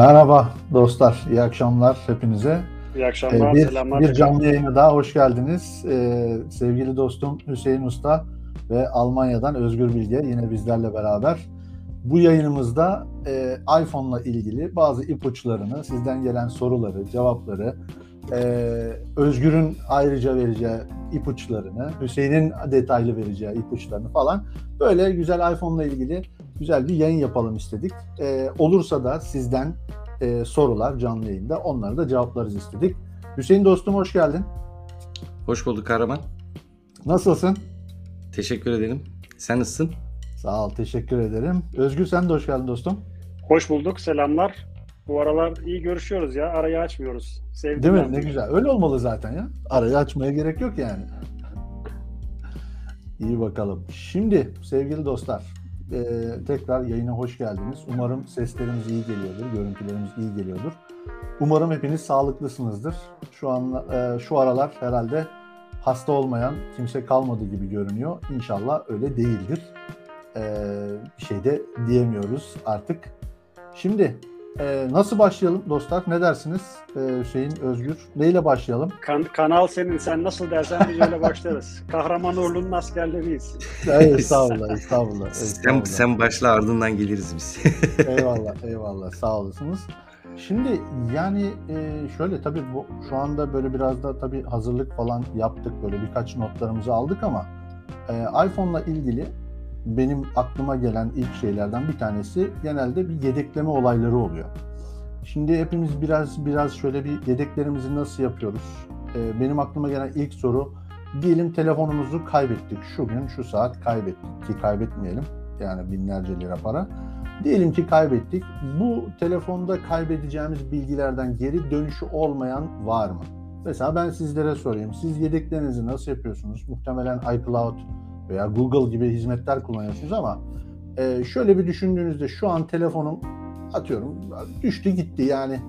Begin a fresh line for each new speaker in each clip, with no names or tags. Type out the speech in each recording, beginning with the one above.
Merhaba dostlar, iyi akşamlar hepinize.
İyi akşamlar,
Ee, bir,
selamlar.
bir canlı yayına daha hoş geldiniz. Ee, sevgili dostum Hüseyin Usta ve Almanya'dan Özgür Bilge yine bizlerle beraber. Bu yayınımızda e, iPhone'la ilgili bazı ipuçlarını, sizden gelen soruları, cevapları, e, Özgür'ün ayrıca vereceği ipuçlarını, Hüseyin'in detaylı vereceği ipuçlarını falan böyle güzel iPhone'la ilgili güzel bir yayın yapalım istedik. E, olursa da sizden e, sorular canlı yayında onları da cevaplarız istedik. Hüseyin dostum hoş geldin.
Hoş bulduk Kahraman.
Nasılsın?
Teşekkür ederim. Sen nasılsın?
Sağ ol, teşekkür ederim. Özgür sen de hoş geldin dostum.
Hoş bulduk, selamlar. Bu aralar iyi görüşüyoruz ya, arayı açmıyoruz. Sevdim
Değil mi?
ben
Ne güzel. Öyle olmalı zaten ya. Arayı açmaya gerek yok yani. İyi bakalım. Şimdi sevgili dostlar, e, tekrar yayına hoş geldiniz. Umarım seslerimiz iyi geliyordur, görüntülerimiz iyi geliyordur. Umarım hepiniz sağlıklısınızdır. Şu an e, şu aralar herhalde hasta olmayan kimse kalmadı gibi görünüyor. İnşallah öyle değildir. E, bir şey de diyemiyoruz artık. Şimdi e, nasıl başlayalım dostlar? Ne dersiniz? E, Hüseyin, Özgür. Neyle başlayalım?
Kan- kanal senin, sen nasıl dersen biz öyle başlarız. Kahraman Uğurlu'nun askerleriyiz.
Hayır, estağfurullah, estağfurullah.
Sen,
estağfurullah.
sen başla ardından geliriz biz.
eyvallah, eyvallah. Sağ olasınız. Şimdi yani e, şöyle tabii bu şu anda böyle biraz da tabii hazırlık falan yaptık. Böyle birkaç notlarımızı aldık ama e, iPhone'la ilgili benim aklıma gelen ilk şeylerden bir tanesi genelde bir yedekleme olayları oluyor. Şimdi hepimiz biraz biraz şöyle bir yedeklerimizi nasıl yapıyoruz? E, benim aklıma gelen ilk soru diyelim telefonumuzu kaybettik. Şu gün şu saat kaybettik ki kaybetmeyelim. Yani binlerce lira para. Diyelim ki kaybettik. Bu telefonda kaybedeceğimiz bilgilerden geri dönüşü olmayan var mı? Mesela ben sizlere sorayım. Siz yedeklerinizi nasıl yapıyorsunuz? Muhtemelen iCloud veya Google gibi hizmetler kullanıyorsunuz ama e, şöyle bir düşündüğünüzde şu an telefonum atıyorum düştü gitti yani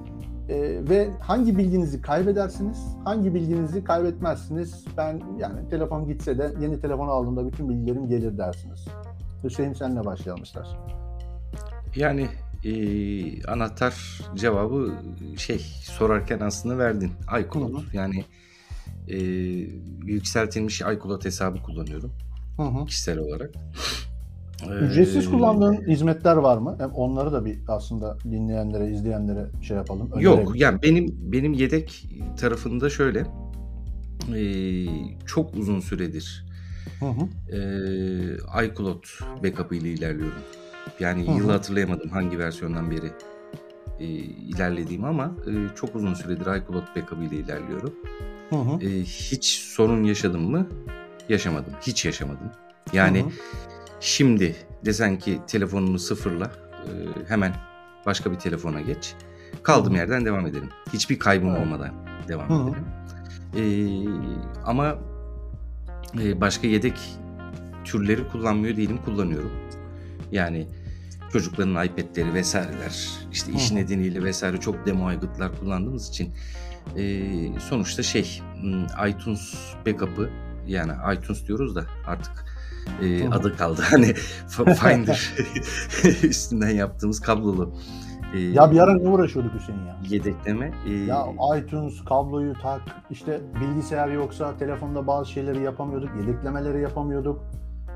E, ve hangi bilginizi kaybedersiniz, hangi bilginizi kaybetmezsiniz? Ben yani telefon gitse de yeni telefon aldığımda bütün bilgilerim gelir dersiniz. Hüseyin senle başlayalım istersen.
Yani e, anahtar cevabı şey sorarken aslında verdin. iCloud.
Hı hı.
Yani e, yükseltilmiş iCloud hesabı kullanıyorum
Hı hı.
kişisel olarak.
Ücretsiz
Ee,
kullandığın hizmetler var mı? Hem onları da bir aslında dinleyenlere, izleyenlere şey yapalım.
Yok
önerelim.
yani benim benim yedek tarafında şöyle e, çok uzun süredir
Hı hı.
e, iCloud backup ile ilerliyorum. Yani
Hı hı.
yılı hatırlayamadım hangi versiyondan beri e, ilerlediğimi ama e, çok uzun süredir iCloud backup ile ilerliyorum.
Hı hı.
E, hiç sorun yaşadım mı? Yaşamadım. Hiç yaşamadım. Yani
Hı hı.
şimdi desen ki telefonunu sıfırla e, hemen başka bir telefona geç. Kaldığım yerden devam edelim. Hiçbir kaybım
Evet.
olmadan devam
Hı hı.
edelim. E, ama e, başka yedek türleri kullanmıyor değilim. Kullanıyorum. Yani çocukların iPad'leri vesaireler işte iş
Hı hı.
nedeniyle vesaire çok demo aygıtlar kullandığımız için e, sonuçta şey hmm, iTunes backup'ı yani iTunes diyoruz da artık e, adı kaldı hani Finder üstünden yaptığımız kablolu e,
Ya bir ara ne uğraşıyorduk Hüseyin ya?
yedekleme e,
Ya iTunes kabloyu tak, işte bilgisayar yoksa telefonda bazı şeyleri yapamıyorduk, yedeklemeleri yapamıyorduk.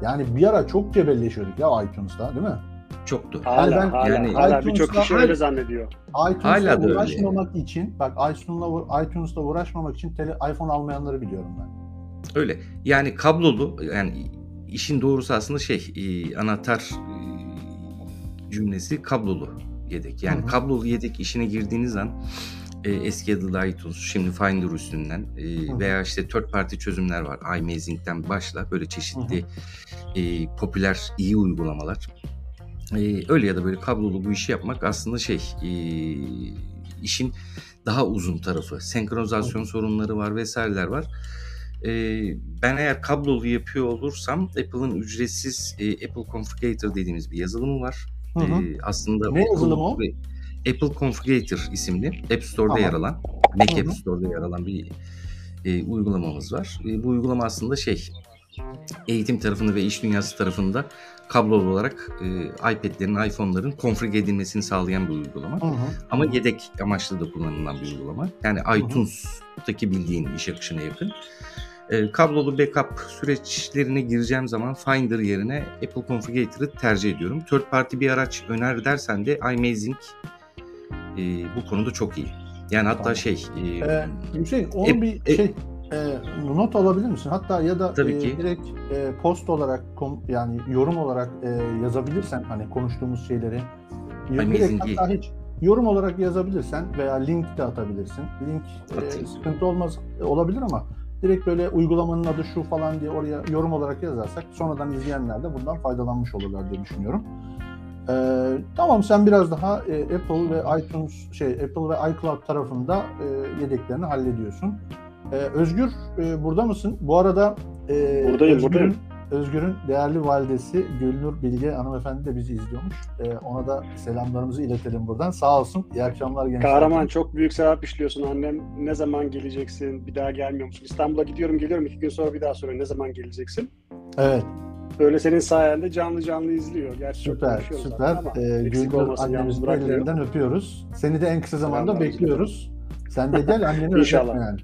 Yani bir ara çok cebelleşiyorduk ya iTunes'ta değil mi?
çoktu.
Hala,
ben-
hala,
yani
hala birçok kişi öyle zannediyor.
iTunes'la
Hala da öyle
uğraşmamak için, bak iTunes'la iTunes'la uğraşmamak için tele, iPhone almayanları biliyorum ben.
Öyle. Yani kablolu yani işin doğrusu aslında şey e, anahtar e, cümlesi kablolu yedek. Yani
Hı hı.
kablolu yedek işine girdiğiniz an e, eski adıyla iTunes, şimdi Finder üstünden e, veya işte third party çözümler var. iMazing'den başla böyle çeşitli e, popüler iyi uygulamalar. E, öyle ya da böyle kablolu bu işi yapmak aslında şey e, işin daha uzun tarafı. Senkronizasyon sorunları var vesaireler var. E, ben eğer kablolu yapıyor olursam Apple'ın ücretsiz e, Apple Configurator dediğimiz bir yazılımı var.
Hı hı.
E, aslında
Ne yazılımı o?
Apple- Configurator isimli App Store'da
Tamam.
yer alan, Mac
Hı hı.
App Store'da yer alan bir e, uygulamamız var. E, bu uygulama aslında şey eğitim tarafında ve iş dünyası tarafında kablolu olarak e, iPad'lerin, iPhone'ların konfigüre edilmesini sağlayan bir uygulama.
Hı hı.
Ama yedek amaçlı da kullanılan bir uygulama. Yani iTunes'taki bildiğin iş akışına yakın. E, kablolu backup süreçlerine gireceğim zaman Finder yerine Apple Configurator'ı tercih ediyorum. Third party bir araç öner dersen de iMazing e, bu konuda çok iyi. Yani hatta
Tamam.
şey... e,
Ee, Hüseyin onu
E-
bir
e-
şey e, not alabilir misin? Hatta ya da
Tabii
e,
ki.
direkt e, post olarak kom- yani yorum olarak e, yazabilirsen hani konuştuğumuz şeyleri
Amazing
direkt hatta hiç yorum olarak yazabilirsen veya link de atabilirsin. Link e, sıkıntı olmaz e, olabilir ama direkt böyle uygulamanın adı şu falan diye oraya yorum olarak yazarsak sonradan izleyenler de bundan faydalanmış olurlar diye düşünüyorum. Ee, tamam sen biraz daha e, Apple ve iTunes şey Apple ve iCloud tarafında e, yedeklerini hallediyorsun. Ee, Özgür e, burada mısın? Bu arada e,
Buradayım,
Özgür'ün,
buradayım.
Özgür'ün değerli validesi Gülnur Bilge hanımefendi de bizi izliyormuş. Ee, ona da selamlarımızı iletelim buradan. Sağ olsun. İyi akşamlar gençler.
Kahraman çok büyük sevap işliyorsun. Annem ne zaman geleceksin? Bir daha gelmiyor musun? İstanbul'a gidiyorum geliyorum. iki gün sonra bir daha soruyor. Ne zaman geleceksin?
Evet.
Böyle senin sayende canlı canlı izliyor. Gerçi
Süper, süper. Ee, Gülnur annemizin ellerinden öpüyoruz. Seni de en kısa zamanda
Selamlar.
bekliyoruz. Sen de gel anneni
İnşallah.
öpme yani.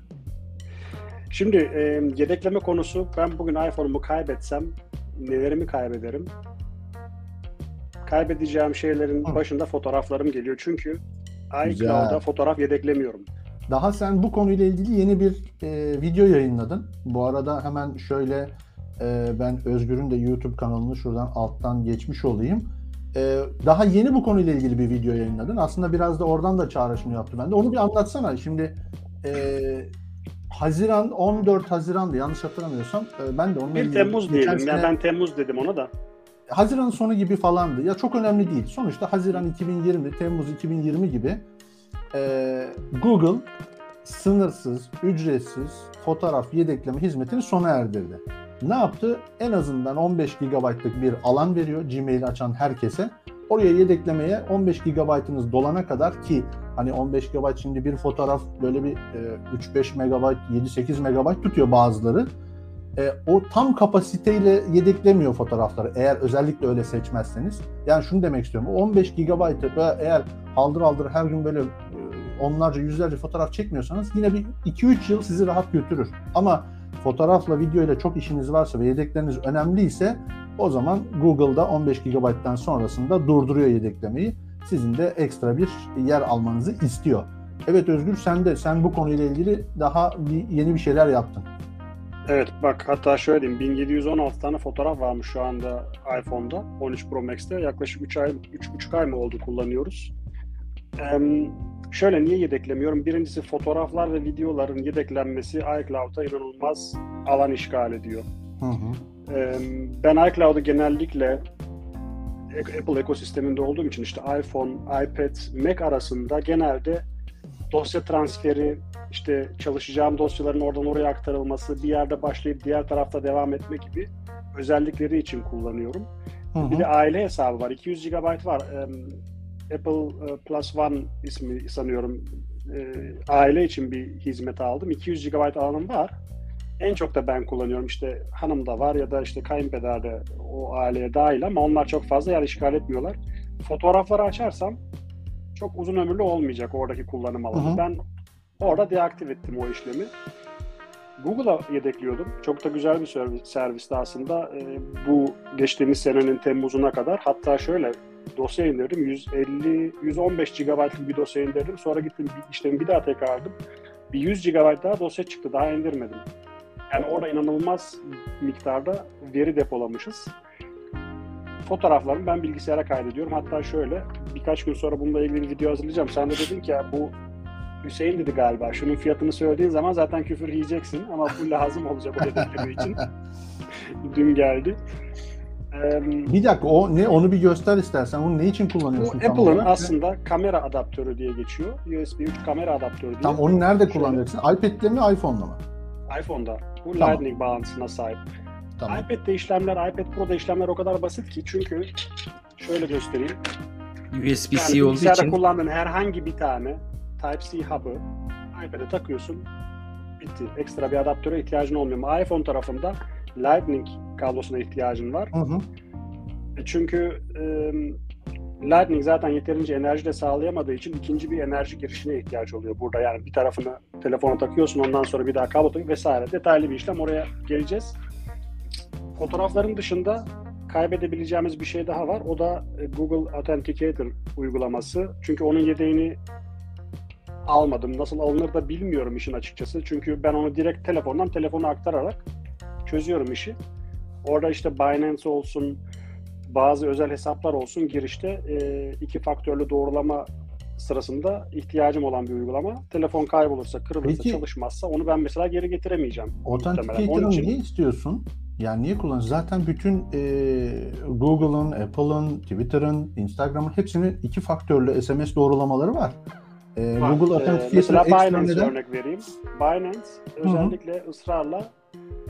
Şimdi e, yedekleme konusu ben bugün iPhone'umu kaybetsem nelerimi kaybederim? Kaybedeceğim şeylerin
Hı.
başında fotoğraflarım geliyor. Çünkü iCloud'a fotoğraf yedeklemiyorum.
Daha sen bu konuyla ilgili yeni bir e, video yayınladın. Bu arada hemen şöyle e, ben Özgür'ün de YouTube kanalını şuradan alttan geçmiş olayım. E, daha yeni bu konuyla ilgili bir video yayınladın. Aslında biraz da oradan da çağrışım yaptı bende. Onu bir anlatsana. Şimdi e, Haziran 14 Haziran'dı yanlış hatırlamıyorsam. E, ben de onunla
1
ilgili
Temmuz diyelim.
sene-
Yani ben Temmuz dedim ona da.
Haziran sonu gibi falandı. Ya çok önemli değil. Sonuçta Haziran 2020, Temmuz 2020 gibi e, Google sınırsız, ücretsiz fotoğraf yedekleme hizmetini sona erdirdi. Ne yaptı? En azından 15 GB'lık bir alan veriyor Gmail açan herkese. Oraya yedeklemeye 15 GB'ınız dolana kadar ki hani 15 GB şimdi bir fotoğraf böyle bir e, 3-5 MB, 7-8 MB tutuyor bazıları e, o tam kapasiteyle yedeklemiyor fotoğrafları eğer özellikle öyle seçmezseniz. Yani şunu demek istiyorum. O 15 GB'ı eğer haldır haldır her gün böyle e, onlarca yüzlerce fotoğraf çekmiyorsanız yine bir 2-3 yıl sizi rahat götürür. Ama fotoğrafla video ile çok işiniz varsa ve yedekleriniz önemliyse o zaman Google'da 15 GB'dan sonrasında durduruyor yedeklemeyi. Sizin de ekstra bir yer almanızı istiyor. Evet Özgür sen de sen bu konuyla ilgili daha bir, yeni bir şeyler yaptın.
Evet bak hatta şöyle diyeyim 1716 tane fotoğraf varmış şu anda iPhone'da 13 Pro Max'te yaklaşık 3 ay 3,5 ay mı oldu kullanıyoruz. Ee, şöyle niye yedeklemiyorum? Birincisi fotoğraflar ve videoların yedeklenmesi iCloud'a inanılmaz alan işgal ediyor.
Hı hı.
Ee, ben iCloud'u genellikle Apple ekosisteminde olduğum için işte iPhone, iPad, Mac arasında genelde dosya transferi, işte çalışacağım dosyaların oradan oraya aktarılması, bir yerde başlayıp diğer tarafta devam etme gibi özellikleri için kullanıyorum.
Hı hı.
Bir de aile hesabı var. 200 GB var. Apple e, Plus One ismi sanıyorum. E, aile için bir hizmet aldım. 200 GB alanım var. En çok da ben kullanıyorum. İşte hanım da var ya da işte kayınpeder de o aileye dahil ama onlar çok fazla yer işgal etmiyorlar. Fotoğrafları açarsam çok uzun ömürlü olmayacak oradaki kullanım alanı.
Hı hı.
Ben orada deaktif ettim o işlemi. Google'a yedekliyordum. Çok da güzel bir servis, servisti aslında. Ee, bu geçtiğimiz senenin Temmuz'una kadar. Hatta şöyle dosya indirdim. 150 115 GB'lık bir dosya indirdim. Sonra gittim işlemi bir daha tekrarladım. Bir 100 GB daha dosya çıktı. Daha indirmedim. Yani orada inanılmaz miktarda veri depolamışız. Fotoğraflarımı ben bilgisayara kaydediyorum. Hatta şöyle birkaç gün sonra bununla ilgili bir video hazırlayacağım. Sen de dedin ki ya bu Hüseyin dedi galiba. Şunun fiyatını söylediğin zaman zaten küfür yiyeceksin ama bu lazım olacak o yedekleme için. Dün geldi. Ee,
Bir dakika o ne onu bir göster istersen. Onu ne için
bu
kullanıyorsun tam
Apple'ın aslında kamera adaptörü diye geçiyor. USB 3 kamera adaptörü diye.
Tam onu nerede
Şöyle,
kullanacaksın? iPad'le mi iPhone'la mı?
iPhone'da. Bu
Tamam.
Lightning bağlantısına sahip.
Tamam.
iPad'de işlemler, iPad Pro'da işlemler o kadar basit ki çünkü şöyle göstereyim.
USB-C
Yani
olduğu için
kullandığın herhangi bir tane Type-C hub'ı iPad'e takıyorsun. Bitti. Ekstra bir adaptöre ihtiyacın olmuyor. Ama iPhone tarafında Lightning kablosuna ihtiyacın var.
Hı hı.
E, Çünkü e, Lightning zaten yeterince enerji de sağlayamadığı için ikinci bir enerji girişine ihtiyaç oluyor burada. Yani bir tarafını telefona takıyorsun ondan sonra bir daha kablo takıyorsun vesaire. Detaylı bir işlem oraya geleceğiz. Fotoğrafların dışında kaybedebileceğimiz bir şey daha var. O da e, Google Authenticator uygulaması. Çünkü onun yedeğini almadım. Nasıl alınır da bilmiyorum işin açıkçası. Çünkü ben onu direkt telefondan telefona aktararak çözüyorum işi. Orada işte Binance olsun, bazı özel hesaplar olsun girişte e, iki faktörlü doğrulama sırasında ihtiyacım olan bir uygulama. Telefon kaybolursa, kırılırsa,
Peki-
çalışmazsa onu ben mesela geri getiremeyeceğim.
Authenticator'ı
için-
niye istiyorsun? Yani niye kullanıyorsun? Zaten bütün e, Google'ın, Apple'ın, Twitter'ın, Instagram'ın hepsinin iki faktörlü SMS doğrulamaları var. E,
Var.
Google Authenticator'ı
mesela
ekstra
Binance
neden?
örnek vereyim. Binance özellikle ısrarla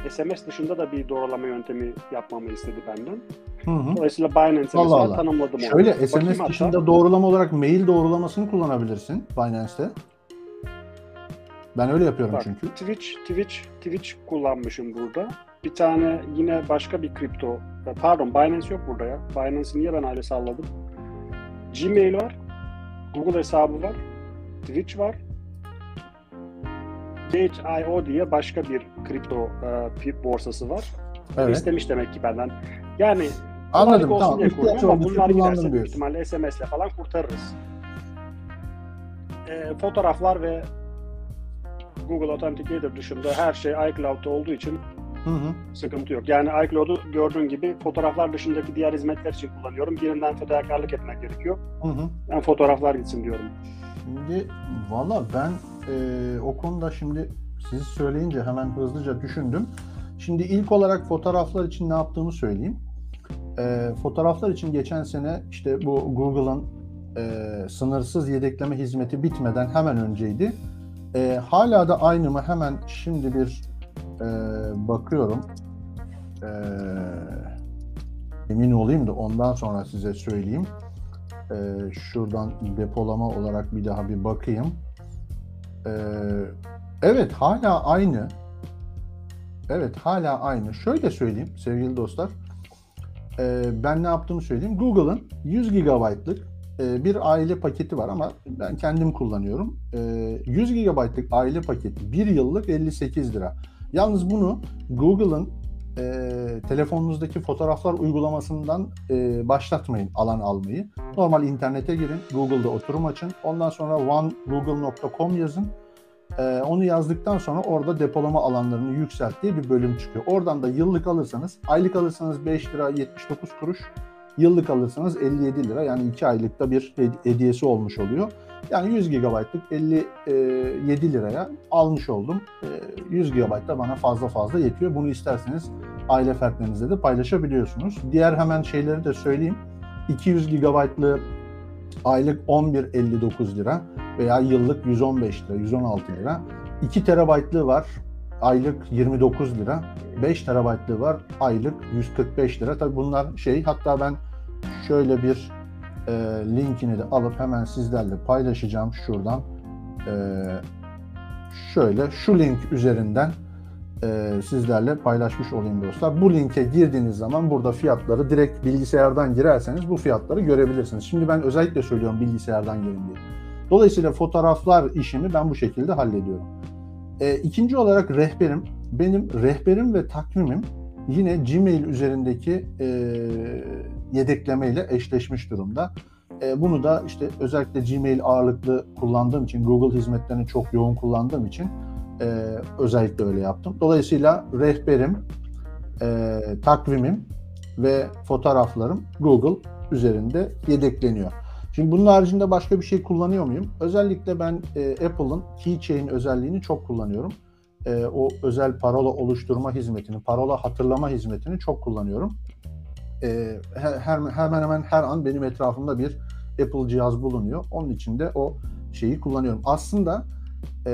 SMS dışında da bir doğrulama yöntemi yapmamı istedi benden.
Hı hı.
Dolayısıyla
Allah
mesela
Allah.
tanımladım onu.
Şöyle
Bakayım
SMS
hatta.
dışında doğrulama olarak mail doğrulamasını kullanabilirsin Binance'te. Ben öyle yapıyorum
Bak,
çünkü.
Twitch, Twitch, Twitch kullanmışım burada. Bir tane yine başka bir kripto, pardon Binance yok burada ya. Binance'i niye ben aile salladım? Gmail var, Google hesabı var, Twitch var. Gate.io diye başka bir kripto e, borsası var.
Evet.
İstemiş demek ki benden. Yani
Anladım
kolaylık
tamam. İhtiyaç
ama bunlar giderse büyük ihtimalle SMS'le falan kurtarırız. E, fotoğraflar ve Google Authenticator dışında her şey iCloud'da olduğu için
Hı hı.
sıkıntı yok. Yani iCloud'u gördüğün gibi fotoğraflar dışındaki diğer hizmetler için kullanıyorum. Birinden fedakarlık etmek gerekiyor.
Hı hı.
Ben fotoğraflar gitsin diyorum.
Şimdi valla ben e, o konuda şimdi siz söyleyince hemen hızlıca düşündüm. Şimdi ilk olarak fotoğraflar için ne yaptığımı söyleyeyim. E, fotoğraflar için geçen sene işte bu Google'ın e, sınırsız yedekleme hizmeti bitmeden hemen önceydi. E, hala da aynı mı? Hemen şimdi bir e, bakıyorum. E, emin olayım da ondan sonra size söyleyeyim. Ee, şuradan depolama olarak bir daha bir bakayım. Ee, evet hala aynı. Evet hala aynı. Şöyle söyleyeyim sevgili dostlar. Ee, ben ne yaptığımı söyleyeyim. Google'ın 100 GB'lık e, bir aile paketi var ama ben kendim kullanıyorum. Ee, 100 GB'lık aile paketi 1 yıllık 58 lira. Yalnız bunu Google'ın e, telefonunuzdaki fotoğraflar uygulamasından e, başlatmayın alan almayı. Normal internete girin, Google'da oturum açın. Ondan sonra onegoogle.com yazın. E, onu yazdıktan sonra orada depolama alanlarını yükselt diye bir bölüm çıkıyor. Oradan da yıllık alırsanız, aylık alırsanız 5 lira 79 kuruş, yıllık alırsanız 57 lira. Yani 2 aylıkta bir hed- hediyesi olmuş oluyor. Yani 100 GB'lık 57 liraya almış oldum. E, 100 GB da bana fazla fazla yetiyor. Bunu isterseniz aile fertlerinizle de paylaşabiliyorsunuz. Diğer hemen şeyleri de söyleyeyim. 200 GB'lı aylık 11.59 lira veya yıllık 115 lira, 116 lira. 2 TB'lığı var. Aylık 29 lira. 5 TB'lığı var. Aylık 145 lira. Tabii bunlar şey hatta ben şöyle bir e, linkini de alıp hemen sizlerle paylaşacağım şuradan. E, şöyle şu link üzerinden e, sizlerle paylaşmış olayım dostlar. Bu linke girdiğiniz zaman burada fiyatları direkt bilgisayardan girerseniz bu fiyatları görebilirsiniz. Şimdi ben özellikle söylüyorum bilgisayardan girin diye. Dolayısıyla fotoğraflar işimi ben bu şekilde hallediyorum. E, ikinci olarak rehberim. Benim rehberim ve takvimim yine Gmail üzerindeki e, yedekleme ile eşleşmiş durumda. E, bunu da işte özellikle Gmail ağırlıklı kullandığım için, Google hizmetlerini çok yoğun kullandığım için e, özellikle öyle yaptım. Dolayısıyla rehberim, e, takvimim ve fotoğraflarım Google üzerinde yedekleniyor. Şimdi bunun haricinde başka bir şey kullanıyor muyum? Özellikle ben e, Apple'ın Keychain özelliğini çok kullanıyorum. E, o özel parola oluşturma hizmetini, parola hatırlama hizmetini çok kullanıyorum. E, her, hemen hemen her an benim etrafımda bir Apple cihaz bulunuyor. Onun için de o şeyi kullanıyorum. Aslında e,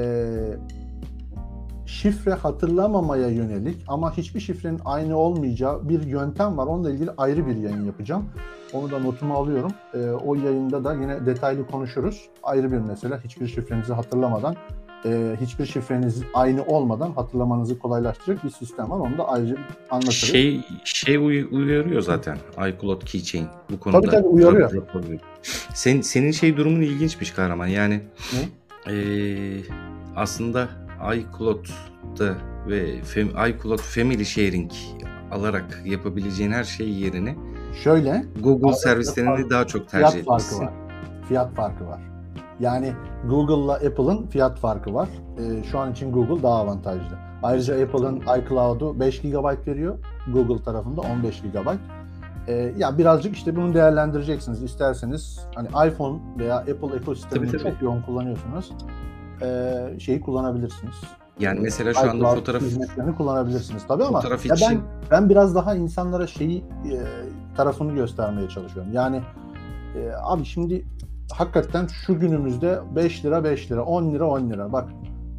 şifre hatırlamamaya yönelik ama hiçbir şifrenin aynı olmayacağı bir yöntem var. Onunla ilgili ayrı bir yayın yapacağım. Onu da notumu alıyorum. E, o yayında da yine detaylı konuşuruz. Ayrı bir mesele. Hiçbir şifrenizi hatırlamadan e, hiçbir şifreniz aynı olmadan hatırlamanızı kolaylaştıracak bir sistem var. Onu da ayrıca anlatırız.
Şey şey uy- uyarıyor zaten iCloud Keychain bu konuda.
Tabii tabii uyarıyor.
Senin, senin şey durumun ilginçmiş kahraman. Yani
Ne?
eee, aslında iCloud'da ve fam, iCloud Family Sharing alarak yapabileceğin her şey yerine
Şöyle
Google servislerini daha çok tercih
fiyat farkı
etmişsin.
var. Fiyat farkı var. Yani Google'la Apple'ın fiyat farkı var. Ee, şu an için Google daha avantajlı. Ayrıca Apple'ın iCloud'u 5 GB veriyor. Google tarafında 15 GB. Ee, ya birazcık işte bunu değerlendireceksiniz. İsterseniz hani iPhone veya Apple ekosistemini
Tabii, tabii.
çok yoğun kullanıyorsunuz. Ee, şeyi kullanabilirsiniz.
Yani
Ee,
mesela şu anda fotoğraf
hizmetlerini kullanabilirsiniz tabii ama
fotoğraf
ya ben
için
ben biraz daha insanlara şeyi e, tarafını göstermeye çalışıyorum. Yani e, abi şimdi hakikaten şu günümüzde 5 lira 5 lira, 10 lira 10 lira. Bak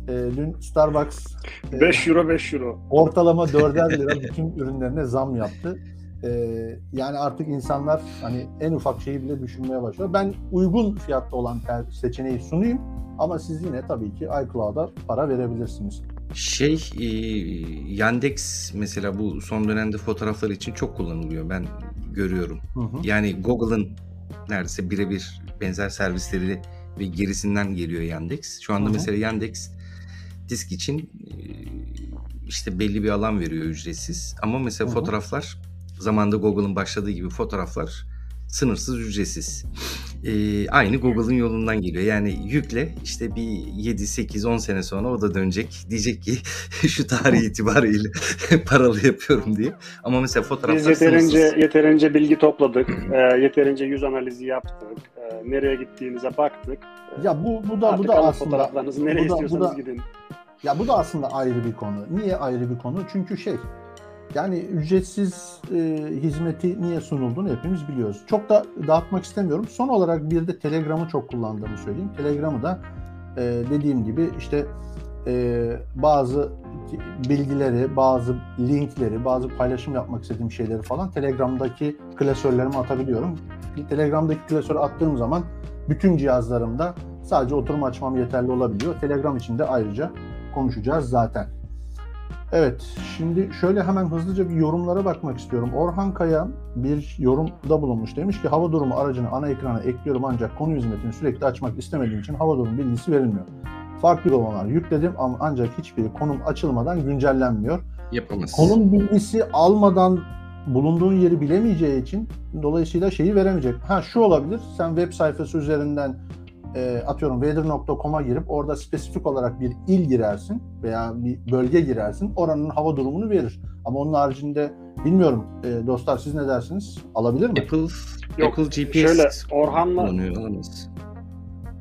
e, dün Starbucks e,
5 euro 5 euro.
ortalama 4'er lira bütün ürünlerine zam yaptı. E, yani artık insanlar hani en ufak şeyi bile düşünmeye başlıyor. Ben uygun fiyatta olan seçeneği sunayım ama siz yine tabii ki iCloud'a para verebilirsiniz.
Şey e, Yandex mesela bu son dönemde fotoğraflar için çok kullanılıyor. Ben görüyorum.
Hı hı.
Yani Google'ın neredeyse birebir benzer servisleri ve gerisinden geliyor Yandex. Şu anda
Hı hı.
mesela Yandex disk için e, işte belli bir alan veriyor ücretsiz. Ama mesela
Hı hı.
fotoğraflar zamanda Google'ın başladığı gibi fotoğraflar sınırsız ücretsiz. E, aynı Google'ın yolundan geliyor. Yani yükle işte bir 7 8 10 sene sonra o da dönecek. Diyecek ki şu tarih itibariyle paralı yapıyorum diye. Ama mesela fotoğraflar
Biz yeterince
sınırsız.
yeterince bilgi topladık. e, yeterince yüz analizi yaptık. e, nereye gittiğinize baktık. E,
Ya bu bu da bu
artık
da
alın
aslında
fotoğraflarınızı nereye
bu da- bu
istiyorsanız
da-
gidin.
Ya bu da aslında ayrı bir konu. Niye ayrı bir konu? Çünkü şey yani ücretsiz e, hizmeti niye sunulduğunu hepimiz biliyoruz. Çok da dağıtmak istemiyorum. Son olarak bir de Telegram'ı çok kullandığımı söyleyeyim. Telegram'ı da e, dediğim gibi işte e, bazı bilgileri, bazı linkleri, bazı paylaşım yapmak istediğim şeyleri falan Telegram'daki klasörlerime atabiliyorum. Telegram'daki klasörü attığım zaman bütün cihazlarımda sadece oturum açmam yeterli olabiliyor. Telegram için de ayrıca konuşacağız zaten. Evet, şimdi şöyle hemen hızlıca bir yorumlara bakmak istiyorum. Orhan Kaya bir yorumda bulunmuş. Demiş ki hava durumu aracını ana ekrana ekliyorum ancak konu hizmetini sürekli açmak istemediğim için hava durumu bilgisi verilmiyor. Farklı uygulamalar yükledim ama ancak hiçbiri konum açılmadan güncellenmiyor.
Yapamaz.
Konum bilgisi almadan bulunduğun yeri bilemeyeceği için dolayısıyla şeyi veremeyecek. Ha şu olabilir. Sen web sayfası üzerinden e, atıyorum weather.com'a girip orada spesifik olarak bir il girersin veya bir bölge girersin. Oranın hava durumunu verir. Ama onun haricinde bilmiyorum e, dostlar siz ne dersiniz? Alabilir mi?
Apple
Yok,
Apple GPS
Şöyle Orhan'la
kullanıyor alamaz.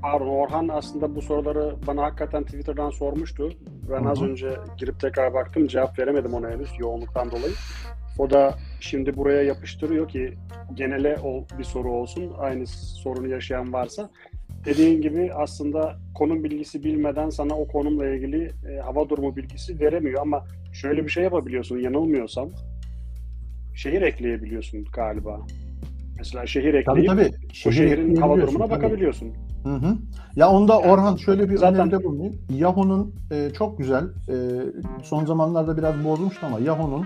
Pardon Orhan aslında bu soruları bana hakikaten Twitter'dan sormuştu. Ben
Hı
az önce girip tekrar baktım cevap veremedim ona henüz yoğunluktan dolayı. O da şimdi buraya yapıştırıyor ki genele bir soru olsun aynı sorunu yaşayan varsa. Dediğin gibi aslında konum bilgisi bilmeden sana o konumla ilgili e, hava durumu bilgisi veremiyor ama şöyle bir şey yapabiliyorsun yanılmıyorsam. Şehir ekleyebiliyorsun galiba. Mesela şehir
Tabii
ekleyip
tabii.
o
Şehir
şehrin hava durumuna
tabii.
bakabiliyorsun.
Hı hı. Ya onda Orhan şöyle bir
Zaten-
öneride bulunayım. Yahoo'nun e, çok güzel, e, son zamanlarda biraz bozmuştu ama Yahoo'nun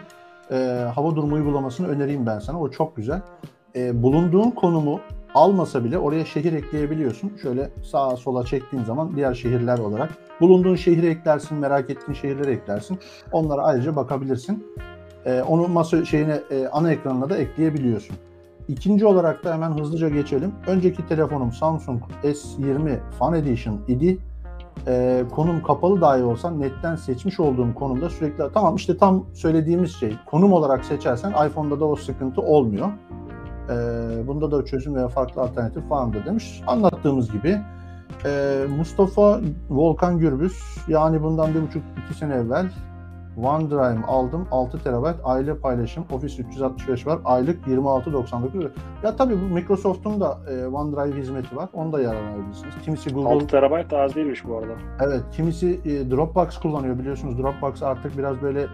e, hava durumu uygulamasını önereyim ben sana. O çok güzel. E, bulunduğun konumu almasa bile oraya şehir ekleyebiliyorsun. Şöyle sağa sola çektiğin zaman diğer şehirler olarak bulunduğun şehri eklersin, merak ettiğin şehirleri eklersin. Onlara ayrıca bakabilirsin. E, onu masa şeyine e, ana ekranına da ekleyebiliyorsun. İkinci olarak da hemen hızlıca geçelim. Önceki telefonum Samsung S20 Fan Edition idi. Ee, konum kapalı dahi olsa netten seçmiş olduğum konumda sürekli tamam işte tam söylediğimiz şey konum olarak seçersen iPhone'da da o sıkıntı olmuyor. Ee, bunda da çözüm veya farklı alternatif vardır demiş. Anlattığımız gibi Ee, Mustafa Volkan Gürbüz yani bundan bir buçuk iki sene evvel OneDrive aldım 6 TB aile paylaşım Office 365 var aylık 26.99 ya tabii bu Microsoft'un da e, OneDrive hizmeti var onu da yararlanabilirsiniz. Kimisi Google
6 terabayt da az değilmiş bu arada.
Evet, kimisi e, Dropbox kullanıyor biliyorsunuz. Dropbox artık biraz böyle e,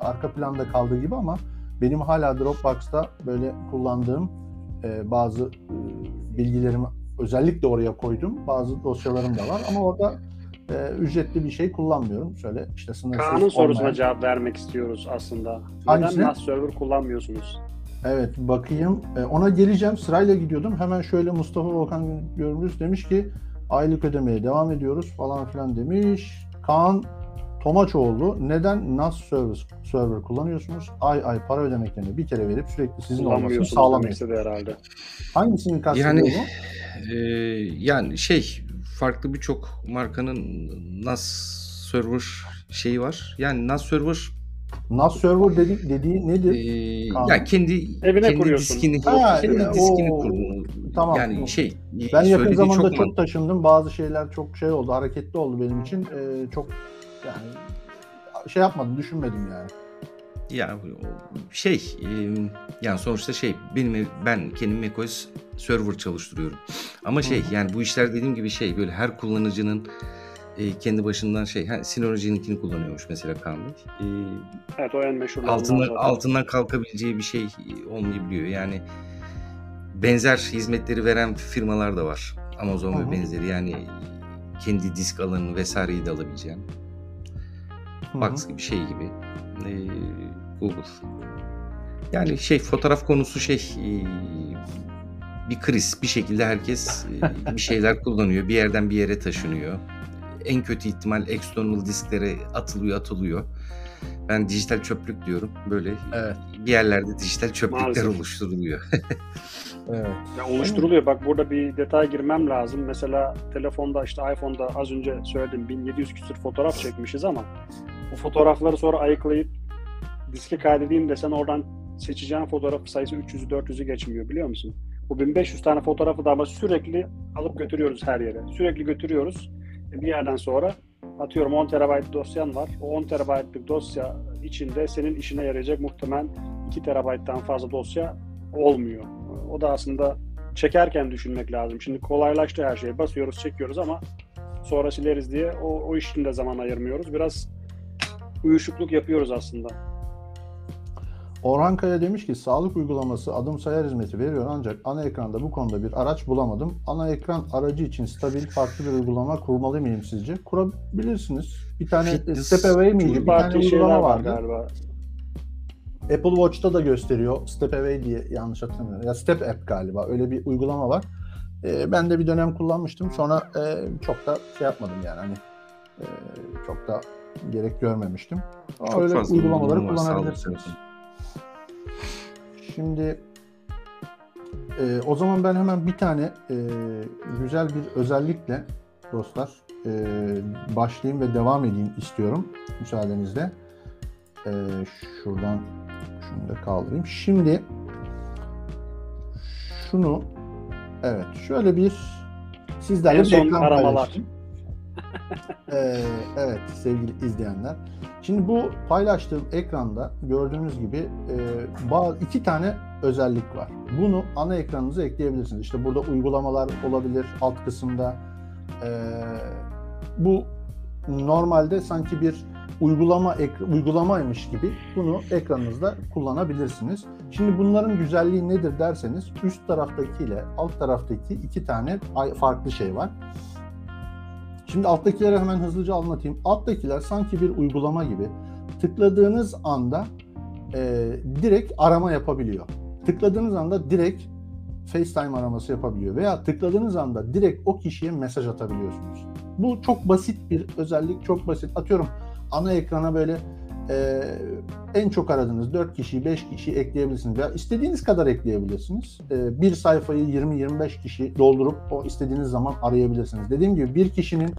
arka planda kaldığı gibi ama benim hala Dropbox'ta böyle kullandığım e, bazı e, bilgilerimi özellikle oraya koydum. Bazı dosyalarım da var ama orada e, ücretli bir şey kullanmıyorum. Şöyle işte sınırsız
Kaan'ın sorusuna
olmayan-
cevap vermek istiyoruz aslında.
Hangisine?
Neden NAS server kullanmıyorsunuz?
Evet bakayım. E, ona geleceğim. Sırayla gidiyordum. Hemen şöyle Mustafa Volkan Görmüş demiş ki aylık ödemeye devam ediyoruz falan filan demiş. Kaan Tomaçoğlu neden NAS server, server kullanıyorsunuz? Ay ay para ödemeklerini bir kere verip sürekli sizin olmasını sağlamıyorsunuz.
herhalde.
Hangisini kastediyor
Yani
bu?
e, yani şey farklı birçok markanın NAS server şeyi var. Yani NAS server
NAS server dedi, dediği nedir? Kaan.
ya kendi
Evine
kendi
kuruyorsun.
diskini
Ha,
kendi
evet,
diskini
o-
kurduğunu
tamam.
yani şey
Ben yakın zamanda çok,
mantıklı.
taşındım. Bazı şeyler çok şey oldu, hareketli oldu benim için. Ee, çok yani şey yapmadım, düşünmedim yani.
Ya şey yani sonuçta şey benim ben kendim macOS server çalıştırıyorum. Ama şey
Hı
yani bu işler dediğim gibi şey böyle her kullanıcının e, kendi başından şey ha, Synology'ninkini kullanıyormuş mesela Kaan Bey. E,
Evet o en meşhurlarından
altından, altından kalkabileceği bir şey olmayabiliyor. Yani benzer hizmetleri veren firmalar da var. Amazon
Hı hı.
ve benzeri yani kendi disk alanını vesaireyi de alabileceğin. Box gibi şey gibi. Ee, Google. Yani şey fotoğraf konusu şey ee, bir kriz. Bir şekilde herkes ee, bir şeyler kullanıyor. Bir yerden bir yere taşınıyor. En kötü ihtimal external disklere atılıyor atılıyor. Ben dijital çöplük diyorum. Böyle
Evet.
bir yerlerde dijital çöplükler
Maalesef.
oluşturuluyor.
Evet.
Ya oluşturuluyor. Bak burada bir detay girmem lazım. Mesela telefonda işte iPhone'da az önce söyledim 1700 küsur fotoğraf çekmişiz ama bu fotoğrafları sonra ayıklayıp diske kaydedeyim desen oradan seçeceğin fotoğraf sayısı 300'ü 400'ü geçmiyor biliyor musun? Bu 1500 tane fotoğrafı da ama sürekli alıp götürüyoruz her yere. Sürekli götürüyoruz. E Bir yerden sonra atıyorum 10 terabayt dosyan var. O 10 terabaytlık dosya içinde senin işine yarayacak muhtemelen 2 terabayttan fazla dosya olmuyor. O da aslında çekerken düşünmek lazım. Şimdi kolaylaştı her şey. Basıyoruz, çekiyoruz ama sonra sileriz diye o, o işin de zaman ayırmıyoruz. Biraz uyuşukluk yapıyoruz aslında.
Orhan Kaya demiş ki sağlık uygulaması adım sayar hizmeti veriyor ancak ana ekranda bu konuda bir araç bulamadım. Ana ekran aracı için stabil farklı bir uygulama kurmalı mıyım sizce? Kurabilirsiniz. Bir tane
Fitness
Step Away miydi? Bir tane uygulama
var
vardı.
galiba.
Apple Watch'ta da gösteriyor. Step Away diye yanlış hatırlamıyorum. Ya Step App galiba. Öyle bir uygulama var. Ee, ben de bir dönem kullanmıştım. Sonra e, çok da şey yapmadım yani. Hani e, çok da gerek görmemiştim. Ama
Çok
öyle
fazla
uygulamaları kullanabilirsiniz. Şimdi e, o zaman ben hemen bir tane e, güzel bir özellikle dostlar e, başlayayım ve devam edeyim istiyorum müsaadenizle. E, şuradan şunu da kaldırayım. Şimdi şunu evet şöyle bir sizlerle
En
bir ekran paylaşayım. Ee, evet sevgili izleyenler. Şimdi bu paylaştığım ekranda gördüğünüz gibi e, bazı iki tane özellik var. Bunu ana ekranınıza ekleyebilirsiniz. İşte burada uygulamalar olabilir alt kısımda. Ee, bu normalde sanki bir uygulama ek- uygulamaymış gibi bunu ekranınızda kullanabilirsiniz. Şimdi bunların güzelliği nedir derseniz üst taraftaki ile alt taraftaki iki tane farklı şey var. Şimdi alttakileri hemen hızlıca anlatayım. Alttakiler sanki bir uygulama gibi tıkladığınız anda e, direkt arama yapabiliyor. Tıkladığınız anda direkt FaceTime araması yapabiliyor veya tıkladığınız anda direkt o kişiye mesaj atabiliyorsunuz. Bu çok basit bir özellik, çok basit. Atıyorum ana ekrana böyle e, en çok aradığınız 4 kişiyi, 5 kişiyi ekleyebilirsiniz veya istediğiniz kadar ekleyebilirsiniz. E, bir sayfayı 20-25 kişi doldurup o istediğiniz zaman arayabilirsiniz. Dediğim gibi bir kişinin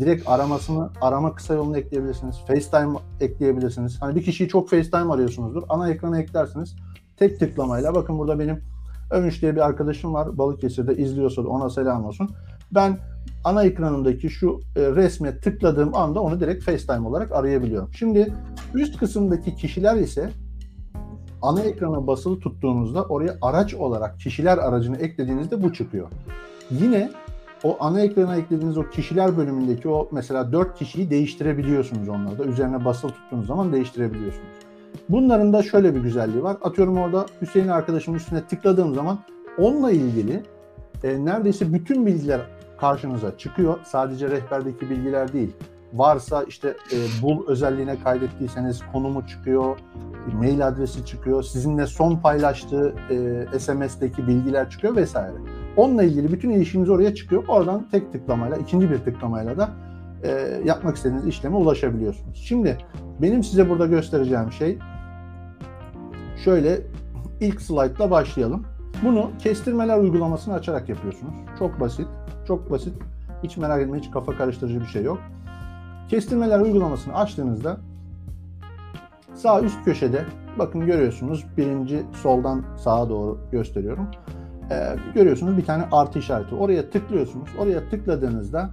direkt aramasını, arama kısa yolunu ekleyebilirsiniz. FaceTime ekleyebilirsiniz. Hani bir kişiyi çok FaceTime arıyorsunuzdur. Ana ekrana eklersiniz. Tek tıklamayla bakın burada benim Övünç diye bir arkadaşım var. Balıkesir'de izliyorsa da ona selam olsun. Ben ana ekranımdaki şu e, resme tıkladığım anda onu direkt FaceTime olarak arayabiliyorum. Şimdi üst kısımdaki kişiler ise ana ekrana basılı tuttuğunuzda oraya araç olarak kişiler aracını eklediğinizde bu çıkıyor. Yine o ana ekrana eklediğiniz o kişiler bölümündeki o mesela 4 kişiyi değiştirebiliyorsunuz onlarda. Üzerine basılı tuttuğunuz zaman değiştirebiliyorsunuz. Bunların da şöyle bir güzelliği var. Atıyorum orada Hüseyin arkadaşımın üstüne tıkladığım zaman onunla ilgili e, neredeyse bütün bilgiler karşınıza çıkıyor. Sadece rehberdeki bilgiler değil. Varsa işte e, bul özelliğine kaydettiyseniz konumu çıkıyor, mail adresi çıkıyor, sizinle son paylaştığı e, SMS'deki bilgiler çıkıyor vesaire. Onunla ilgili bütün işiniz oraya çıkıyor. Oradan tek tıklamayla, ikinci bir tıklamayla da e, yapmak istediğiniz işleme ulaşabiliyorsunuz. Şimdi benim size burada göstereceğim şey şöyle ilk slaytla başlayalım. Bunu kestirmeler uygulamasını açarak yapıyorsunuz. Çok basit, çok basit. Hiç merak etme, hiç kafa karıştırıcı bir şey yok. Kestirmeler uygulamasını açtığınızda sağ üst köşede bakın görüyorsunuz birinci soldan sağa doğru gösteriyorum. Ee, görüyorsunuz bir tane artı işareti. Oraya tıklıyorsunuz. Oraya tıkladığınızda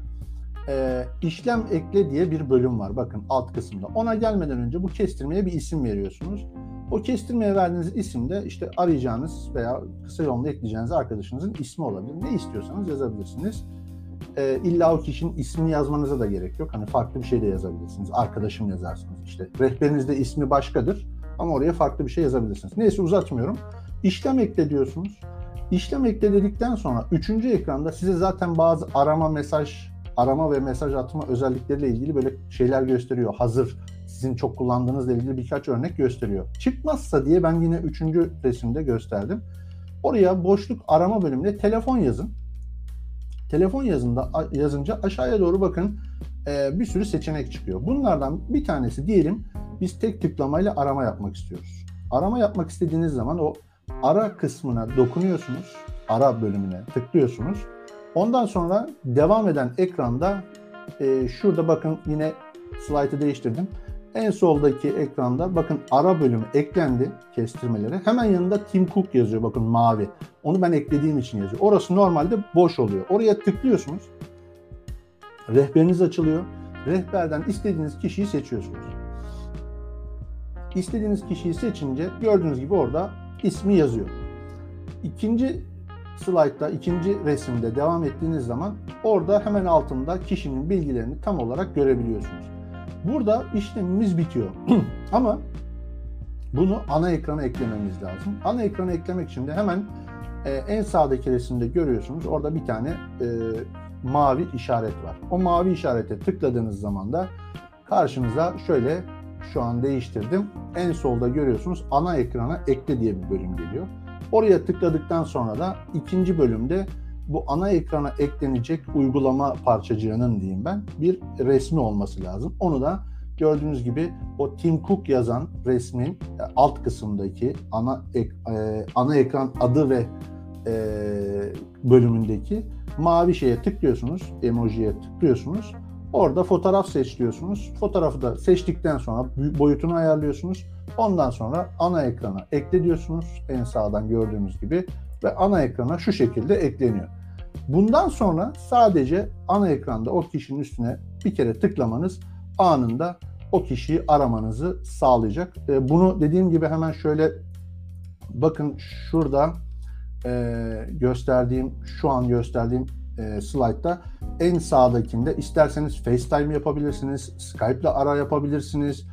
e, işlem ekle diye bir bölüm var. Bakın alt kısımda. Ona gelmeden önce bu kestirmeye bir isim veriyorsunuz. O kestirmeye verdiğiniz isim de işte arayacağınız veya kısa yolda ekleyeceğiniz arkadaşınızın ismi olabilir. Ne istiyorsanız yazabilirsiniz. E, illa o kişinin ismini yazmanıza da gerek yok. Hani farklı bir şey de yazabilirsiniz. Arkadaşım yazarsınız işte. Rehberinizde ismi başkadır ama oraya farklı bir şey yazabilirsiniz. Neyse uzatmıyorum. İşlem ekle diyorsunuz. İşlem ekle dedikten sonra üçüncü ekranda size zaten bazı arama mesaj arama ve mesaj atma özellikleriyle ilgili böyle şeyler gösteriyor. Hazır sizin çok kullandığınızla ilgili birkaç örnek gösteriyor. Çıkmazsa diye ben yine üçüncü resimde gösterdim. Oraya boşluk arama bölümüne telefon yazın. Telefon yazında yazınca aşağıya doğru bakın e, bir sürü seçenek çıkıyor. Bunlardan bir tanesi diyelim biz tek tıklamayla arama yapmak istiyoruz. Arama yapmak istediğiniz zaman o ara kısmına dokunuyorsunuz. Ara bölümüne tıklıyorsunuz. Ondan sonra devam eden ekranda e, şurada bakın yine slaytı değiştirdim. En soldaki ekranda bakın ara bölümü eklendi kestirmeleri. Hemen yanında Tim Cook yazıyor bakın mavi. Onu ben eklediğim için yazıyor. Orası normalde boş oluyor. Oraya tıklıyorsunuz. Rehberiniz açılıyor. Rehberden istediğiniz kişiyi seçiyorsunuz. İstediğiniz kişiyi seçince gördüğünüz gibi orada ismi yazıyor. İkinci slaytta, ikinci resimde devam ettiğiniz zaman orada hemen altında kişinin bilgilerini tam olarak görebiliyorsunuz. Burada işlemimiz bitiyor. Ama bunu ana ekrana eklememiz lazım. Ana ekrana eklemek için de hemen e, en sağdaki resimde görüyorsunuz. Orada bir tane e, mavi işaret var. O mavi işarete tıkladığınız zaman da karşınıza şöyle şu an değiştirdim. En solda görüyorsunuz ana ekrana ekle diye bir bölüm geliyor. Oraya tıkladıktan sonra da ikinci bölümde bu ana ekrana eklenecek uygulama parçacığının diyeyim ben bir resmi olması lazım. Onu da gördüğünüz gibi o Tim Cook yazan resmin e, alt kısımdaki ana ek, e, ana ekran adı ve e, bölümündeki mavi şeye tıklıyorsunuz, emojiye tıklıyorsunuz. Orada fotoğraf seç diyorsunuz. Fotoğrafı da seçtikten sonra boyutunu ayarlıyorsunuz. Ondan sonra ana ekrana ekle diyorsunuz. En sağdan gördüğünüz gibi ve ana ekrana şu şekilde ekleniyor. Bundan sonra sadece ana ekranda o kişinin üstüne bir kere tıklamanız anında o kişiyi aramanızı sağlayacak. E, bunu dediğim gibi hemen şöyle bakın şurada e, gösterdiğim şu an gösterdiğim e, slaytta en sağdakinde isterseniz FaceTime yapabilirsiniz, Skype ile ara yapabilirsiniz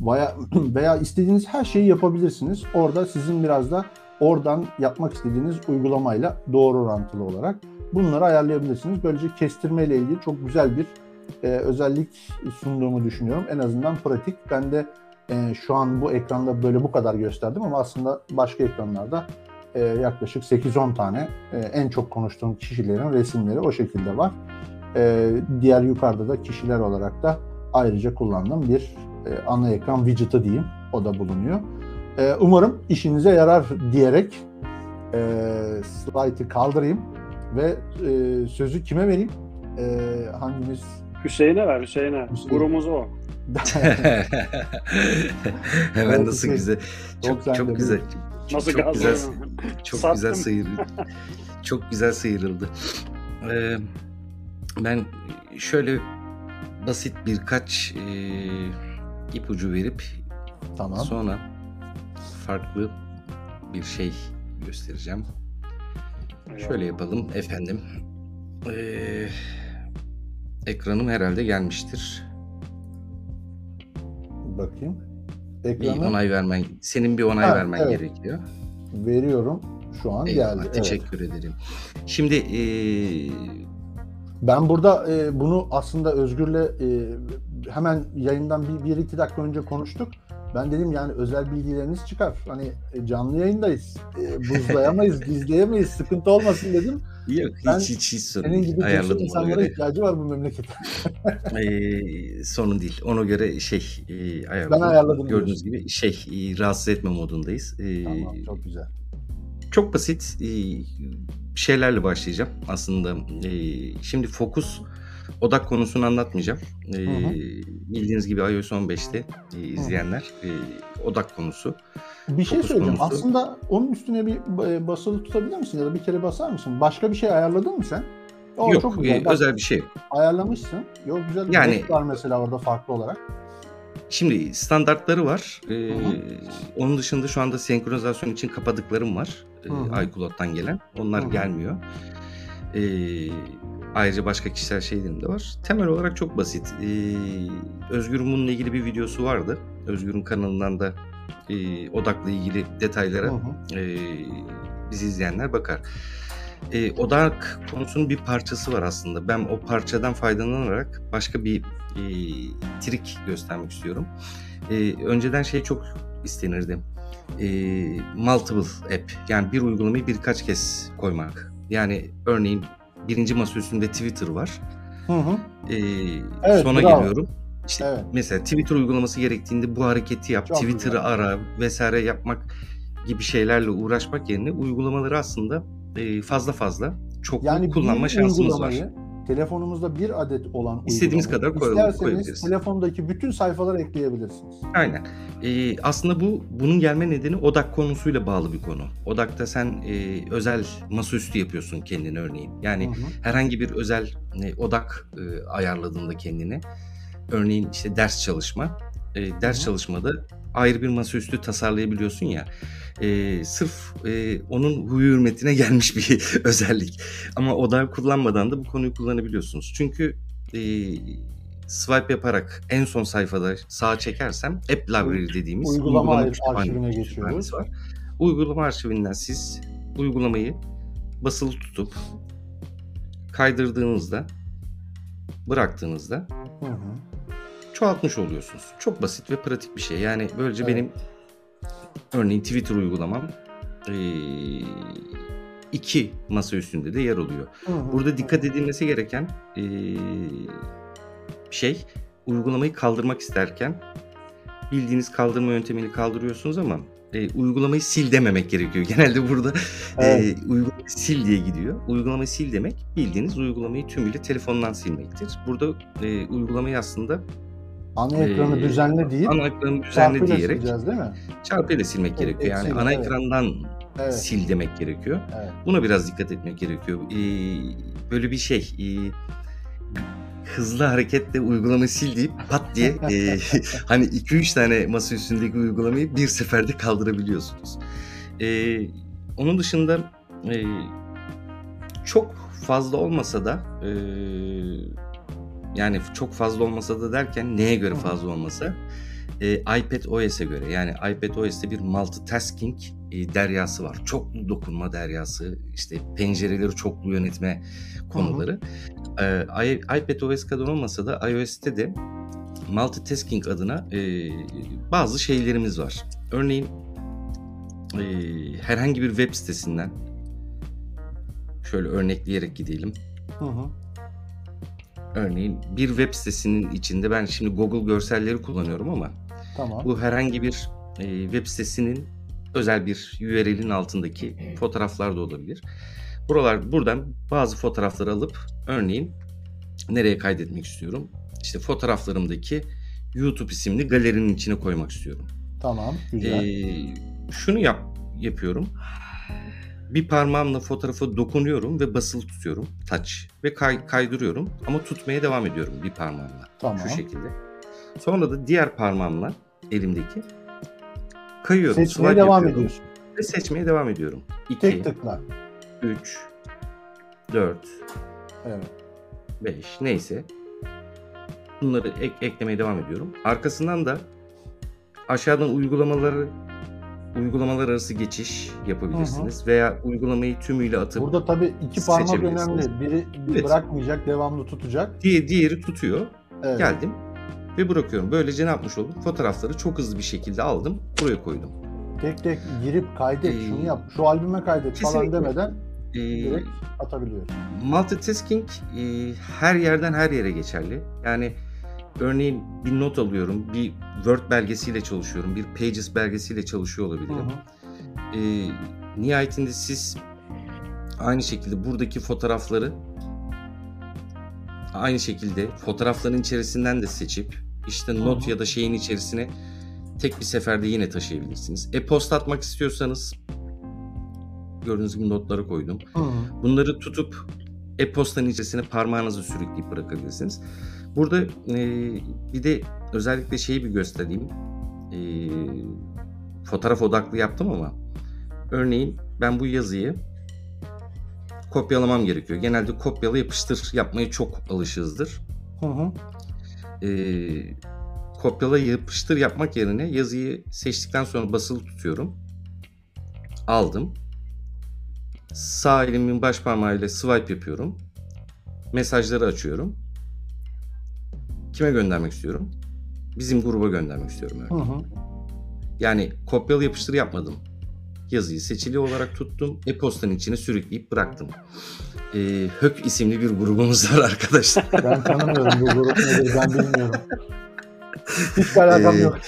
veya, veya istediğiniz her şeyi yapabilirsiniz. Orada sizin biraz da oradan yapmak istediğiniz uygulamayla doğru orantılı olarak bunları ayarlayabilirsiniz. Böylece kestirme ile ilgili çok güzel bir e, özellik sunduğumu düşünüyorum. En azından pratik. Ben de e, şu an bu ekranda böyle bu kadar gösterdim ama aslında başka ekranlarda e, yaklaşık 8-10 tane e, en çok konuştuğum kişilerin resimleri o şekilde var. E, diğer yukarıda da kişiler olarak da ayrıca kullandığım bir e, ana ekran widget'ı diyeyim. O da bulunuyor. E, umarım işinize yarar diyerek e, slide'ı kaldırayım ve e, sözü kime vereyim? E, hangimiz?
Hüseyin'e ver Hüseyin'e.
Hüseyin.
Gurumuz o.
Hemen
Evet,
nasıl
Hüseyin.
güzel. Çok çok
de
güzel. Çok,
Nasıl
çok güzel. Çok
Sattım.
güzel sıyrıldı. çok güzel sıyrıldı. Ee, ben şöyle basit birkaç e, ipucu verip
Tamam.
sonra farklı bir şey göstereceğim. Şöyle yapalım efendim. Ee, ekranım herhalde gelmiştir.
Bakayım.
Bir
Ekranı
onay vermen, senin bir onay
Ha,
vermen
evet.
gerekiyor.
veriyorum. Şu an
Eyvallah,
geldi. Evet.
teşekkür ederim. Şimdi eee,
Ben burada e, bunu aslında Özgür'le e, hemen yayından bir, bir iki dakika önce konuştuk. Ben dedim yani özel bilgileriniz çıkar. Hani e, canlı yayındayız. E, buzlayamayız, gizleyemeyiz. Sıkıntı olmasın dedim.
Yok
Ben
hiç hiç hiç sorun
Senin gibi
Ayarladım
insanlara
göre.
ihtiyacı var bu memlekete.
Ee, sorun değil. Ona göre şey e, ayarladım.
Ben ayarladım
Gördüğünüz gibi şey e, rahatsız etme modundayız. Ee,
Tamam, çok güzel.
çok basit e, şeylerle başlayacağım aslında. E, şimdi fokus odak konusunu anlatmayacağım. E,
Hı hı.
Bildiğiniz gibi iOS 15'te e, izleyenler e, odak konusu.
Bir şey söyleyeceğim.
konusu.
Aslında onun üstüne bir e, basılı tutabilir misin ya da bir kere basar mısın? Başka bir şey ayarladın mı sen? O
Yok
çok güzel.
e,
Bak,
özel bir şey yok.
ayarlamışsın. Yok güzel bir
Yani-
var mesela orada farklı olarak.
Şimdi standartları var. Ee,
Hı hı.
onun dışında şu anda senkronizasyon için kapadıklarım var. Ee, iCloud'dan gelen. Onlar
Hı hı.
gelmiyor. Ee, ayrıca başka kişisel şeylerim de var. Temel olarak çok basit. Ee, Özgür'ün bununla ilgili bir videosu vardı. Özgür'ün kanalından da e, odakla ilgili detaylara
Hı hı.
e, bizi izleyenler bakar. E, odak konusunun bir parçası var aslında. Ben o parçadan faydalanarak başka bir e, trik göstermek istiyorum. E, önceden şey çok istenirdi. E, multiple app yani bir uygulamayı birkaç kez koymak. Yani örneğin birinci masaüstünde Twitter var.
Hı hı.
E,
Evet,
sona
bravo.
geliyorum. İşte
Evet.
mesela Twitter uygulaması gerektiğinde bu hareketi yap,
Çok
Twitter'ı
güzel.
ara vesaire yapmak gibi şeylerle uğraşmak yerine uygulamaları aslında e, fazla fazla çok
Yani
kullanma şansımız var.
Telefonumuzda bir adet olan uygulamayı
kadar koy-
isterseniz
koyabiliriz.
telefondaki bütün sayfalara ekleyebilirsiniz.
Aynen. E, aslında bu bunun gelme nedeni odak konusuyla bağlı bir konu. Odakta sen e, özel masaüstü yapıyorsun kendine örneğin. Yani
Hı hı.
herhangi bir özel e, odak e, ayarladığında kendine örneğin işte ders çalışma e, ders
Hı hı.
çalışmada ayrı bir masaüstü tasarlayabiliyorsun ya e, sırf e, onun huyu hürmetine gelmiş bir özellik ama odağı kullanmadan da bu konuyu kullanabiliyorsunuz çünkü e, swipe yaparak en son sayfada sağa çekersem app library dediğimiz
Uygulama
kütüphane-
arşivine geçiyoruz.
var. Uygulama arşivinden siz uygulamayı basılı tutup kaydırdığınızda bıraktığınızda
Hı hı.
çoğaltmış oluyorsunuz. Çok basit ve pratik bir şey. Yani böylece
Evet.
benim örneğin Twitter uygulamam eee, iki masa üstünde de yer alıyor.
Hı hı.
Burada dikkat edilmesi gereken eee, şey uygulamayı kaldırmak isterken bildiğiniz kaldırma yöntemini kaldırıyorsunuz ama e, uygulamayı sil dememek gerekiyor. Genelde burada
Evet.
e, uygulamayı sil diye gidiyor. Uygulamayı sil demek bildiğiniz uygulamayı tümüyle telefondan silmektir. Burada e, uygulamayı aslında
Ana ekranı
Ee,
düzenle deyip
ana ekranı düzenle diyerek
değil mi?
çarpıyla silmek
Evet,
gerekiyor. Yani ana
evet.
ekrandan
Evet.
sil demek gerekiyor.
Evet.
Buna biraz dikkat etmek gerekiyor. Ee, böyle bir şey e, hızlı hareketle uygulamayı sil deyip pat diye e, hani 2-3 tane masa üstündeki uygulamayı bir seferde kaldırabiliyorsunuz. Ee, onun dışında e, çok fazla olmasa da e, yani çok fazla olmasa da derken neye göre fazla olmasa e, iPad OS'e göre yani iPad OS'te bir multitasking e, deryası var. Çoklu dokunma deryası, işte pencereleri çoklu yönetme konuları. E, i- iPad OS kadar olmasa da iOS'te de multitasking adına e, bazı şeylerimiz var. Örneğin e, herhangi bir web sitesinden şöyle örnekleyerek gidelim.
Hı hı.
Örneğin bir web sitesinin içinde ben şimdi Google görselleri kullanıyorum ama
Tamam.
bu herhangi bir e, web sitesinin özel bir URL'in altındaki fotoğraflar da olabilir. Buralar buradan bazı fotoğrafları alıp örneğin nereye kaydetmek istiyorum? İşte fotoğraflarımdaki YouTube isimli galerinin içine koymak istiyorum.
Tamam. Güzel.
Ee, şunu yap yapıyorum. Bir parmağımla fotoğrafa dokunuyorum ve basılı tutuyorum. Touch. Ve kay- kaydırıyorum. Ama tutmaya devam ediyorum bir parmağımla.
Tamam.
Şu şekilde. Sonra da diğer parmağımla elimdeki kayıyorum.
Seçmeye devam
yapıyorum
ediyorsun.
Ve seçmeye devam ediyorum. 2,
Tek tıkla.
3, 4,
Evet.
5 neyse. Bunları ek- eklemeye devam ediyorum. Arkasından da aşağıdan uygulamaları uygulamalar arası geçiş yapabilirsiniz veya uygulamayı tümüyle atıp
Burada tabii iki parmak önemli. Biri
Evet.
bırakmayacak, devamlı tutacak.
diğer, diğeri tutuyor.
Evet.
Geldim ve bırakıyorum. Böylece ne yapmış oldum? Fotoğrafları çok hızlı bir şekilde aldım, buraya koydum.
Tek tek girip kaydet,
Ee,
şunu yap, şu albüme kaydet falan
kesinlikle.
demeden
Ee,
direkt atabiliyoruz.
multitasking e, her yerden her yere geçerli. Yani örneğin bir not alıyorum, bir Word belgesiyle çalışıyorum, bir Pages belgesiyle çalışıyor
Hı
olabilirim.
hı.
E, nihayetinde siz aynı şekilde buradaki fotoğrafları aynı şekilde fotoğrafların içerisinden de seçip işte
Hı
not
hı.
ya da şeyin içerisine tek bir seferde yine taşıyabilirsiniz. E-posta atmak istiyorsanız gördüğünüz gibi notları koydum.
Hı hı.
Bunları tutup e-postanın içerisine parmağınızı sürükleyip bırakabilirsiniz. Burada e, bir de özellikle şeyi bir göstereyim. E, fotoğraf odaklı yaptım ama örneğin ben bu yazıyı kopyalamam gerekiyor. Genelde kopyala yapıştır yapmaya çok alışığızdır.
Hı hı.
E, kopyala yapıştır yapmak yerine yazıyı seçtikten sonra basılı tutuyorum. Aldım. Sağ elimin baş parmağıyla swipe yapıyorum. Mesajları açıyorum. Kime göndermek istiyorum? Bizim gruba göndermek istiyorum.
Hı
örneğin.
hı.
Yani kopyala yapıştır yapmadım. Yazıyı seçili olarak tuttum. E-postanın içine sürükleyip bıraktım. Ee, Hök isimli bir grubumuz var arkadaşlar.
Ben tanımıyorum bu grup nedir ben bilmiyorum. Hiç alakam
Ee,
yok.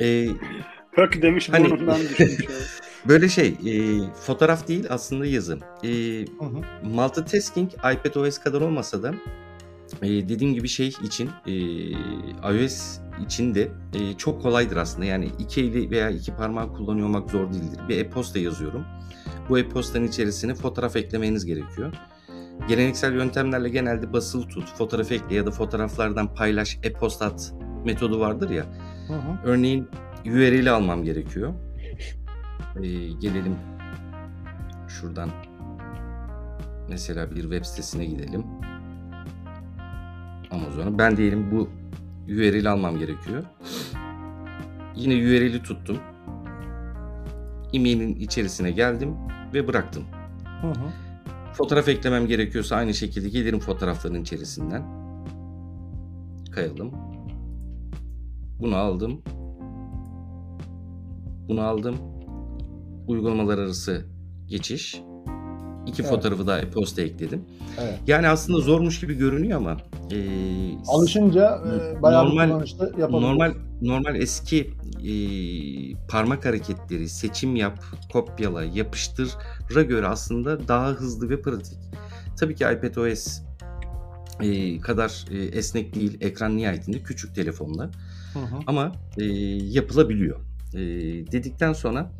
Ee,
Hök demiş
Hani-
burnundan düşmüş.
böyle şey, e, fotoğraf değil aslında yazı. E,
Hı hı.
multitasking iPadOS kadar olmasa da e, dediğim gibi şey için e, iOS için de e, çok kolaydır aslında. Yani iki eli veya iki parmağı kullanıyor olmak zor değildir. Bir e-posta yazıyorum. Bu e-postanın içerisine fotoğraf eklemeniz gerekiyor. Geleneksel yöntemlerle genelde basılı tut, fotoğraf ekle ya da fotoğraflardan paylaş, e-posta at metodu vardır ya.
Hı hı.
Örneğin URL'i almam gerekiyor. Ee, gelelim şuradan. Mesela bir web sitesine gidelim. Amazon'a. Ben diyelim bu URL'i almam gerekiyor. Yine URL'i tuttum. E-mail'in içerisine geldim ve bıraktım.
Hı hı.
Fotoğraf eklemem gerekiyorsa aynı şekilde gelirim fotoğrafların içerisinden. Kayalım. Bunu aldım. Bunu aldım. Uygulamalar arası geçiş. İki
Evet.
fotoğrafı da e-posta ekledim.
Evet.
Yani aslında zormuş gibi görünüyor ama eee,
Alışınca e, bayağı
Normal-
yapabiliyoruz.
normal normal eski eee, parmak hareketleri seçim yap, kopyala, yapıştıra göre aslında daha hızlı ve pratik. Tabii ki iPadOS eee, kadar eee, esnek değil. Ekran nihayetinde küçük.
Hı hı.
ama e, yapılabiliyor. E, dedikten sonra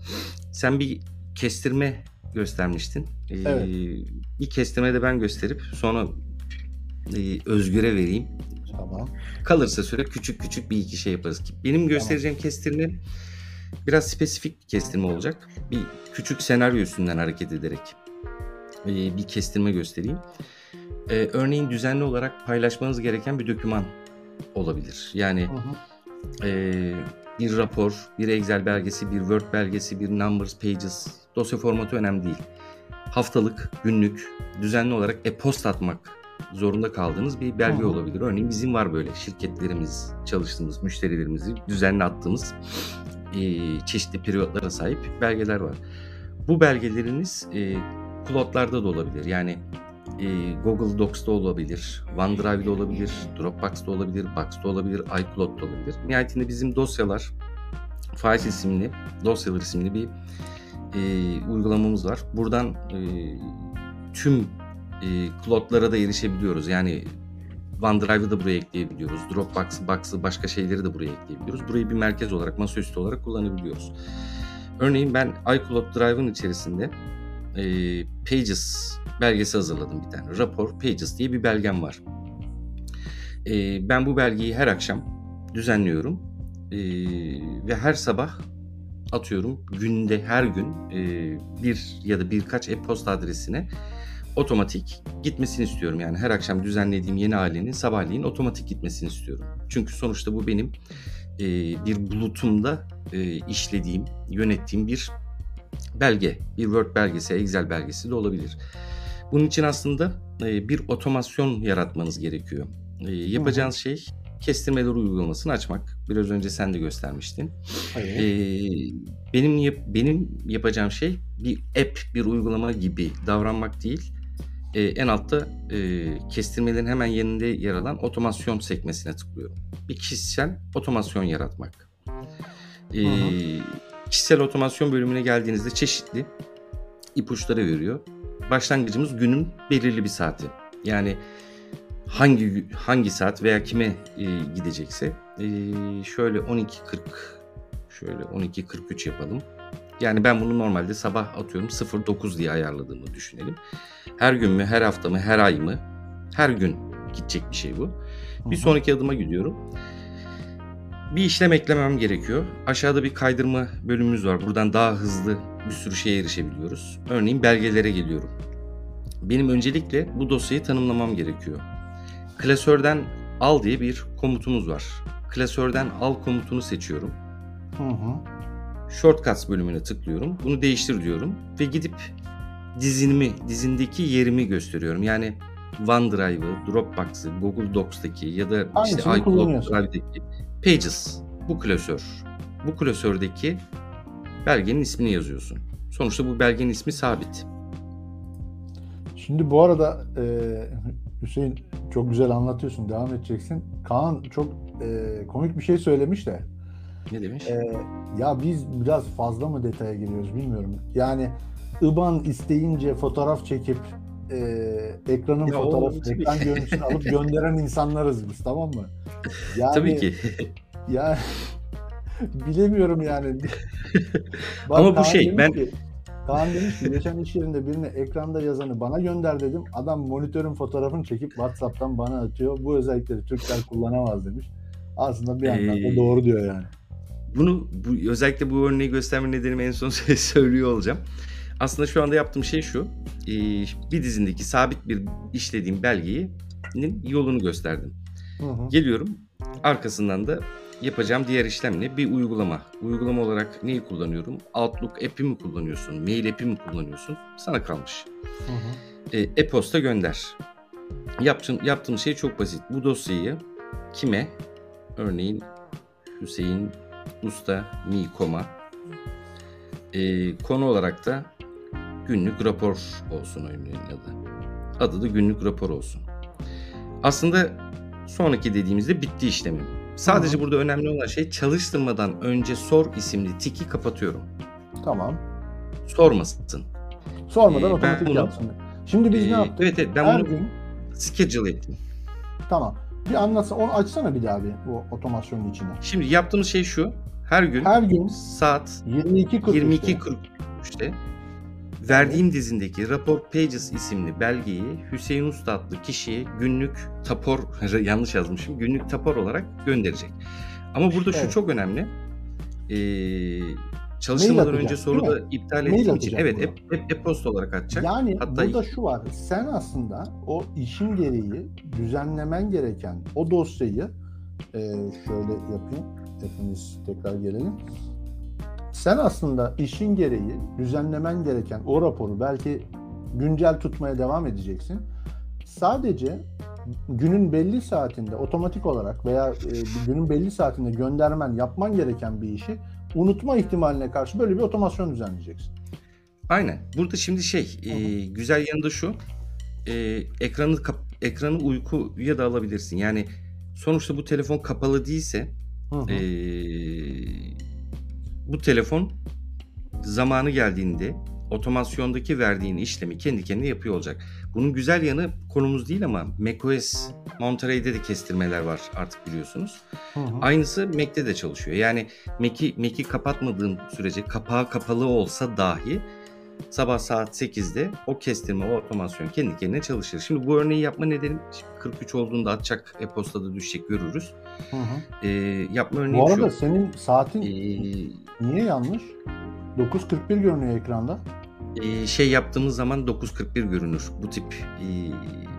sen bir kestirme göstermiştin. E,
Evet.
Bir kestirme de ben gösterip sonra e, Özgür'e vereyim.
Tamam.
Kalırsa süre küçük küçük bir iki şey yaparız. Benim göstereceğim kestirme biraz spesifik bir kestirme olacak. Bir küçük senaryo üstünden hareket ederek e, bir kestirme göstereyim. E, örneğin düzenli olarak paylaşmanız gereken bir doküman olabilir. Yani
Hı hı.
ee, bir rapor, bir Excel belgesi, bir Word belgesi, bir Numbers Pages dosya formatı önemli değil. Haftalık, günlük, düzenli olarak e-posta atmak zorunda kaldığınız bir belge
Hı hı.
olabilir. Örneğin bizim var böyle şirketlerimiz, çalıştığımız müşterilerimizi düzenli attığımız e, çeşitli periyotlara sahip belgeler var. Bu belgeleriniz e, cloud'larda da olabilir. Yani e, Google Docs'ta olabilir, OneDrive'da olabilir, Dropbox'ta olabilir, Box'ta olabilir, iCloud'da olabilir. Nihayetinde bizim dosyalar, Files isimli, dosyalar isimli bir e, uygulamamız var. Buradan e, tüm e, cloud'lara da erişebiliyoruz. Yani OneDrive'ı da buraya ekleyebiliyoruz. Dropbox, Box'ı, başka şeyleri de buraya ekleyebiliyoruz. Burayı bir merkez olarak, masaüstü olarak kullanabiliyoruz. Örneğin ben iCloud Drive'ın içerisinde e, Pages belgesi hazırladım bir tane. Rapor Pages diye bir belgem var. E, ben bu belgeyi her akşam düzenliyorum E, ve her sabah atıyorum günde her gün e, bir ya da birkaç e-posta adresine otomatik gitmesini istiyorum. Yani her akşam düzenlediğim yeni halinin sabahleyin otomatik gitmesini istiyorum. Çünkü sonuçta bu benim eee, bir bulutumda, eee, işlediğim, yönettiğim bir belge, bir Word belgesi, Excel belgesi de olabilir. Bunun için aslında, eee, bir otomasyon yaratmanız gerekiyor.
Hı.
yapacağınız şey kestirmeler uygulamasını açmak. Biraz önce sen de göstermiştin.
Evet.
Eee, benim yap benim yapacağım şey bir app, bir uygulama gibi davranmak değil. En altta, kestirmelerin hemen yanında yer alan otomasyon sekmesine tıklıyorum. Bir kişisel otomasyon yaratmak.
Hı hı.
Kişisel otomasyon bölümüne geldiğinizde çeşitli ipuçları veriyor. Başlangıcımız günün belirli bir saati. Yani hangi hangi saat veya kime, eee, gidecekse, eee, şöyle 12.40 şöyle 12.43 yapalım. Yani ben bunu normalde sabah atıyorum 09.00 diye ayarladığımı düşünelim. Her gün mü, her hafta mı, her ay mı? Her gün gidecek bir şey bu. Bir sonraki adıma gidiyorum. Bir işlem eklemem gerekiyor. Aşağıda bir kaydırma bölümümüz var. Buradan daha hızlı bir sürü şeye erişebiliyoruz. Örneğin belgelere geliyorum. Benim öncelikle bu dosyayı tanımlamam gerekiyor. Klasörden al diye bir komutumuz var. Klasörden al komutunu seçiyorum.
Hı hı.
Shortcuts bölümüne tıklıyorum. Bunu değiştir diyorum ve gidip dizinimi, dizindeki yerimi gösteriyorum. Yani OneDrive'ı, Dropbox'ı, Google Docs'taki ya da işte
Hangisini
iCloud
kullanıyorsun?
Pages bu klasör. Bu klasördeki belgenin ismini yazıyorsun. Sonuçta bu belgenin ismi sabit.
Şimdi bu arada eee, Hüseyin çok güzel anlatıyorsun. Devam edeceksin. Kaan çok eee, komik bir şey söylemiş de.
Ne demiş?
Eee, ya biz biraz fazla mı detaya giriyoruz bilmiyorum. Yani IBAN isteyince fotoğraf çekip eee, ekranın
Ya
fotoğrafı, ekran görüntüsünü alıp gönderen insanlarız biz tamam mı? Yani
Tabii ki.
ya bilemiyorum yani. Bak
Ama bu şey, ben-
ki, Kaan demiş ki geçen iş yerinde birine ekranda yazanı bana gönder dedim. Adam monitörün fotoğrafını çekip WhatsApp'tan bana atıyor. Bu özellikleri Türkler kullanamaz demiş. Aslında bir anlamda
Ee,
doğru diyor yani.
Bunu bu, özellikle bu örneği gösterme nedenimi en son söylüyor olacağım. Aslında şu anda yaptığım şey şu. Ee, bir dizindeki sabit bir işlediğim belgenin yolunu gösterdim.
Hı hı.
Geliyorum. Arkasından da yapacağım diğer işlem ne? Bir uygulama. Uygulama olarak neyi kullanıyorum? Outlook app'i mi kullanıyorsun? Mail app'i mi kullanıyorsun? Sana kalmış.
Hı hı.
E, e-posta gönder. Yaptığım, yaptığım şey çok basit. Bu dosyayı kime? Örneğin Hüseyin Usta Mi.com'a e, konu olarak da günlük rapor olsun örneğin adı. Adı da günlük rapor olsun. Aslında sonraki dediğimizde bitti işlemim. Sadece
hı.
burada önemli olan şey çalıştırmadan önce sor isimli tiki kapatıyorum.
Tamam.
Sormasın.
Sormadan
Ee,
otomatik
bunu-
yapsın. Şimdi biz
Ee,
ne yaptık?
Evet evet ben
Her
bunu
gün
schedule ettim.
tamam. Bir anlatsana. Onu açsana bir daha bir bu otomasyonun içine.
Şimdi yaptığımız şey şu. Her gün
Her gün
saat
22.43'te
22.43'te verdiğim dizindeki Rapor Pages isimli belgeyi Hüseyin Usta adlı kişiye günlük tapor yanlış yazmışım. Günlük tapor olarak gönderecek. Ama burada şu
Evet.
çok önemli. Ee, çalıştırmadan
atacak,
önce soru
değil
da iptal ettiğim için evet e- e- e-posta olarak atacak.
Yani
Hatta
burada şu var. Sen aslında o işin gereği düzenlemen gereken o dosyayı e, şöyle yapayım. Hepimiz tekrar gelelim. Sen aslında işin gereği düzenlemen gereken o raporu belki güncel tutmaya devam edeceksin. Sadece günün belli saatinde otomatik olarak veya e, günün belli saatinde göndermen, yapman gereken bir işi unutma ihtimaline karşı böyle bir otomasyon düzenleyeceksin.
Aynen. Burada şimdi şey, e, güzel yanı da şu. E, ekranı kap- ekranı uykuya da alabilirsin. Yani sonuçta bu telefon kapalı değilse
Hı hı.
e, bu telefon zamanı geldiğinde otomasyondaki verdiğin işlemi kendi kendine yapıyor olacak. Bunun güzel yanı konumuz değil ama macOS Monterey'de de kestirmeler var artık biliyorsunuz.
Hı hı.
Aynısı Mac'te de çalışıyor. Yani Mac'i Mac'i kapatmadığın sürece kapağı kapalı olsa dahi sabah saat 8'de o kestirme, o otomasyon kendi kendine çalışır. Şimdi bu örneği yapma nedenim şimdi 43 olduğunda atacak e-postada düşecek görürüz.
Hı hı.
Ee, yapma örneği
Bu arada
şu.
senin saatin
Ee,
niye yanlış? 9.41 görünüyor ekranda.
e, şey yaptığımız zaman 9.41 görünür. Bu tip e,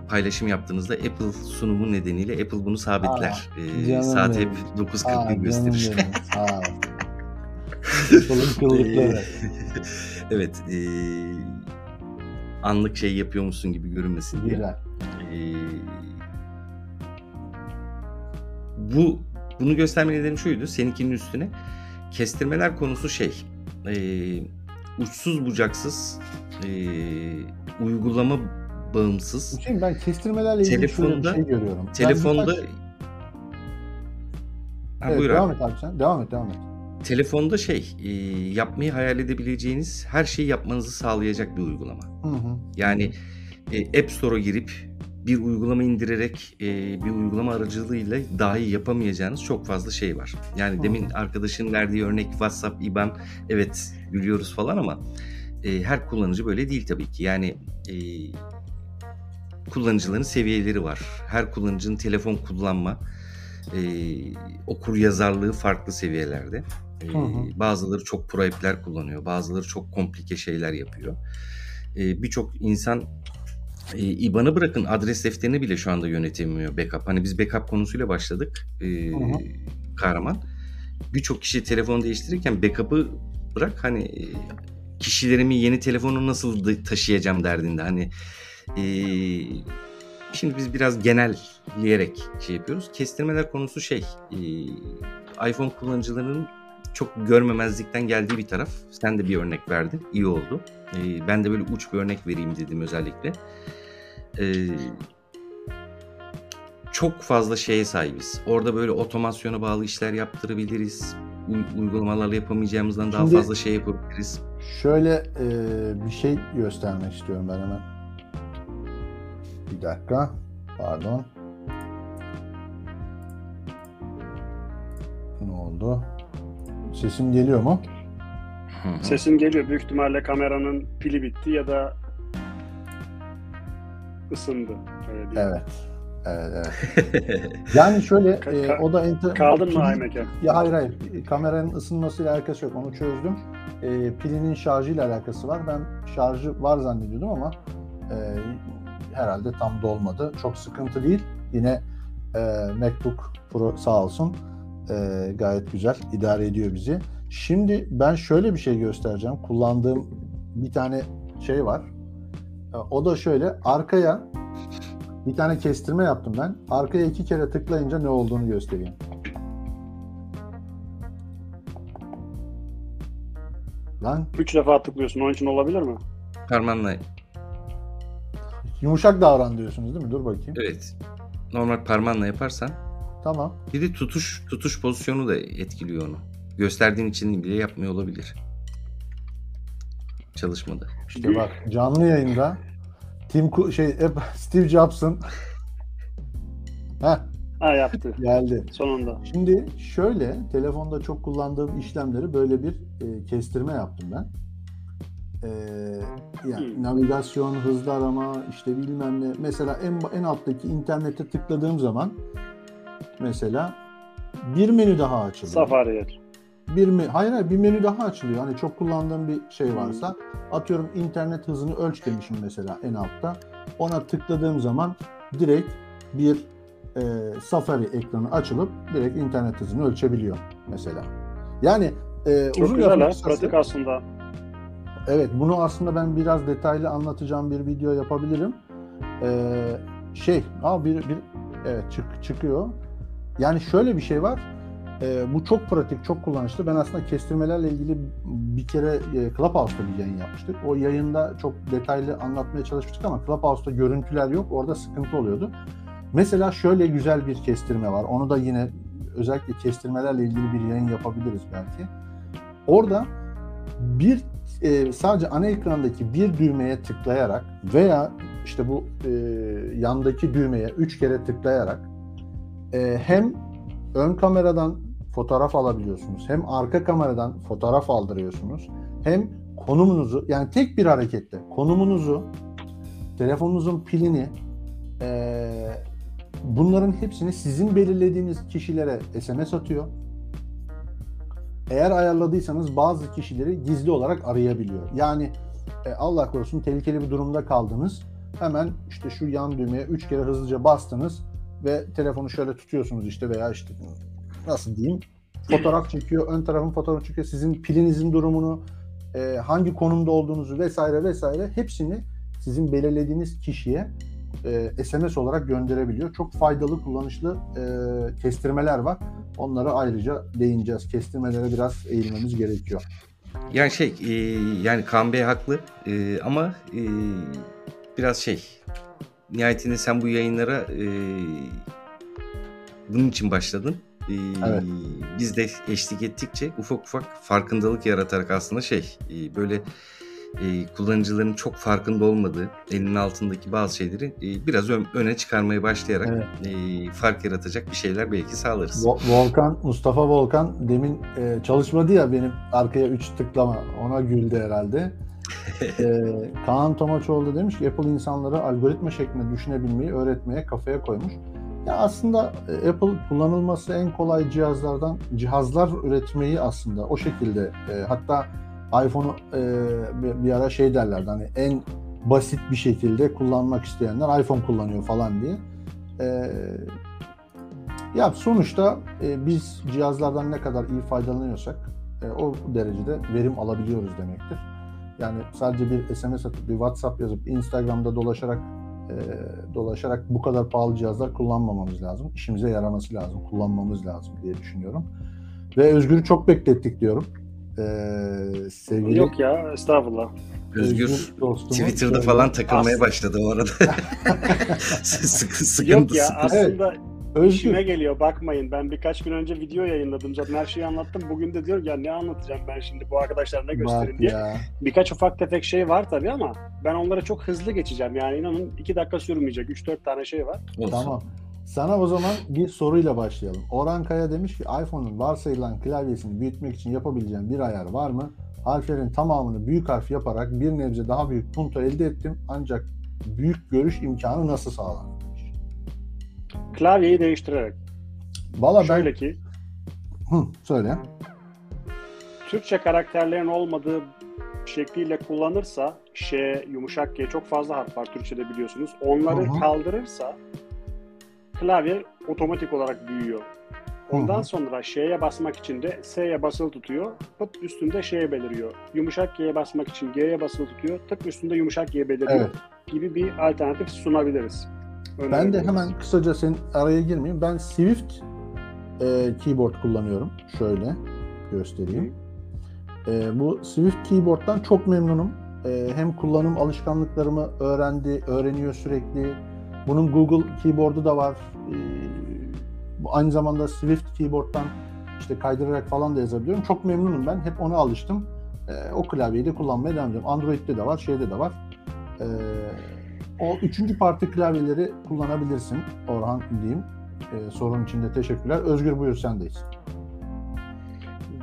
paylaşım yaptığınızda Apple sunumu nedeniyle Apple bunu sabitler. Ee,
canım
saat hep
benim.
9.41
Aa, canım
gösterir.
Apple'ın
evet. e, anlık şey yapıyormuşsun gibi görünmesin diye.
Güzel.
Ee, bu bunu gösterme nedenim şuydu. Seninkinin üstüne kestirmeler konusu şey. e, uçsuz bucaksız e, uygulama bağımsız.
Hüseyin ben kestirmelerle ilgili şöyle bir
Telefonda-
şey görüyorum. Ben
Telefonda
birkaç-
Ha,
Evet,
buyur
devam
abi.
et abi sen. Devam et devam et.
Telefonda şey e, yapmayı hayal edebileceğiniz her şeyi yapmanızı sağlayacak bir uygulama.
Hı hı.
Yani e, App Store'a girip bir uygulama indirerek e, bir uygulama aracılığıyla dahi yapamayacağınız çok fazla şey var. Yani demin arkadaşın verdiği örnek WhatsApp, IBAN evet gülüyoruz falan ama e, her kullanıcı böyle değil tabii ki. Yani e, kullanıcıların seviyeleri var. Her kullanıcının telefon kullanma, e, okur yazarlığı farklı seviyelerde. E,
Hı hı.
bazıları çok pro app'ler kullanıyor, bazıları çok komplike şeyler yapıyor. E, Birçok insan e, IBAN'ı bırakın adres defterini bile şu anda yönetemiyor backup. Hani biz backup konusuyla başladık e,
Hı hı.
kahraman. Birçok kişi telefon değiştirirken backup'ı bırak hani e, kişilerimi yeni telefonu nasıl taşıyacağım derdinde. Hani e, şimdi biz biraz genelleyerek şey yapıyoruz. Kestirmeler konusu şey e, iPhone kullanıcılarının çok görmemezlikten geldiği bir taraf. Sen de bir örnek verdin. iyi oldu. E, ben de böyle uç bir örnek vereyim dedim özellikle. E, çok fazla şeye sahibiz. Orada böyle otomasyona bağlı işler yaptırabiliriz. U- uygulamalarla yapamayacağımızdan daha
Şimdi-
fazla şey yapabiliriz.
Şöyle e, bir şey göstermek istiyorum ben hemen. Bir dakika. Pardon. Ne oldu? Sesim geliyor mu?
Sesin geliyor. Büyük ihtimalle kameranın pili bitti ya da ısındı. Öyle diyeyim.
Evet. Evet, evet. Yani şöyle
Ka-
e, o da enter...
Kaldın mı iMac'e?
Ya hayır hayır. Kameranın ısınmasıyla alakası yok. Onu çözdüm. E, pilinin şarjıyla alakası var. Ben şarjı var zannediyordum ama e, herhalde tam dolmadı. Çok sıkıntı değil. Yine e, MacBook Pro sağ olsun e, gayet güzel idare ediyor bizi. Şimdi ben şöyle bir şey göstereceğim. Kullandığım bir tane şey var. E, o da şöyle arkaya bir tane kestirme yaptım ben. Arkaya iki kere tıklayınca ne olduğunu göstereyim. Lan
Üç defa tıklıyorsun. Onun için olabilir mi?
Parmağınla
yumuşak davran diyorsunuz değil mi? Dur bakayım.
evet. Normal parmağınla yaparsan
Tamam.
bir de tutuş tutuş pozisyonu da etkiliyor onu. Gösterdiğin için bile yapmıyor olabilir. Çalışmadı.
İşte bak canlı yayında Tim Cook- şey hep Steve Jobs'ın Heh,
Ha yaptı.
geldi.
Sonunda.
Şimdi şöyle telefonda çok kullandığım işlemleri böyle bir e, kestirme yaptım ben. E, yani
Hmm.
navigasyon, hızlı arama, işte bilmem ne. Mesela en en alttaki internete tıkladığım zaman mesela bir menü daha açılıyor.
Safari yer.
Bir mi hayır, hayır bir menü daha açılıyor. Hani çok kullandığım bir şey varsa atıyorum internet hızını ölç demişim mesela en altta. Ona tıkladığım zaman direkt bir e, Safari ekranı açılıp direkt internet hızını ölçebiliyor mesela. Yani e,
Çok
uzun
güzel ha. Pratik aslında.
Evet, bunu aslında ben biraz detaylı anlatacağım bir video yapabilirim. Ee, şey, aa bir, bir evet çık, çıkıyor. Yani şöyle bir şey var. Ee, bu çok pratik, çok kullanışlı. Ben aslında kestirmelerle ilgili bir kere e, Clubhouse'da bir yayın yapmıştık. O yayında çok detaylı anlatmaya çalışmıştık ama Clubhouse'da görüntüler yok. Orada sıkıntı oluyordu. Mesela şöyle güzel bir kestirme var. Onu da yine özellikle kestirmelerle ilgili bir yayın yapabiliriz belki. Orada bir e, sadece ana ekrandaki bir düğmeye tıklayarak veya işte bu e, yandaki düğmeye üç kere tıklayarak e, hem ön kameradan fotoğraf alabiliyorsunuz hem arka kameradan fotoğraf aldırıyorsunuz hem konumunuzu yani tek bir hareketle konumunuzu telefonunuzun pilini e, bunların hepsini sizin belirlediğiniz kişilere SMS atıyor. Eğer ayarladıysanız bazı kişileri gizli olarak arayabiliyor. Yani e, Allah korusun tehlikeli bir durumda kaldınız. Hemen işte şu yan düğmeye 3 kere hızlıca bastınız ve telefonu şöyle tutuyorsunuz işte veya işte nasıl diyeyim fotoğraf çekiyor. Ön tarafın fotoğraf çekiyor. Sizin pilinizin durumunu, e, hangi konumda olduğunuzu vesaire vesaire hepsini sizin belirlediğiniz kişiye e, SMS olarak gönderebiliyor. Çok faydalı, kullanışlı e, kestirmeler var. Onlara ayrıca değineceğiz. Kestirmelere biraz eğilmemiz gerekiyor.
Yani şey e, yani Kaan Bey haklı E, ama e, biraz şey nihayetinde sen bu yayınlara e, bunun için başladın. E,
Evet.
Biz de eşlik ettikçe ufak ufak farkındalık yaratarak aslında şey e, böyle e, kullanıcıların çok farkında olmadığı elinin altındaki bazı şeyleri e, biraz ön- öne çıkarmaya başlayarak
Evet.
e, fark yaratacak bir şeyler belki sağlarız.
Vo- Volkan, Mustafa Volkan demin e, çalışmadı ya benim arkaya 3 tıklama. Ona güldü herhalde. E, Kaan Tomaçoğlu demiş ki Apple insanları algoritma şeklinde düşünebilmeyi öğretmeye kafaya koymuş. Ya aslında e, Apple kullanılması en kolay cihazlardan cihazlar üretmeyi aslında o şekilde e, hatta iPhone'u e, bir, bir ara şey derlerdi hani en basit bir şekilde kullanmak isteyenler iPhone kullanıyor falan diye. E, ya sonuçta e, biz cihazlardan ne kadar iyi faydalanıyorsak e, o derecede verim alabiliyoruz demektir. Yani sadece bir SMS atıp bir WhatsApp yazıp Instagram'da dolaşarak e, dolaşarak bu kadar pahalı cihazlar kullanmamamız lazım. İşimize yaraması lazım, kullanmamız lazım diye düşünüyorum. Ve Özgür'ü çok beklettik diyorum. E, sevgili
Yok ya estağfurullah.
Özgür
dostumu
Twitter'da
şöyle-
falan takılmaya
As-
başladı o arada. Sıkı, sıkıntı,
Yok ya
sıkıntı.
aslında
Özgür,
işime geliyor bakmayın. Ben birkaç gün önce video yayınladım. Zaten her şeyi anlattım. Bugün de diyorum ya ne anlatacağım ben şimdi bu arkadaşlara ne göstereyim
bak
diye.
ya.
Birkaç ufak tefek şey var tabii ama ben onlara çok hızlı geçeceğim. Yani inanın iki dakika sürmeyecek. 3-4 tane şey var.
Olsun.
Tamam. Sana o zaman bir soruyla başlayalım. Orhan Kaya demiş ki iPhone'un varsayılan klavyesini büyütmek için yapabileceğim bir ayar var mı? Harflerin tamamını büyük harf yaparak bir nebze daha büyük punto elde ettim. Ancak büyük görüş imkanı nasıl sağlar?
Klavyeyi değiştirerek.
Valla ben...
Şöyle ki
Hı, söyle.
Türkçe karakterlerin olmadığı şekliyle kullanırsa Ş, yumuşak G çok fazla harf var Türkçe'de biliyorsunuz. Onları
Hı hı.
kaldırırsa klavye otomatik olarak büyüyor. Ondan
Hı hı.
sonra Ş'ye basmak için de S'ye basılı tutuyor. Pıt üstünde Ş beliriyor. Yumuşak G'ye basmak için G'ye basılı tutuyor. Tık üstünde yumuşak G beliriyor.
Evet.
Gibi bir alternatif sunabiliriz.
Ben de hemen kısaca senin araya girmeyeyim. Ben Swift e, keyboard kullanıyorum. Şöyle göstereyim. E, bu Swift keyboard'dan çok memnunum. E, hem kullanım alışkanlıklarımı öğrendi, öğreniyor sürekli. Bunun Google keyboard'u da var. E, bu aynı zamanda Swift keyboard'dan işte kaydırarak falan da yazabiliyorum. Çok memnunum ben. Hep ona alıştım. E, o klavyeyi de kullanmaya devam ediyorum. Android'de de var, şeyde de var. E, o üçüncü parti klavyeleri kullanabilirsin Orhan diyeyim. E, sorun için de teşekkürler. Özgür buyur sendeyiz.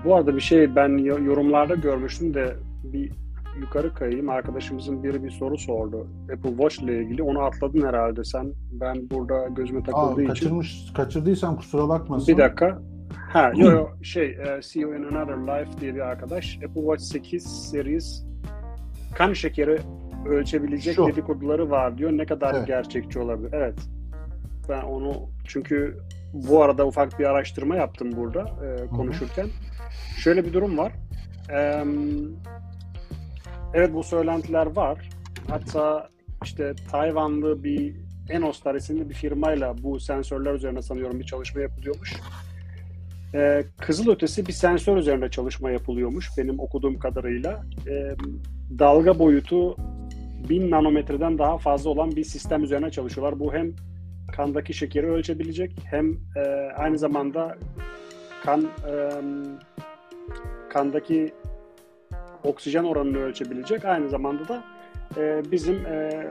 Bu arada bir şey ben yo- yorumlarda görmüştüm de bir yukarı kayayım. Arkadaşımızın biri bir soru sordu. Apple Watch ile ilgili. Onu atladın herhalde sen. Ben burada gözüme
Aa,
takıldığı için.
kaçırmış, kaçırdıysam kusura bakmasın.
Bir dakika. Ha, yo, yo, şey, e, See You in Another Life diye bir arkadaş. Apple Watch 8 Series kan şekeri ölçebilecek
Şu.
dedikoduları var diyor. Ne kadar
Evet.
gerçekçi olabilir? Evet. Ben onu çünkü bu arada ufak bir araştırma yaptım burada e, konuşurken. Şöyle bir durum var. Eee, evet bu söylentiler var. Hatta işte Tayvanlı bir Enostar isimli bir firmayla bu sensörler üzerine sanıyorum bir çalışma yapılıyormuş. Ee, kızılötesi bir sensör üzerinde çalışma yapılıyormuş benim okuduğum kadarıyla. Ee, dalga boyutu 1000 nanometreden daha fazla olan bir sistem üzerine çalışıyorlar. Bu hem kandaki şekeri ölçebilecek hem e, aynı zamanda kan e, kandaki oksijen oranını ölçebilecek. Aynı zamanda da e, bizim e,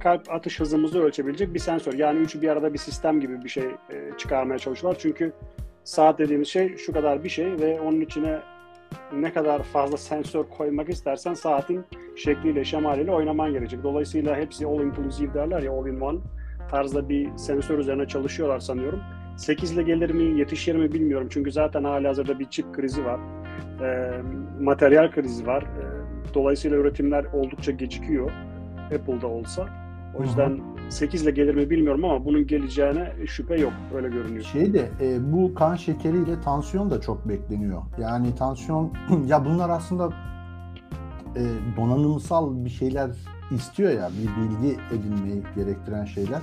kalp atış hızımızı ölçebilecek bir sensör. Yani üçü bir arada bir sistem gibi bir şey e, çıkarmaya çalışıyorlar. Çünkü saat dediğimiz şey şu kadar bir şey ve onun içine ne kadar fazla sensör koymak istersen saatin şekliyle, şemaliyle oynaman gerekecek. Dolayısıyla hepsi all inclusive derler ya all in one tarzda bir sensör üzerine çalışıyorlar sanıyorum. 8 ile gelir mi, yetişir mi bilmiyorum. Çünkü zaten hali hazırda bir çip krizi var. E, materyal krizi var. E, dolayısıyla üretimler oldukça gecikiyor. Apple'da olsa. O yüzden 8 ile gelir mi bilmiyorum ama bunun geleceğine şüphe yok. Öyle görünüyor.
Şey de e, bu kan şekeriyle tansiyon da çok bekleniyor. Yani tansiyon ya bunlar aslında e, donanımsal bir şeyler istiyor ya bir bilgi edinmeyi gerektiren şeyler.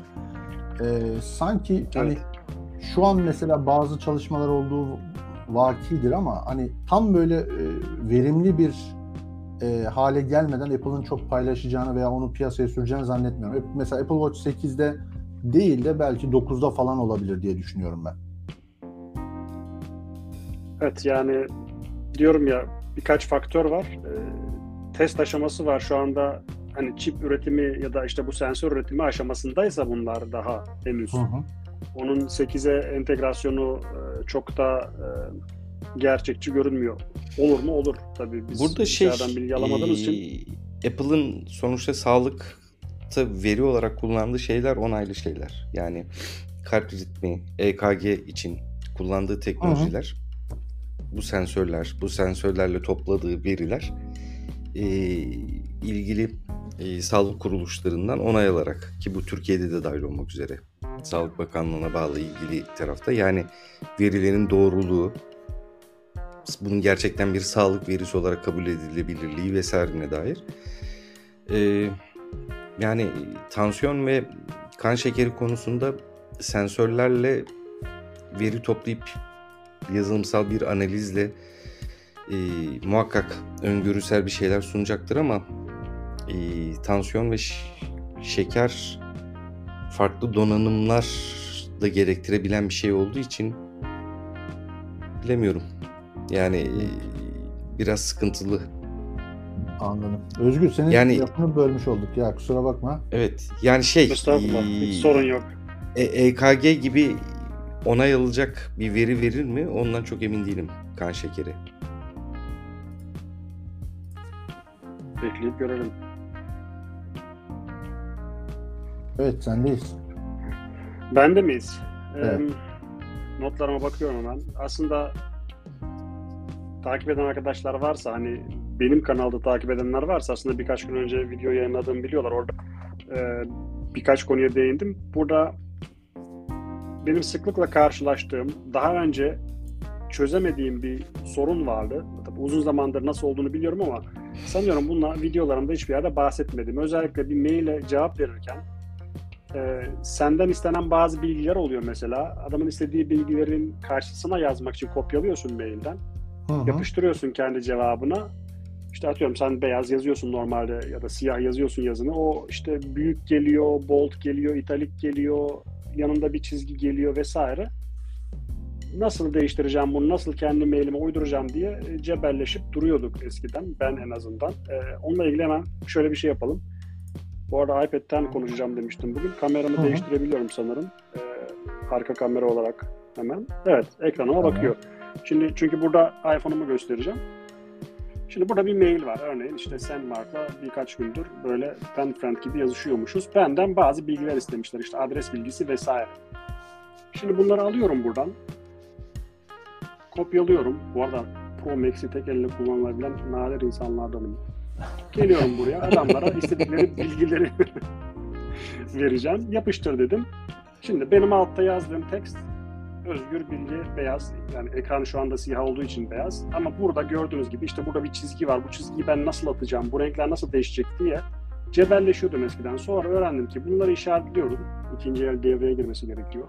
E, sanki hani şu an mesela bazı çalışmalar olduğu vakidir ama hani tam böyle e, verimli bir e, hale gelmeden Apple'ın çok paylaşacağını veya onu piyasaya süreceğini zannetmiyorum. Mesela Apple Watch 8'de değil de belki 9'da falan olabilir diye düşünüyorum ben.
Evet yani diyorum ya birkaç faktör var. Ee, test aşaması var şu anda hani çip üretimi ya da işte bu sensör üretimi aşamasındaysa bunlar daha henüz.
Hı hı.
Onun 8'e entegrasyonu e, çok da e, gerçekçi görünmüyor. Olur mu? Olur. Tabii biz
Burada şey
bilgi alamadığımız için
eee, Apple'ın sonuçta sağlıkta veri olarak kullandığı şeyler onaylı şeyler. Yani kalp ritmi, EKG için kullandığı teknolojiler, bu sensörler, bu sensörlerle topladığı veriler eee, ilgili eee, sağlık kuruluşlarından onay alarak ki bu Türkiye'de de dahil olmak üzere Sağlık Bakanlığı'na bağlı ilgili tarafta yani verilerin doğruluğu, bunun gerçekten bir sağlık verisi olarak kabul edilebilirliği vesairine dair. Ee, yani tansiyon ve kan şekeri konusunda sensörlerle veri toplayıp yazılımsal bir analizle e, muhakkak öngörüsel bir şeyler sunacaktır ama e, tansiyon ve şeker farklı donanımlar da gerektirebilen bir şey olduğu için bilemiyorum. Yani e, biraz sıkıntılı.
Anladım. Özgür senin
Yani-
lafını bölmüş olduk ya kusura bakma.
Evet. Yani şey
estağfurullah
e,
hiç sorun yok.
E- EKG gibi onay alacak bir veri verir mi? Ondan çok emin değilim kan şekeri.
Bekleyip görelim.
Evet sendeyiz.
Bende miyiz?
Evet.
Ee, notlarıma bakıyorum hemen. Aslında takip eden arkadaşlar varsa hani benim kanalda takip edenler varsa aslında birkaç gün önce video yayınladığımı biliyorlar. Orada e, birkaç konuya değindim. Burada benim sıklıkla karşılaştığım, daha önce çözemediğim bir sorun vardı. Tabii uzun zamandır nasıl olduğunu biliyorum ama sanıyorum bununla videolarımda hiçbir yerde bahsetmedim. Özellikle bir maile cevap verirken e, senden istenen bazı bilgiler oluyor mesela. Adamın istediği bilgilerin karşısına yazmak için kopyalıyorsun mailden.
Hı hı.
Yapıştırıyorsun kendi cevabına. İşte atıyorum sen beyaz yazıyorsun normalde ya da siyah yazıyorsun yazını. O işte büyük geliyor, bold geliyor, italik geliyor, yanında bir çizgi geliyor vesaire. Nasıl değiştireceğim bunu, nasıl kendi mailime uyduracağım diye e, cebelleşip duruyorduk eskiden. Ben en azından. Ee, onunla ilgili hemen şöyle bir şey yapalım. Bu arada iPad'ten konuşacağım demiştim bugün. Kameramı
Hı hı.
değiştirebiliyorum sanırım. Ee, arka kamera olarak hemen. Evet, ekranıma
Tamam.
bakıyor. Şimdi çünkü burada iPhone'umu göstereceğim. Şimdi burada bir mail var. Örneğin işte sen Mark'la birkaç gündür böyle pen friend gibi yazışıyormuşuz. Benden bazı bilgiler istemişler. İşte adres bilgisi vesaire. Şimdi bunları alıyorum buradan. Kopyalıyorum. Bu arada Pro Max'i tek elle kullanılabilen nadir insanlardanım. Geliyorum buraya. Adamlara istedikleri bilgileri vereceğim. Yapıştır dedim. Şimdi benim altta yazdığım tekst Özgür Bilgi beyaz. Yani ekran şu anda siyah olduğu için beyaz. Ama burada gördüğünüz gibi işte burada bir çizgi var. Bu çizgiyi ben nasıl atacağım? Bu renkler nasıl değişecek diye cebelleşiyordum eskiden. Sonra öğrendim ki bunları işaretliyorum. İkinci el devreye girmesi gerekiyor.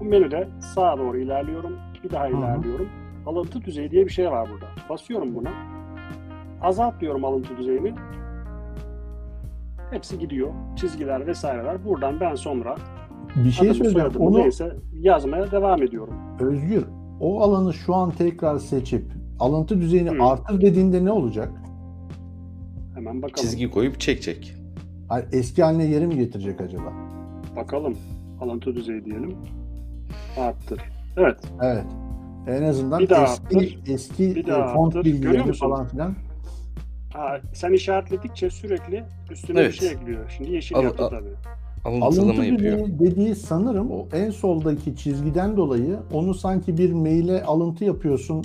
Bu menüde sağa doğru ilerliyorum. Bir daha ilerliyorum. Alıntı düzeyi diye bir şey var burada. Basıyorum buna. Azalt diyorum alıntı düzeyini. Hepsi gidiyor. Çizgiler vesaireler. Buradan ben sonra
Bir şey
adımı,
söyleyeceğim. Onu
neyse yazmaya devam ediyorum.
Özgür o alanı şu an tekrar seçip alıntı düzeyini
Hı.
artır dediğinde ne olacak?
Hemen bakalım.
Çizgi koyup çekecek.
Hayır, eski haline geri mi getirecek acaba?
Bakalım. Alıntı düzeyi diyelim. Arttır. Evet.
Evet. En azından
Bir daha
eski
arttır.
eski
Bir
e,
daha
font
arttır. Musun?
falan filan.
Ha, sen işaretledikçe sürekli üstüne
Evet.
bir şey ekliyor. Şimdi yeşil
Al-
yaptı
al-
tabii.
Alıntılama
Alıntı
yapıyor.
dediği, dediği sanırım o en soldaki çizgiden dolayı onu sanki bir maile alıntı yapıyorsun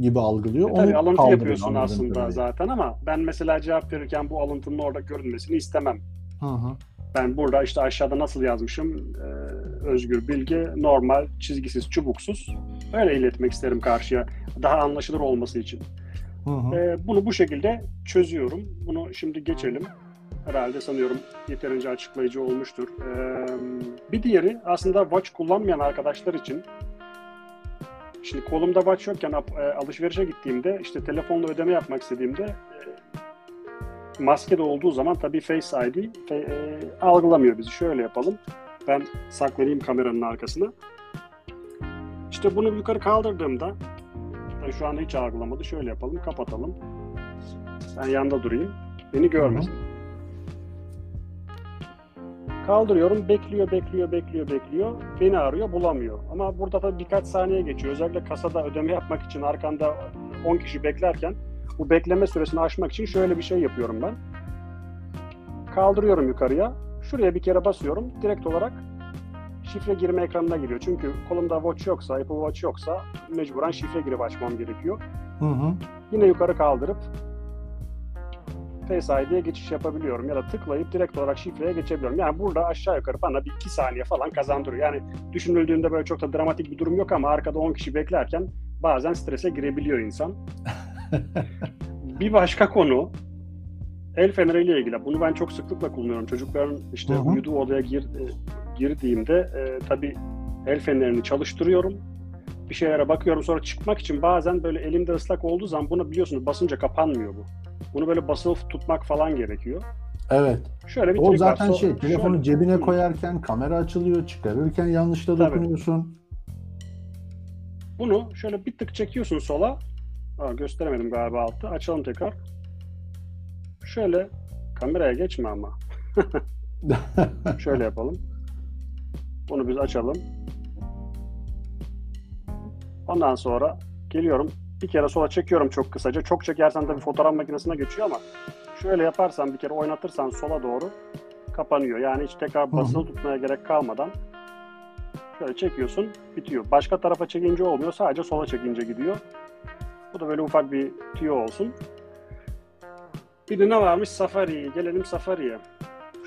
gibi algılıyor.
E tabii
onu
alıntı yapıyorsun aslında
kadarıyla.
zaten ama ben mesela cevap verirken bu alıntının orada görünmesini istemem.
Hı hı.
Ben burada işte aşağıda nasıl yazmışım? Ee, Özgür Bilgi normal, çizgisiz, çubuksuz. Öyle iletmek isterim karşıya. Daha anlaşılır olması için.
Hı hı.
Ee, bunu bu şekilde çözüyorum. Bunu şimdi geçelim. Herhalde sanıyorum yeterince açıklayıcı olmuştur. Ee, bir diğeri aslında watch kullanmayan arkadaşlar için Şimdi kolumda watch yokken e, alışverişe gittiğimde işte telefonla ödeme yapmak istediğimde e, maske de olduğu zaman tabii Face ID e, algılamıyor bizi. Şöyle yapalım. Ben saklayayım kameranın arkasına. İşte bunu yukarı kaldırdığımda şu anda hiç algılamadı. Şöyle yapalım. Kapatalım. Ben yanında durayım. Beni görmesin. Kaldırıyorum, bekliyor, bekliyor, bekliyor, bekliyor. Beni arıyor, bulamıyor. Ama burada da birkaç saniye geçiyor. Özellikle kasada ödeme yapmak için arkanda 10 kişi beklerken bu bekleme süresini aşmak için şöyle bir şey yapıyorum ben. Kaldırıyorum yukarıya. Şuraya bir kere basıyorum. Direkt olarak şifre girme ekranına giriyor. Çünkü kolumda watch yoksa, Apple Watch yoksa mecburen şifre girip açmam gerekiyor.
Hı hı.
Yine yukarı kaldırıp Face ID'ye geçiş yapabiliyorum ya da tıklayıp direkt olarak şifreye geçebiliyorum. Yani burada aşağı yukarı bana bir iki saniye falan kazandırıyor. Yani düşünüldüğünde böyle çok da dramatik bir durum yok ama arkada 10 kişi beklerken bazen strese girebiliyor insan. bir başka konu el feneriyle ilgili. Bunu ben çok sıklıkla kullanıyorum. Çocukların işte
Hı hı.
uyuduğu odaya gir, e, girdiğimde e, tabii el fenerini çalıştırıyorum. Bir şeylere bakıyorum sonra çıkmak için bazen böyle elimde ıslak olduğu zaman bunu biliyorsunuz basınca kapanmıyor bu. Bunu böyle basılı tutmak falan gerekiyor.
Evet.
Şöyle bir
O
var.
zaten
So-
şey telefonu
şöyle-
cebine koyarken kamera açılıyor, çıkarırken yanlışla
Tabii.
dokunuyorsun.
Bunu şöyle bir tık çekiyorsun sola. Aa, gösteremedim galiba altta. Açalım tekrar. Şöyle kameraya geçme ama. Şöyle yapalım. Bunu biz açalım. Ondan sonra geliyorum. Bir kere sola çekiyorum çok kısaca. Çok çekersen tabii fotoğraf makinesine geçiyor ama şöyle yaparsan bir kere oynatırsan sola doğru kapanıyor. Yani hiç tekrar basılı tutmaya gerek kalmadan şöyle çekiyorsun bitiyor. Başka tarafa çekince olmuyor. Sadece sola çekince gidiyor. Bu da böyle ufak bir tüyo olsun. Bir de ne varmış? Safari. Gelelim Safari'ye.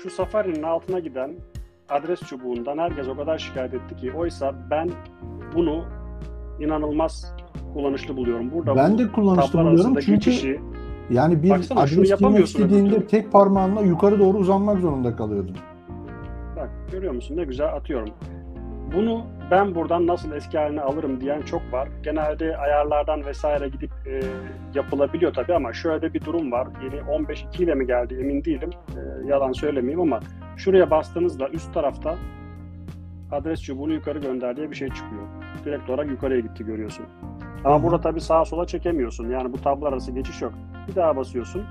Şu Safari'nin altına giden adres çubuğundan herkes o kadar şikayet etti ki oysa ben bunu inanılmaz kullanışlı buluyorum. Burada
ben
bu
de kullanışlı buluyorum çünkü
geçişi
yani bir
Baksana,
adres girmek istediğinde tek parmağınla yukarı doğru uzanmak zorunda kalıyordun.
Bak görüyor musun ne güzel atıyorum. Bunu ben buradan nasıl eski haline alırım diyen çok var. Genelde ayarlardan vesaire gidip e, yapılabiliyor tabii ama şöyle bir durum var. Yeni 15.2 ile mi geldi emin değilim. E, yalan söylemeyeyim ama şuraya bastığınızda üst tarafta adres çubuğunu yukarı gönder diye bir şey çıkıyor. Direkt olarak yukarıya gitti görüyorsun. Ama burada tabii sağa sola çekemiyorsun. Yani bu tablolar arası geçiş yok. Bir daha basıyorsun.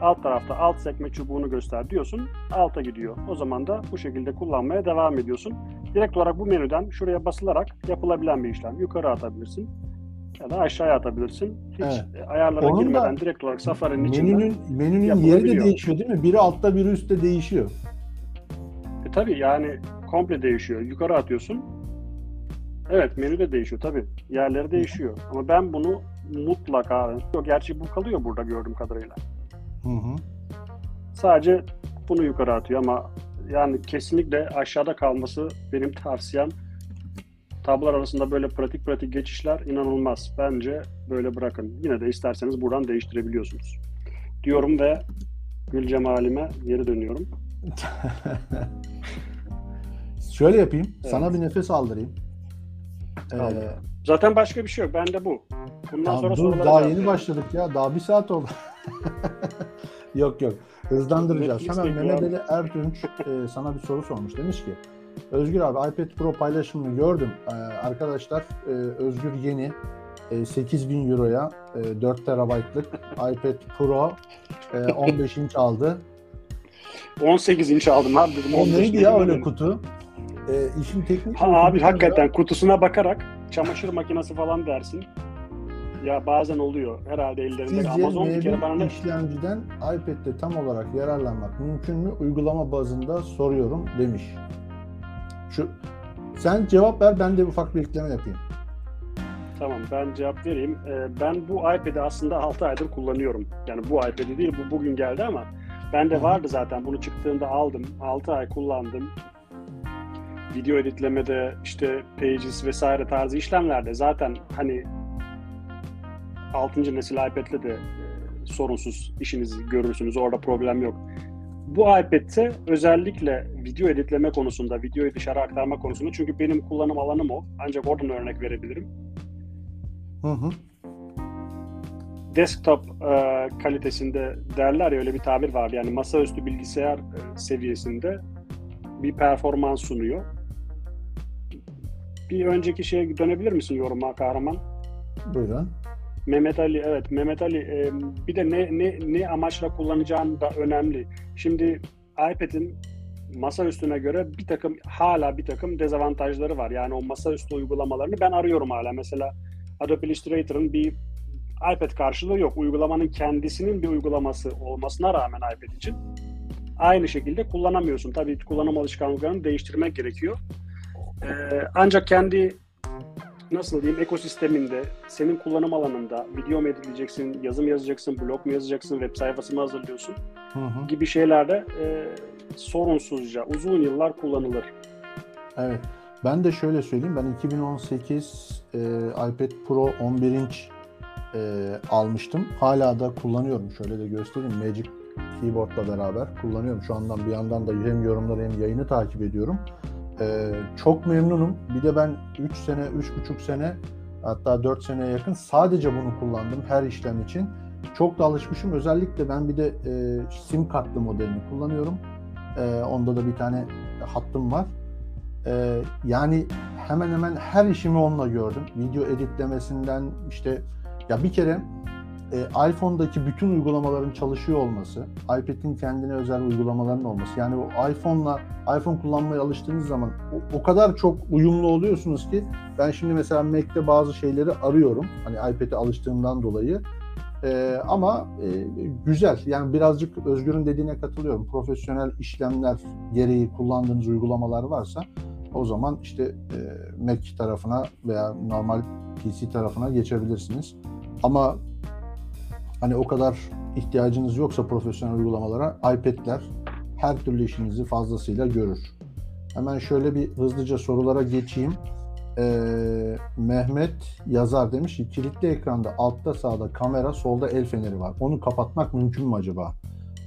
Alt tarafta alt sekme çubuğunu göster diyorsun. Alta gidiyor. O zaman da bu şekilde kullanmaya devam ediyorsun. Direkt olarak bu menüden şuraya basılarak yapılabilen bir işlem. Yukarı atabilirsin ya da aşağıya atabilirsin. Hiç
Evet.
ayarlara
Onun da
girmeden direkt olarak Safari'nin içinden.
Menünün menünün yeri de değişiyor değil mi? Biri altta biri üstte değişiyor.
E, tabii yani komple değişiyor. Yukarı atıyorsun. Evet menü de değişiyor tabii. Yerleri değişiyor. Ama ben bunu mutlaka Yok, gerçi bu kalıyor burada gördüğüm kadarıyla.
Hı hı.
Sadece bunu yukarı atıyor ama yani kesinlikle aşağıda kalması benim tavsiyem. Tablolar arasında böyle pratik pratik geçişler inanılmaz. Bence böyle bırakın. Yine de isterseniz buradan değiştirebiliyorsunuz. Diyorum ve gül cemalime geri dönüyorum.
Şöyle yapayım.
Evet.
Sana bir nefes aldırayım. Ee,
Zaten başka bir şey yok. Bende bu. Bundan sonra
dur
sorulara
daha yeni
verin.
başladık ya. Daha bir saat oldu. yok yok. Hızlandıracağız. Hemen Mehmet Ali Ertunç e, sana bir soru sormuş. Demiş ki Özgür abi iPad Pro paylaşımını gördüm. Ee, arkadaşlar e, Özgür yeni e, 8000 euroya e, 4 terabaytlık iPad Pro e, 15 inç aldı.
18 inç aldım abi dedim.
O
15
neydi ya öyle kutu? E, işin teknik
Ha abi hakikaten kutusuna bakarak çamaşır makinesi falan dersin. Ya bazen oluyor. Herhalde ellerinde.
Sizce
Amazon bir kere bana
M1
ne...
işlemciden iPad'de tam olarak yararlanmak mümkün mü? Uygulama bazında soruyorum demiş. Şu sen cevap ver ben de ufak bir ekleme yapayım.
Tamam ben cevap vereyim. Ee, ben bu iPad'i aslında 6 aydır kullanıyorum. Yani bu iPad'i değil bu bugün geldi ama Ben de vardı zaten. Bunu çıktığında aldım. 6 ay kullandım. Video editlemede işte Pages vesaire tarzı işlemlerde zaten hani 6. nesil iPad'le de e, sorunsuz işinizi görürsünüz. Orada problem yok. Bu iPad'te özellikle video editleme konusunda, videoyu dışarı aktarma konusunda çünkü benim kullanım alanım o. Ancak oradan örnek verebilirim.
Hı hı.
desktop e, kalitesinde derler ya öyle bir tabir var. Yani masaüstü bilgisayar e, seviyesinde bir performans sunuyor. Bir önceki şeye dönebilir misin yoruma kahraman?
Buyurun.
Mehmet Ali evet Mehmet Ali e, bir de ne ne ne amaçla kullanacağın da önemli. Şimdi iPad'in masa üstüne göre bir takım hala bir takım dezavantajları var. Yani o masaüstü uygulamalarını ben arıyorum hala. Mesela Adobe Illustrator'ın bir iPad karşılığı yok. Uygulamanın kendisinin bir uygulaması olmasına rağmen iPad için aynı şekilde kullanamıyorsun. Tabii kullanım alışkanlıklarını değiştirmek gerekiyor. Ee, ancak kendi nasıl diyeyim ekosisteminde, senin kullanım alanında video mu editleyeceksin, yazım yazacaksın, blog mu yazacaksın, web sayfası mı hazırlıyorsun
Hı hı.
gibi şeylerde e, sorunsuzca uzun yıllar kullanılır.
Evet. Ben de şöyle söyleyeyim. Ben 2018 e, iPad Pro 11 inç e, almıştım. Hala da kullanıyorum. Şöyle de göstereyim. Magic Keyboard'la beraber kullanıyorum. Şu andan bir yandan da hem yorumları hem yayını takip ediyorum. E, çok memnunum. Bir de ben 3 sene, 3,5 sene hatta 4 seneye yakın sadece bunu kullandım her işlem için. Çok da alışmışım. Özellikle ben bir de e, sim kartlı modelini kullanıyorum. E, onda da bir tane hattım var. Ee, yani hemen hemen her işimi onunla gördüm. Video editlemesinden işte ya bir kere e, iPhone'daki bütün uygulamaların çalışıyor olması, iPad'in kendine özel uygulamaların olması. Yani o iPhone'la iPhone kullanmaya alıştığınız zaman o, o kadar çok uyumlu oluyorsunuz ki ben şimdi mesela Mac'te bazı şeyleri arıyorum. Hani iPad'e alıştığımdan dolayı. Ee, ama e, güzel. Yani birazcık Özgür'ün dediğine katılıyorum. Profesyonel işlemler gereği kullandığınız uygulamalar varsa o zaman işte e, Mac tarafına veya normal PC tarafına geçebilirsiniz. Ama hani o kadar ihtiyacınız yoksa profesyonel uygulamalara iPad'ler her türlü işinizi fazlasıyla görür. Hemen şöyle bir hızlıca sorulara geçeyim. Ee, Mehmet yazar demiş ki kilitli ekranda altta sağda kamera solda el feneri var. Onu kapatmak mümkün mü acaba?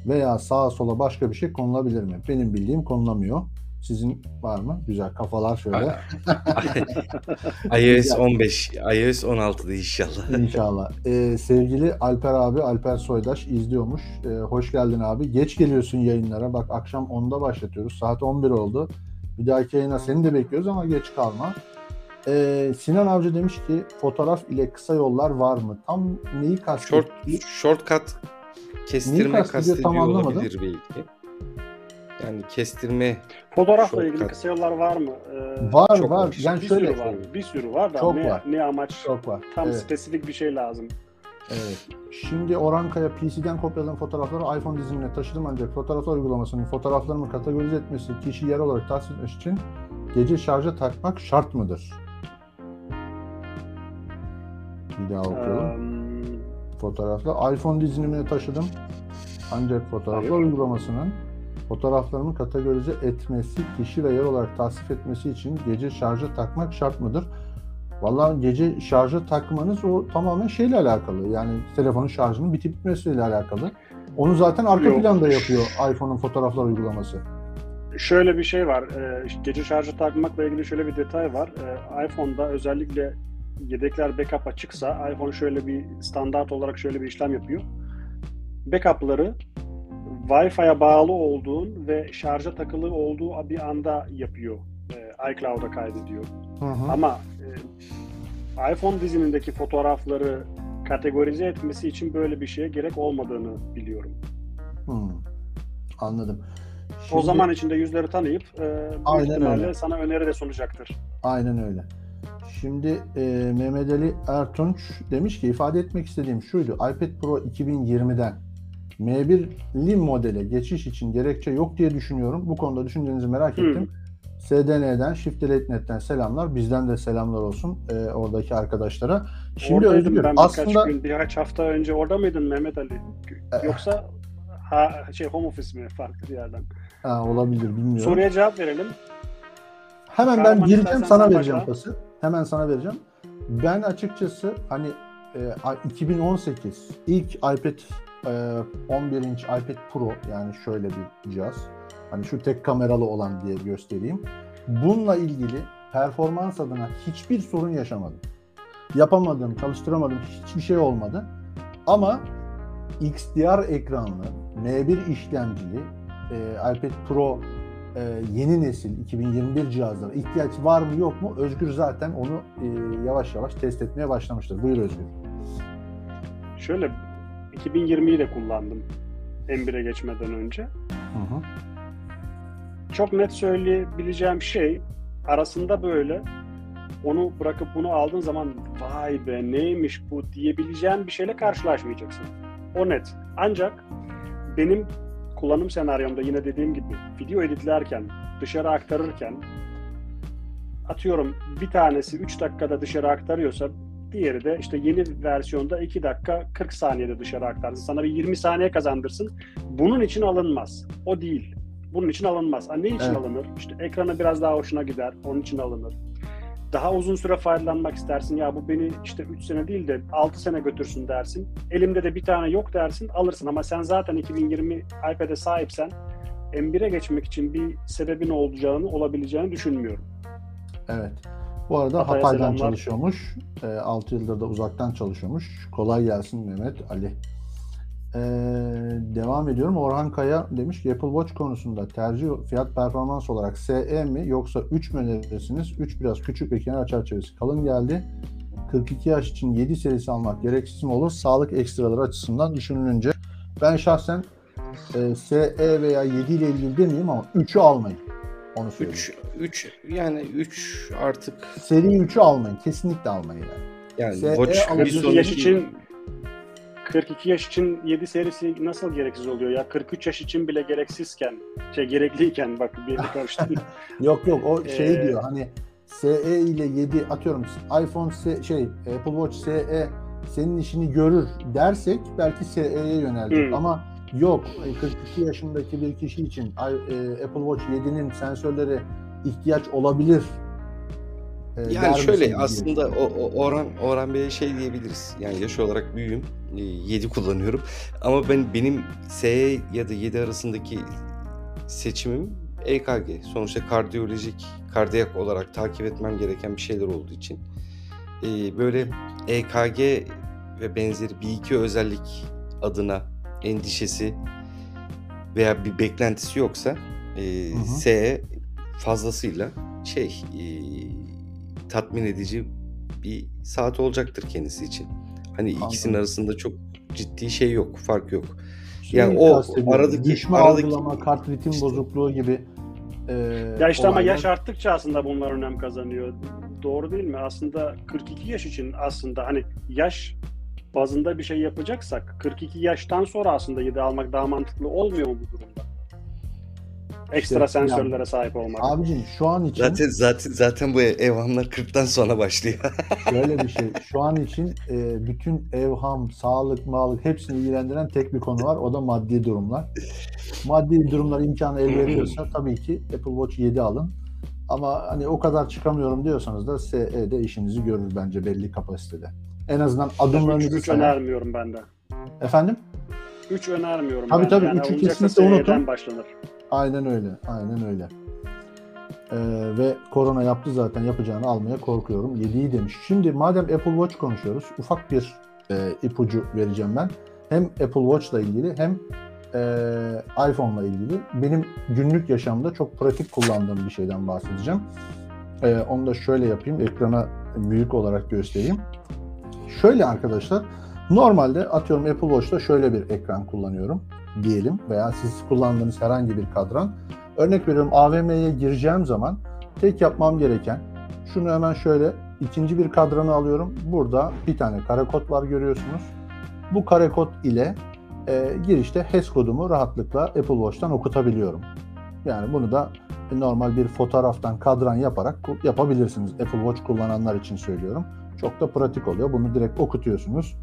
Veya sağa sola başka bir şey konulabilir mi? Benim bildiğim konulamıyor. Sizin var mı? Güzel kafalar şöyle.
iOS 15, iOS 16'da inşallah.
İnşallah. Ee, sevgili Alper abi, Alper Soydaş izliyormuş. Ee, hoş geldin abi. Geç geliyorsun yayınlara. Bak akşam 10'da başlatıyoruz. Saat 11 oldu. Bir dahaki yayına seni de bekliyoruz ama geç kalma. Ee, Sinan Avcı demiş ki fotoğraf ile kısa yollar var mı? Tam neyi kastediyor?
Short, shortcut kestirme
kastediyor
kastediyor
tam anlamadım.
olabilir belki. Yani kestirme
Fotoğrafla
Shortcut.
ilgili kısa yollar var mı? Ee,
Var
Çok
var.
var.
Yani
bir
şöyle
sürü var. Bir sürü var da
Çok
ne,
var.
ne amaç
çok var.
tam
Evet.
spesifik bir şey lazım.
Evet. Şimdi Oranka'ya PC'den kopyaladığım fotoğrafları iPhone dizimine taşıdım ancak fotoğraflar uygulamasının fotoğraflarımı kategorize etmesi, kişi yer olarak tahsis etmesi için gece şarja takmak şart mıdır? Bir daha okuyalım.
Ee,
Fotoğraflar iPhone dizilimine taşıdım. Ancak fotoğraflar
Hayır.
uygulamasının fotoğraflarımı kategorize etmesi, kişi ve yer olarak tasnif etmesi için gece şarja takmak şart mıdır? Vallahi gece şarja takmanız o tamamen şeyle alakalı. Yani telefonun şarjının bitip bitmesiyle alakalı. Onu zaten arka
Yok.
planda yapıyor iPhone'un fotoğraflar uygulaması.
Şöyle bir şey var. İşte gece şarjı takmakla ilgili şöyle bir detay var. Ee, iPhone'da özellikle yedekler backup açıksa iPhone şöyle bir standart olarak şöyle bir işlem yapıyor. Backup'ları Wi-Fi'ye bağlı olduğun ve şarja takılı olduğu bir anda yapıyor. Ee, iCloud'a kaydediyor.
Hı hı.
Ama e, iPhone dizimindeki fotoğrafları kategorize etmesi için böyle bir şeye gerek olmadığını biliyorum.
Hı. Anladım.
o
Şimdi-
zaman içinde yüzleri tanıyıp e,
Aynen öyle.
sana öneri de sunacaktır.
Aynen öyle. Şimdi e, Mehmet Ali Ertunç demiş ki ifade etmek istediğim şuydu. iPad Pro 2020'den M1 Lim modele geçiş için gerekçe yok diye düşünüyorum. Bu konuda düşüncenizi merak
Hmm.
ettim. SDN'den, Shift Net'ten selamlar. Bizden de selamlar olsun e, oradaki arkadaşlara. Şimdi
Oradaydım
Özgür
ben birkaç
aslında
gün, birkaç hafta önce orada mıydın Mehmet Ali?
E,
Yoksa Ha, şey home office mi farklı bir yerden.
Ha, olabilir bilmiyorum.
Soruya cevap verelim.
Hemen ben gireceğim sana vereceğim
başla.
pası. Hemen sana vereceğim. Ben açıkçası hani e, 2018 ilk iPad 11 inç iPad Pro yani şöyle bir cihaz. Hani şu tek kameralı olan diye göstereyim. Bununla ilgili performans adına hiçbir sorun yaşamadım. Yapamadım, çalıştıramadım, hiçbir şey olmadı. Ama XDR ekranlı, M1 işlemcili e, iPad Pro e, yeni nesil 2021 cihazlara ihtiyaç var mı yok mu? Özgür zaten onu e, yavaş yavaş test etmeye başlamıştır. Buyur Özgür.
Şöyle 2020'yi de kullandım M1'e geçmeden önce.
Hı hı.
Çok net söyleyebileceğim şey arasında böyle onu bırakıp bunu aldığın zaman vay be neymiş bu diyebileceğin bir şeyle karşılaşmayacaksın. O net. Ancak benim kullanım senaryomda yine dediğim gibi video editlerken, dışarı aktarırken atıyorum bir tanesi 3 dakikada dışarı aktarıyorsa diğeri de işte yeni versiyonda 2 dakika 40 saniyede dışarı aktarsın. Sana bir 20 saniye kazandırsın. Bunun için alınmaz. O değil. Bunun için alınmaz. Ha, ne için
Evet.
alınır? İşte ekranı biraz daha hoşuna gider. Onun için alınır. Daha uzun süre faydalanmak istersin. Ya bu beni işte 3 sene değil de 6 sene götürsün dersin. Elimde de bir tane yok dersin alırsın. Ama sen zaten 2020 iPad'e sahipsen M1'e geçmek için bir sebebin olacağını, olabileceğini düşünmüyorum.
Evet. Bu arada
Hatay'a
Hatay'dan
selamlar.
çalışıyormuş. E, 6 yıldır da uzaktan çalışıyormuş. Kolay gelsin Mehmet Ali. E, devam ediyorum. Orhan Kaya demiş ki Apple Watch konusunda tercih fiyat performans olarak SE mi yoksa 3 mü önerirsiniz? 3 biraz küçük ve kenar çerçevesi kalın geldi. 42 yaş için 7 serisi almak gereksiz mi olur? Sağlık ekstraları açısından düşünülünce. Ben şahsen e, SE veya 7 ile ilgili demeyeyim ama 3'ü almayın. Onu söyleyeyim.
3 3 yani 3 artık
Seri 3'ü almayın. Kesinlikle almayın yani.
yani
SE
Watch bir
alabilirsiniz.
42
sonraki
yaş için 42 yaş için 7 serisi nasıl gereksiz oluyor ya? 43 yaş için bile gereksizken, şey gerekliyken bak bir karıştırdım.
Yok yok o şey
Ee,
diyor hani SE ile 7 atıyorum iPhone S, şey Apple Watch SE senin işini görür dersek belki SE'ye yönelecek
Hmm.
ama yok e, 42 yaşındaki bir kişi için e, Apple Watch 7'nin sensörleri ihtiyaç olabilir. e,
Yani şöyle
diye.
aslında o, o Orhan Orhan Bey'e şey diyebiliriz. Yani yaş olarak büyüğüm. 7 kullanıyorum. Ama ben benim S ya da 7 arasındaki seçimim EKG. Sonuçta kardiyolojik, kardiyak olarak takip etmem gereken bir şeyler olduğu için. Ee, böyle EKG ve benzeri bir iki özellik adına endişesi veya bir beklentisi yoksa e,
Hı hı.
S fazlasıyla şey e, tatmin edici bir saat olacaktır kendisi için. Hani ikisinin
Anladım.
arasında çok ciddi şey yok, fark yok.
Şeyi
yani o aradaki-
düşme
aradaki-
algılama, kart ritim
İşte.
bozukluğu gibi e,
ya işte ama
olaylar-
yaş arttıkça aslında bunlar önem kazanıyor. Doğru değil mi? Aslında 42 yaş için aslında hani yaş bazında bir şey yapacaksak 42 yaştan sonra aslında 7 almak daha mantıklı olmuyor mu bu durumda? Ekstra
İşte yani-
sensörlere sahip olmak.
Abicim şu an için
Zaten zaten zaten bu evhamlar 40'tan sonra başlıyor.
Şöyle bir şey. Şu an için e, bütün evham, sağlık, mağlık hepsini ilgilendiren tek bir konu var. O da maddi durumlar. Maddi durumlar imkanı el veriyorsa tabii ki Apple Watch 7 alın. Ama hani o kadar çıkamıyorum diyorsanız da SE'de işinizi görür bence belli kapasitede. En azından
3,
adımlarınızı
3
sayar.
önermiyorum ben de.
Efendim?
3 önermiyorum
Tabii
ben.
tabii,
yani
üçü
alınacaksa
kesinlikle unutun.
başlanır.
Aynen öyle. Aynen öyle. Ee, ve korona yaptı zaten yapacağını almaya korkuyorum. 7'yi demiş. Şimdi madem Apple Watch konuşuyoruz ufak bir e, ipucu vereceğim ben. Hem Apple Watch'la ilgili hem e, iPhone'la ilgili. Benim günlük yaşamda çok pratik kullandığım bir şeyden bahsedeceğim. E, onu da şöyle yapayım. Ekrana büyük olarak göstereyim. Şöyle arkadaşlar. Normalde atıyorum Apple Watch'ta şöyle bir ekran kullanıyorum diyelim veya siz kullandığınız herhangi bir kadran. Örnek veriyorum AVM'ye gireceğim zaman tek yapmam gereken şunu hemen şöyle ikinci bir kadranı alıyorum. Burada bir tane kare kod var görüyorsunuz. Bu kare kod ile e, girişte HES kodumu rahatlıkla Apple Watch'tan okutabiliyorum. Yani bunu da normal bir fotoğraftan kadran yaparak yapabilirsiniz. Apple Watch kullananlar için söylüyorum. Çok da pratik oluyor. Bunu direkt okutuyorsunuz.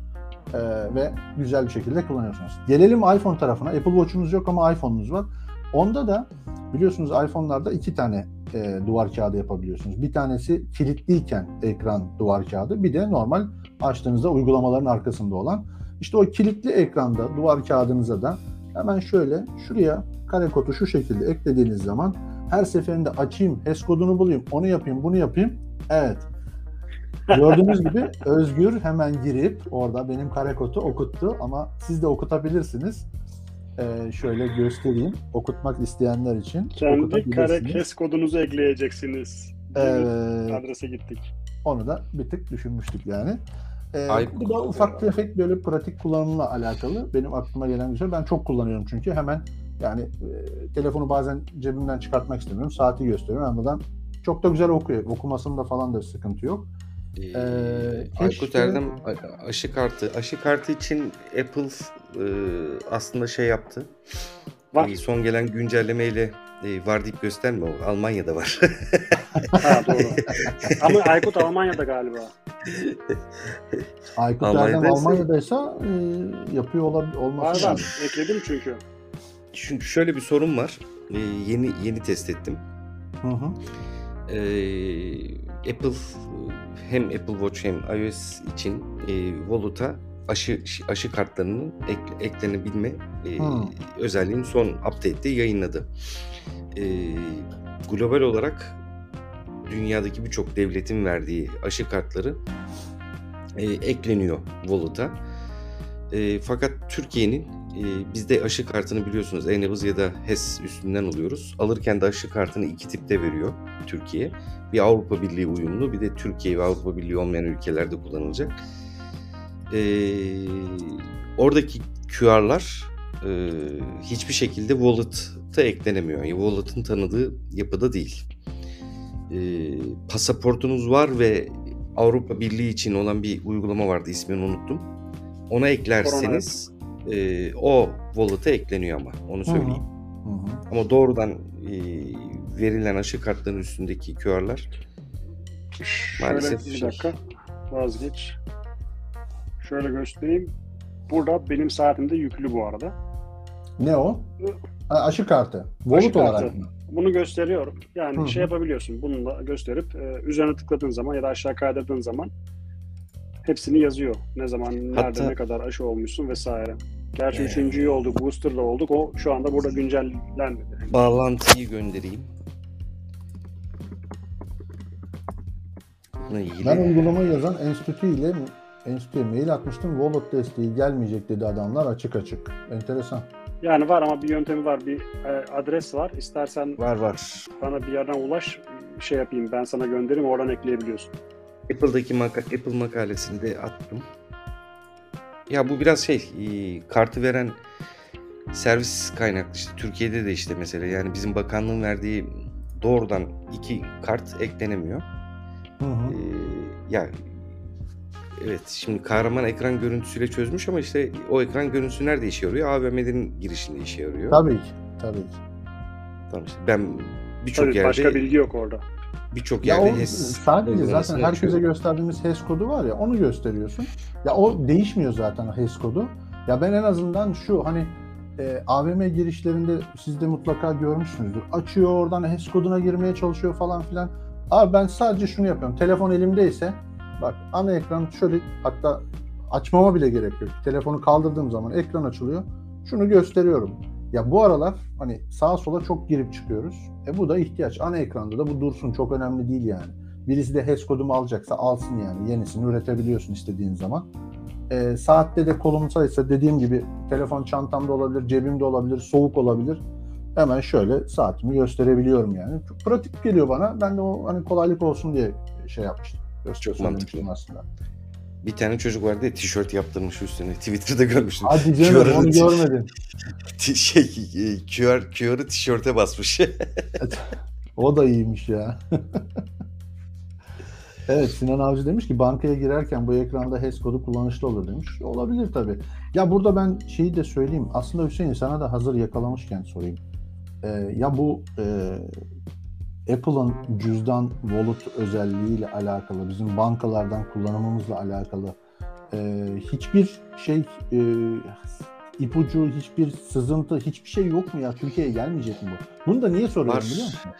E, ve güzel bir şekilde kullanıyorsunuz. Gelelim iPhone tarafına. Apple Watch'unuz yok ama iPhone'unuz var. Onda da biliyorsunuz iPhone'larda iki tane e, duvar kağıdı yapabiliyorsunuz. Bir tanesi kilitliyken ekran duvar kağıdı, bir de normal açtığınızda uygulamaların arkasında olan. İşte o kilitli ekranda duvar kağıdınıza da hemen şöyle şuraya kare kodu şu şekilde eklediğiniz zaman her seferinde açayım, HES kodunu bulayım, onu yapayım, bunu yapayım. Evet. Gördüğünüz gibi Özgür hemen girip orada benim kare kodu okuttu ama siz de okutabilirsiniz. Ee, şöyle göstereyim. Okutmak isteyenler için
Kendi kare kes kodunuzu ekleyeceksiniz.
Evet.
Adrese gittik.
Onu da bir tık düşünmüştük yani. Ee,
Ay-
bu da ufak tefek böyle pratik kullanımla alakalı. Benim aklıma gelen bir şey. Ben çok kullanıyorum çünkü hemen yani e, telefonu bazen cebimden çıkartmak istemiyorum. Saati gösteriyorum. Ama buradan çok da güzel okuyor. Okumasında falan da sıkıntı yok.
Ee,
keşke-
Aykut Erdem a- aşı kartı. Aşı kartı için Apple e, aslında şey yaptı.
Var.
E, son gelen güncellemeyle e, var deyip gösterme o. Almanya'da var.
Ha doğru. Ama Aykut Almanya'da galiba.
Aykut
Almanya'daysa-
Erdem Almanya'daysa e, yapıyor olabilir,
Var
olması lazım.
var. Ekledim çünkü.
Çünkü şöyle bir sorun var. E, yeni yeni test ettim.
Hı hı.
E, Apple hem Apple Watch hem iOS için e, Wallet'a aşı aşı kartlarının ek- eklenebilme e,
Hmm.
özelliğini son update'te yayınladı. E, global olarak dünyadaki birçok devletin verdiği aşı kartları e, ekleniyor Wallet'a. E, fakat Türkiye'nin e, bizde aşı kartını biliyorsunuz e-nabız ya da HES üstünden alıyoruz. Alırken de aşı kartını iki tipte veriyor Türkiye. Bir Avrupa Birliği uyumlu bir de Türkiye ve Avrupa Birliği olmayan ülkelerde kullanılacak. E, oradaki QR'lar e, hiçbir şekilde Wallet'a eklenemiyor. Yani Wallet'ın tanıdığı yapıda değil. E, pasaportunuz var ve Avrupa Birliği için olan bir uygulama vardı ismini unuttum. Ona eklerseniz e, o wallet'a ekleniyor ama onu söyleyeyim.
Hı hı.
Ama doğrudan e, verilen aşı kartlarının üstündeki QR'lar Maalesef
Şöyle bir
şey.
dakika. Vazgeç. Şöyle göstereyim. Burada benim saatimde yüklü bu arada.
Ne o? Aşı kartı. Wallet
kartı.
olarak mı?
Bunu gösteriyorum. Yani
Hı
şey yapabiliyorsun. Bununla gösterip e, üzerine tıkladığın zaman ya da aşağı kaydırdığın zaman hepsini yazıyor. Ne zaman, nerede,
Hatta-
ne kadar aşı olmuşsun vesaire. Gerçi
Ee.
üçüncüyü olduk, booster'da olduk. O şu anda burada güncellenmedi.
bağlantıyı göndereyim.
Ben uygulamayı yazan enstitü ile enstitüye mail atmıştım. Wallet desteği gelmeyecek dedi adamlar açık açık. Enteresan.
Yani var ama bir yöntemi var. Bir e, adres var. İstersen
var var.
bana bir yerden ulaş, şey yapayım ben sana göndereyim oradan ekleyebiliyorsun.
Apple'daki maka Apple makalesini de attım. Ya bu biraz şey, e, kartı veren servis kaynaklı işte. Türkiye'de de işte mesela yani bizim bakanlığın verdiği doğrudan iki kart eklenemiyor.
Hı hı.
Ee, ya evet şimdi kahraman ekran görüntüsüyle çözmüş ama işte o ekran görüntüsü nerede işe yarıyor? AVM'lerin girişinde işe yarıyor.
Tabii ki. Tabii ki.
Tamam işte ben birçok yerde
başka bilgi yok orada.
Birçok yerde HES
sadece zaten herkese gösterdiğimiz HES kodu var ya onu gösteriyorsun. Ya o değişmiyor zaten HES kodu. Ya ben en azından şu hani e, AVM girişlerinde siz de mutlaka görmüşsünüzdür. Açıyor oradan HES koduna girmeye çalışıyor falan filan. Abi ben sadece şunu yapıyorum. Telefon elimdeyse bak ana ekran şöyle hatta açmama bile gerek yok. Telefonu kaldırdığım zaman ekran açılıyor. Şunu gösteriyorum. Ya bu aralar hani sağa sola çok girip çıkıyoruz. E bu da ihtiyaç. Ana ekranda da bu dursun. Çok önemli değil yani. Birisi de HES kodumu alacaksa alsın yani. Yenisini üretebiliyorsun istediğin zaman. E, saatte de kolumdaysa dediğim gibi telefon çantamda olabilir, cebimde olabilir, soğuk olabilir. Hemen şöyle saatimi gösterebiliyorum yani. Çok pratik geliyor bana. Ben de o hani kolaylık olsun diye şey yapmıştım.
Çok
Söylemiştim aslında.
Bir tane çocuk vardı ya tişört yaptırmış üstüne. Twitter'da görmüştüm.
Hadi canım
QR'ını
onu görmedim.
şey e, QR QR'ı tişörte basmış.
O da iyiymiş ya. evet Sinan Avcı demiş ki bankaya girerken bu ekranda HES kodu kullanışlı olur demiş. Olabilir tabii. Ya burada ben şeyi de söyleyeyim. Aslında Hüseyin sana da hazır yakalamışken sorayım. Ee, ya bu e, Apple'ın cüzdan wallet özelliğiyle alakalı, bizim bankalardan kullanımımızla alakalı e, hiçbir şey e, ipucu, hiçbir sızıntı, hiçbir şey yok mu ya? Türkiye'ye gelmeyecek mi bu? Bunu da niye soruyorum
Var.
biliyor musun?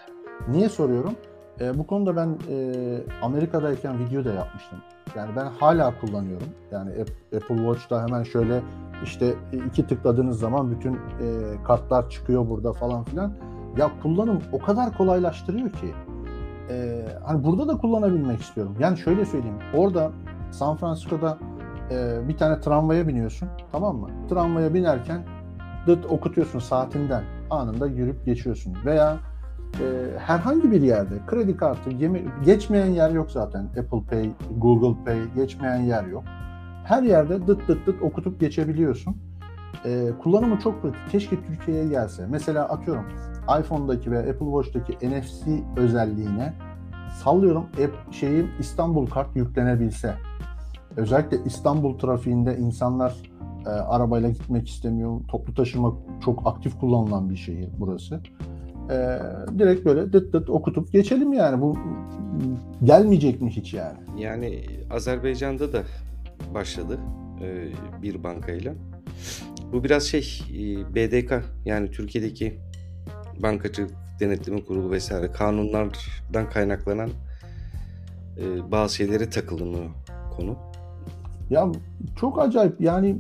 Niye soruyorum? E, bu konuda ben e, Amerika'dayken video da yapmıştım. Yani ben hala kullanıyorum. Yani App- Apple Watch'ta hemen şöyle işte iki tıkladığınız zaman bütün e, kartlar çıkıyor burada falan filan. Ya kullanım o kadar kolaylaştırıyor ki. E, hani burada da kullanabilmek istiyorum. Yani şöyle söyleyeyim. Orada San Francisco'da e, bir tane tramvaya biniyorsun. Tamam mı? Tramvaya binerken dıt okutuyorsun saatinden. Anında yürüp geçiyorsun. Veya e, herhangi bir yerde kredi kartı yeme- geçmeyen yer yok zaten. Apple Pay, Google Pay geçmeyen yer yok. Her yerde dıt dıt dıt okutup geçebiliyorsun. E, kullanımı çok pratik. Keşke Türkiye'ye gelse. Mesela atıyorum iPhone'daki ve Apple Watch'taki NFC özelliğine sallıyorum app şeyin İstanbul kart yüklenebilse. Özellikle İstanbul trafiğinde insanlar e, arabayla gitmek istemiyor. Toplu taşıma çok aktif kullanılan bir şehir burası. E, direkt böyle dıt dıt okutup geçelim yani. Bu gelmeyecek mi hiç yani?
Yani Azerbaycan'da da başladı e, bir bankayla. Bu biraz şey e, BDK yani Türkiye'deki bankacılık denetleme kurulu vesaire kanunlardan kaynaklanan e, bazı şeylere takılınıyor konu.
Ya çok acayip yani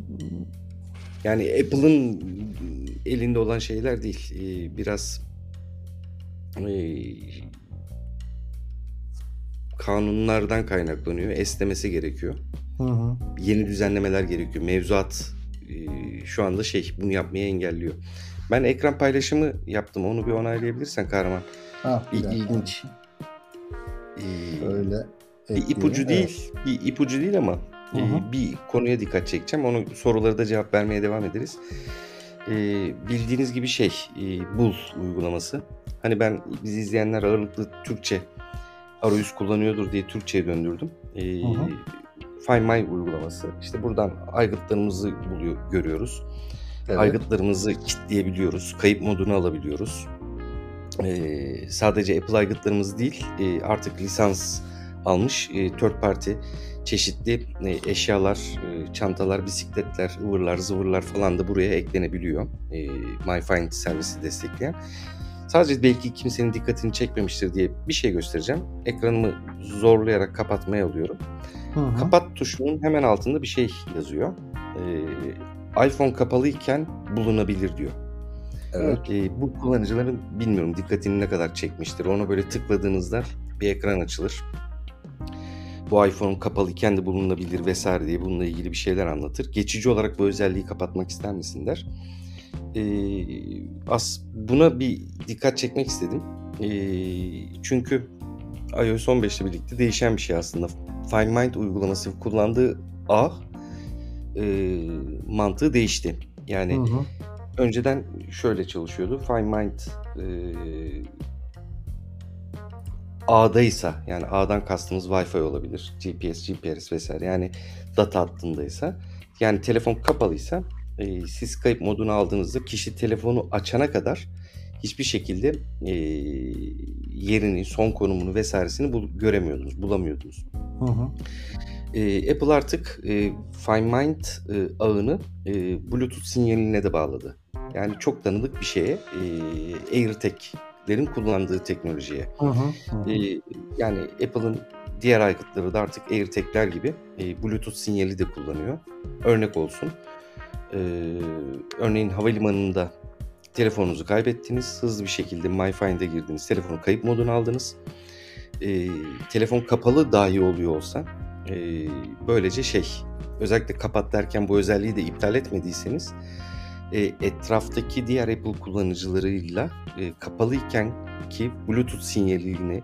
Yani Apple'ın elinde olan şeyler değil. E, biraz e, kanunlardan kaynaklanıyor. Esnemesi gerekiyor.
hı hı.
yeni düzenlemeler gerekiyor. Mevzuat e, şu anda şey bunu yapmayı engelliyor. Ben ekran paylaşımı yaptım. Onu bir onaylayabilirsen kahraman.
Ha,
Bir ilginç. e,
Öyle
bir ipucu
Evet.
değil. Bir ipucu değil ama e,
Hı hı.
bir konuya dikkat çekeceğim. Onu soruları da cevap vermeye devam ederiz. E, bildiğiniz gibi şey e, Bul uygulaması. Hani ben bizi izleyenler ağırlıklı Türkçe arayüz kullanıyordur diye Türkçe'ye döndürdüm. E,
Hı hı.
Find My uygulaması. İşte buradan aygıtlarımızı buluyor, görüyoruz.
Evet.
Aygıtlarımızı kilitleyebiliyoruz. Kayıp modunu alabiliyoruz. Ee, sadece Apple aygıtlarımız değil, e, artık lisans almış e, third party çeşitli e, eşyalar, e, çantalar, bisikletler, ıvırlar, zıvırlar falan da buraya eklenebiliyor. E, MyFind servisi destekleyen. Sadece belki kimsenin dikkatini çekmemiştir diye bir şey göstereceğim. Ekranımı zorlayarak kapatmaya alıyorum.
Hı hı.
Kapat tuşunun hemen altında bir şey yazıyor. Ee, iPhone kapalıyken bulunabilir diyor.
Evet.
Ee, bu kullanıcıların bilmiyorum dikkatini ne kadar çekmiştir. Ona böyle tıkladığınızda bir ekran açılır. Bu iPhone kapalıyken de bulunabilir vesaire diye bununla ilgili bir şeyler anlatır. Geçici olarak bu özelliği kapatmak ister misin der. Ee, as buna bir dikkat çekmek istedim. Ee, çünkü iOS 15 ile birlikte değişen bir şey aslında. Find My uygulaması kullandığı ağ e, mantığı değişti. Yani
Hı hı.
önceden şöyle çalışıyordu. Find My e, ağdaysa yani ağdan kastımız Wi-Fi olabilir. GPS, GPS vesaire yani data hattındaysa yani telefon kapalıysa e, siz kayıp modunu aldığınızda kişi telefonu açana kadar hiçbir şekilde e, yerini, son konumunu vesairesini bul- göremiyordunuz, bulamıyordunuz.
Hı hı.
E, Apple artık e, Find Mind e, ağını e, Bluetooth sinyaline de bağladı. Yani çok tanıdık bir şeye, e, AirTag'lerin kullandığı teknolojiye.
Hı. Hı hı.
E, yani Apple'ın diğer aygıtları da artık AirTag'ler gibi e, Bluetooth sinyali de kullanıyor. Örnek olsun. E, örneğin havalimanında telefonunuzu kaybettiniz. Hızlı bir şekilde MyFind'e girdiniz. Telefonu kayıp moduna aldınız. E, telefon kapalı dahi oluyor olsa e, böylece şey özellikle kapat derken bu özelliği de iptal etmediyseniz e, etraftaki diğer Apple kullanıcılarıyla e, kapalıyken ki Bluetooth sinyalini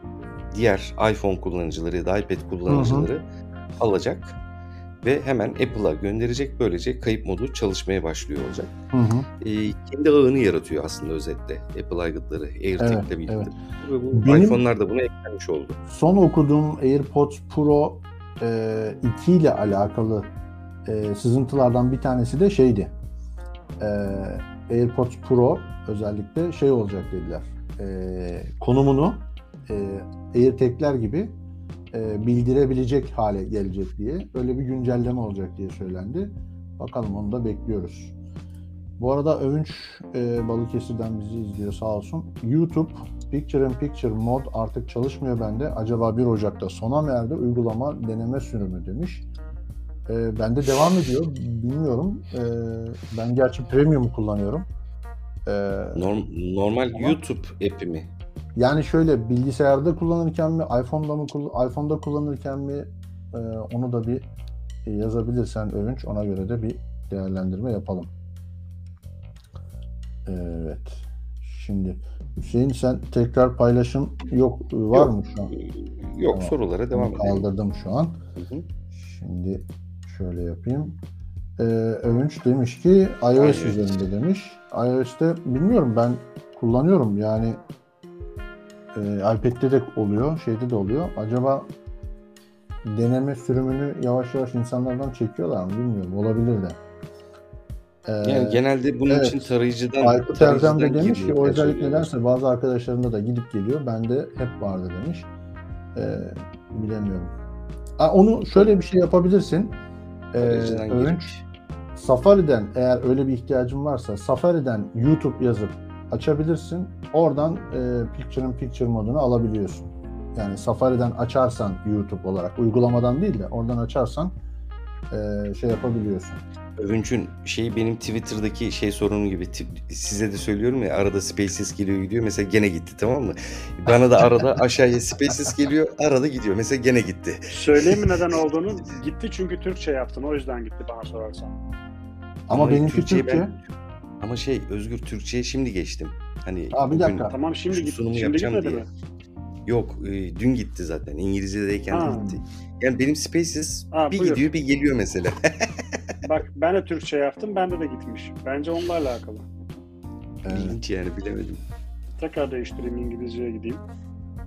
diğer iPhone kullanıcıları ya da iPad kullanıcıları alacak ve hemen Apple'a gönderecek. Böylece kayıp modu çalışmaya başlıyor olacak.
Hı hı.
E, kendi ağını yaratıyor aslında özetle Apple aygıtları AirTag'le
Evet,
birlikte.
evet.
Ve bu
Benim-
iPhone'lar da buna eklenmiş oldu.
Son okuduğum AirPods Pro e, 2 ile alakalı e, sızıntılardan bir tanesi de şeydi. E, AirPods Pro özellikle şey olacak dediler. E, konumunu e, AirTag'ler gibi e, bildirebilecek hale gelecek diye. Öyle bir güncelleme olacak diye söylendi. Bakalım onu da bekliyoruz. Bu arada Övünç e, Balıkesir'den bizi izliyor sağ olsun. YouTube Picture in Picture mod artık çalışmıyor bende. Acaba 1 Ocak'ta sona mı erdi? Uygulama deneme sürümü demiş. E, bende devam ediyor. Bilmiyorum. E, ben gerçi Premium kullanıyorum. E,
Norm- normal
Ama-
YouTube app'i mi?
yani şöyle bilgisayarda kullanırken mi, iPhone'da mı iPhone'da kullanırken mi e, onu da bir e, yazabilirsen övünç ona göre de bir değerlendirme yapalım. Evet. Şimdi Hüseyin sen tekrar paylaşım yok e, var
Yok.
mı şu an?
Yok
Tamam.
sorulara devam edelim.
Kaldırdım şu an.
Hı hı.
Şimdi şöyle yapayım. Ee, Övünç demiş ki iOS
iOS.
üzerinde demiş. iOS'te bilmiyorum ben kullanıyorum yani e, iPad'de de oluyor, şeyde de oluyor. Acaba deneme sürümünü yavaş yavaş insanlardan çekiyorlar mı bilmiyorum. Olabilir de. Ee,
Yani genelde bunun
evet.
için tarayıcıdan
Aykut Erdem de demiş ki o özellik nedense bazı arkadaşlarımda da gidip geliyor. Bende hep vardı demiş. Ee, bilemiyorum. Ha, onu şöyle bir şey yapabilirsin. Ee,
girmiş.
Safari'den eğer öyle bir ihtiyacın varsa Safari'den YouTube yazıp açabilirsin. Oradan e, Picture in Picture modunu alabiliyorsun. Yani Safari'den açarsan YouTube olarak uygulamadan değil de oradan açarsan e, şey yapabiliyorsun.
Övünç'ün şeyi benim Twitter'daki şey sorunu gibi size de söylüyorum ya arada Spaces geliyor gidiyor mesela gene gitti tamam mı? Bana da arada aşağıya Spaces geliyor arada gidiyor mesela gene gitti.
Söyleyeyim mi neden olduğunu? Gitti çünkü Türkçe yaptın. O yüzden gitti bana sorarsan.
Ama,
Ama
benimki
Türkçeyi
Türkçe.
ben- Ama şey Özgür Türkçe'ye şimdi geçtim. Hani
Aa, bir dakika.
Tamam şimdi gitti.
sunumu
Şimdi
yapacağım
gitmedi
diye.
mi?
Yok e, dün gitti zaten İngilizce'deyken
Ha.
gitti. Yani benim Spaces
Ha,
bir
buyur.
gidiyor bir geliyor mesela.
Bak ben de Türkçe yaptım. Bende de gitmiş. Bence onunla alakalı.
İlginç yani bilemedim.
Tekrar değiştireyim İngilizceye gideyim.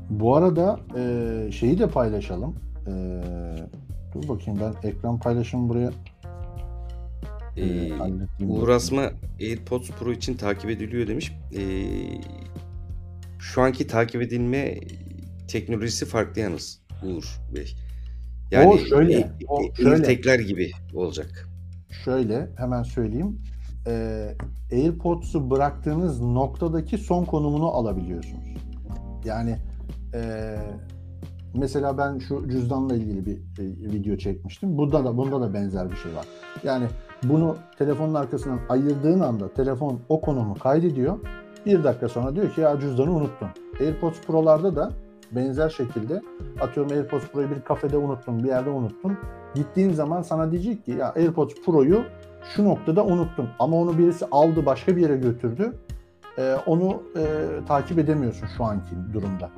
Bu arada e, şeyi de paylaşalım. E, dur bakayım ben ekran paylaşımı buraya e,
Ee. Uğur Asma AirPods Pro için takip ediliyor demiş. Ee, şu anki takip edilme teknolojisi farklı yalnız Uğur Bey. Yani
O şöyle,
e-
o
e-
şöyle.
AirTag'ler gibi olacak.
Şöyle hemen söyleyeyim. E, AirPods'u bıraktığınız noktadaki son konumunu alabiliyorsunuz. Yani e, mesela ben şu cüzdanla ilgili bir e, video çekmiştim. Bunda da bunda da benzer bir şey var. Yani bunu telefonun arkasından ayırdığın anda telefon o konumu kaydediyor. Bir dakika sonra diyor ki ya cüzdanı unuttun. AirPods Pro'larda da benzer şekilde atıyorum AirPods Pro'yu bir kafede unuttun, bir yerde unuttun. Gittiğin zaman sana diyecek ki ya AirPods Pro'yu şu noktada unuttun ama onu birisi aldı başka bir yere götürdü. Ee, onu e, takip edemiyorsun şu anki durumda.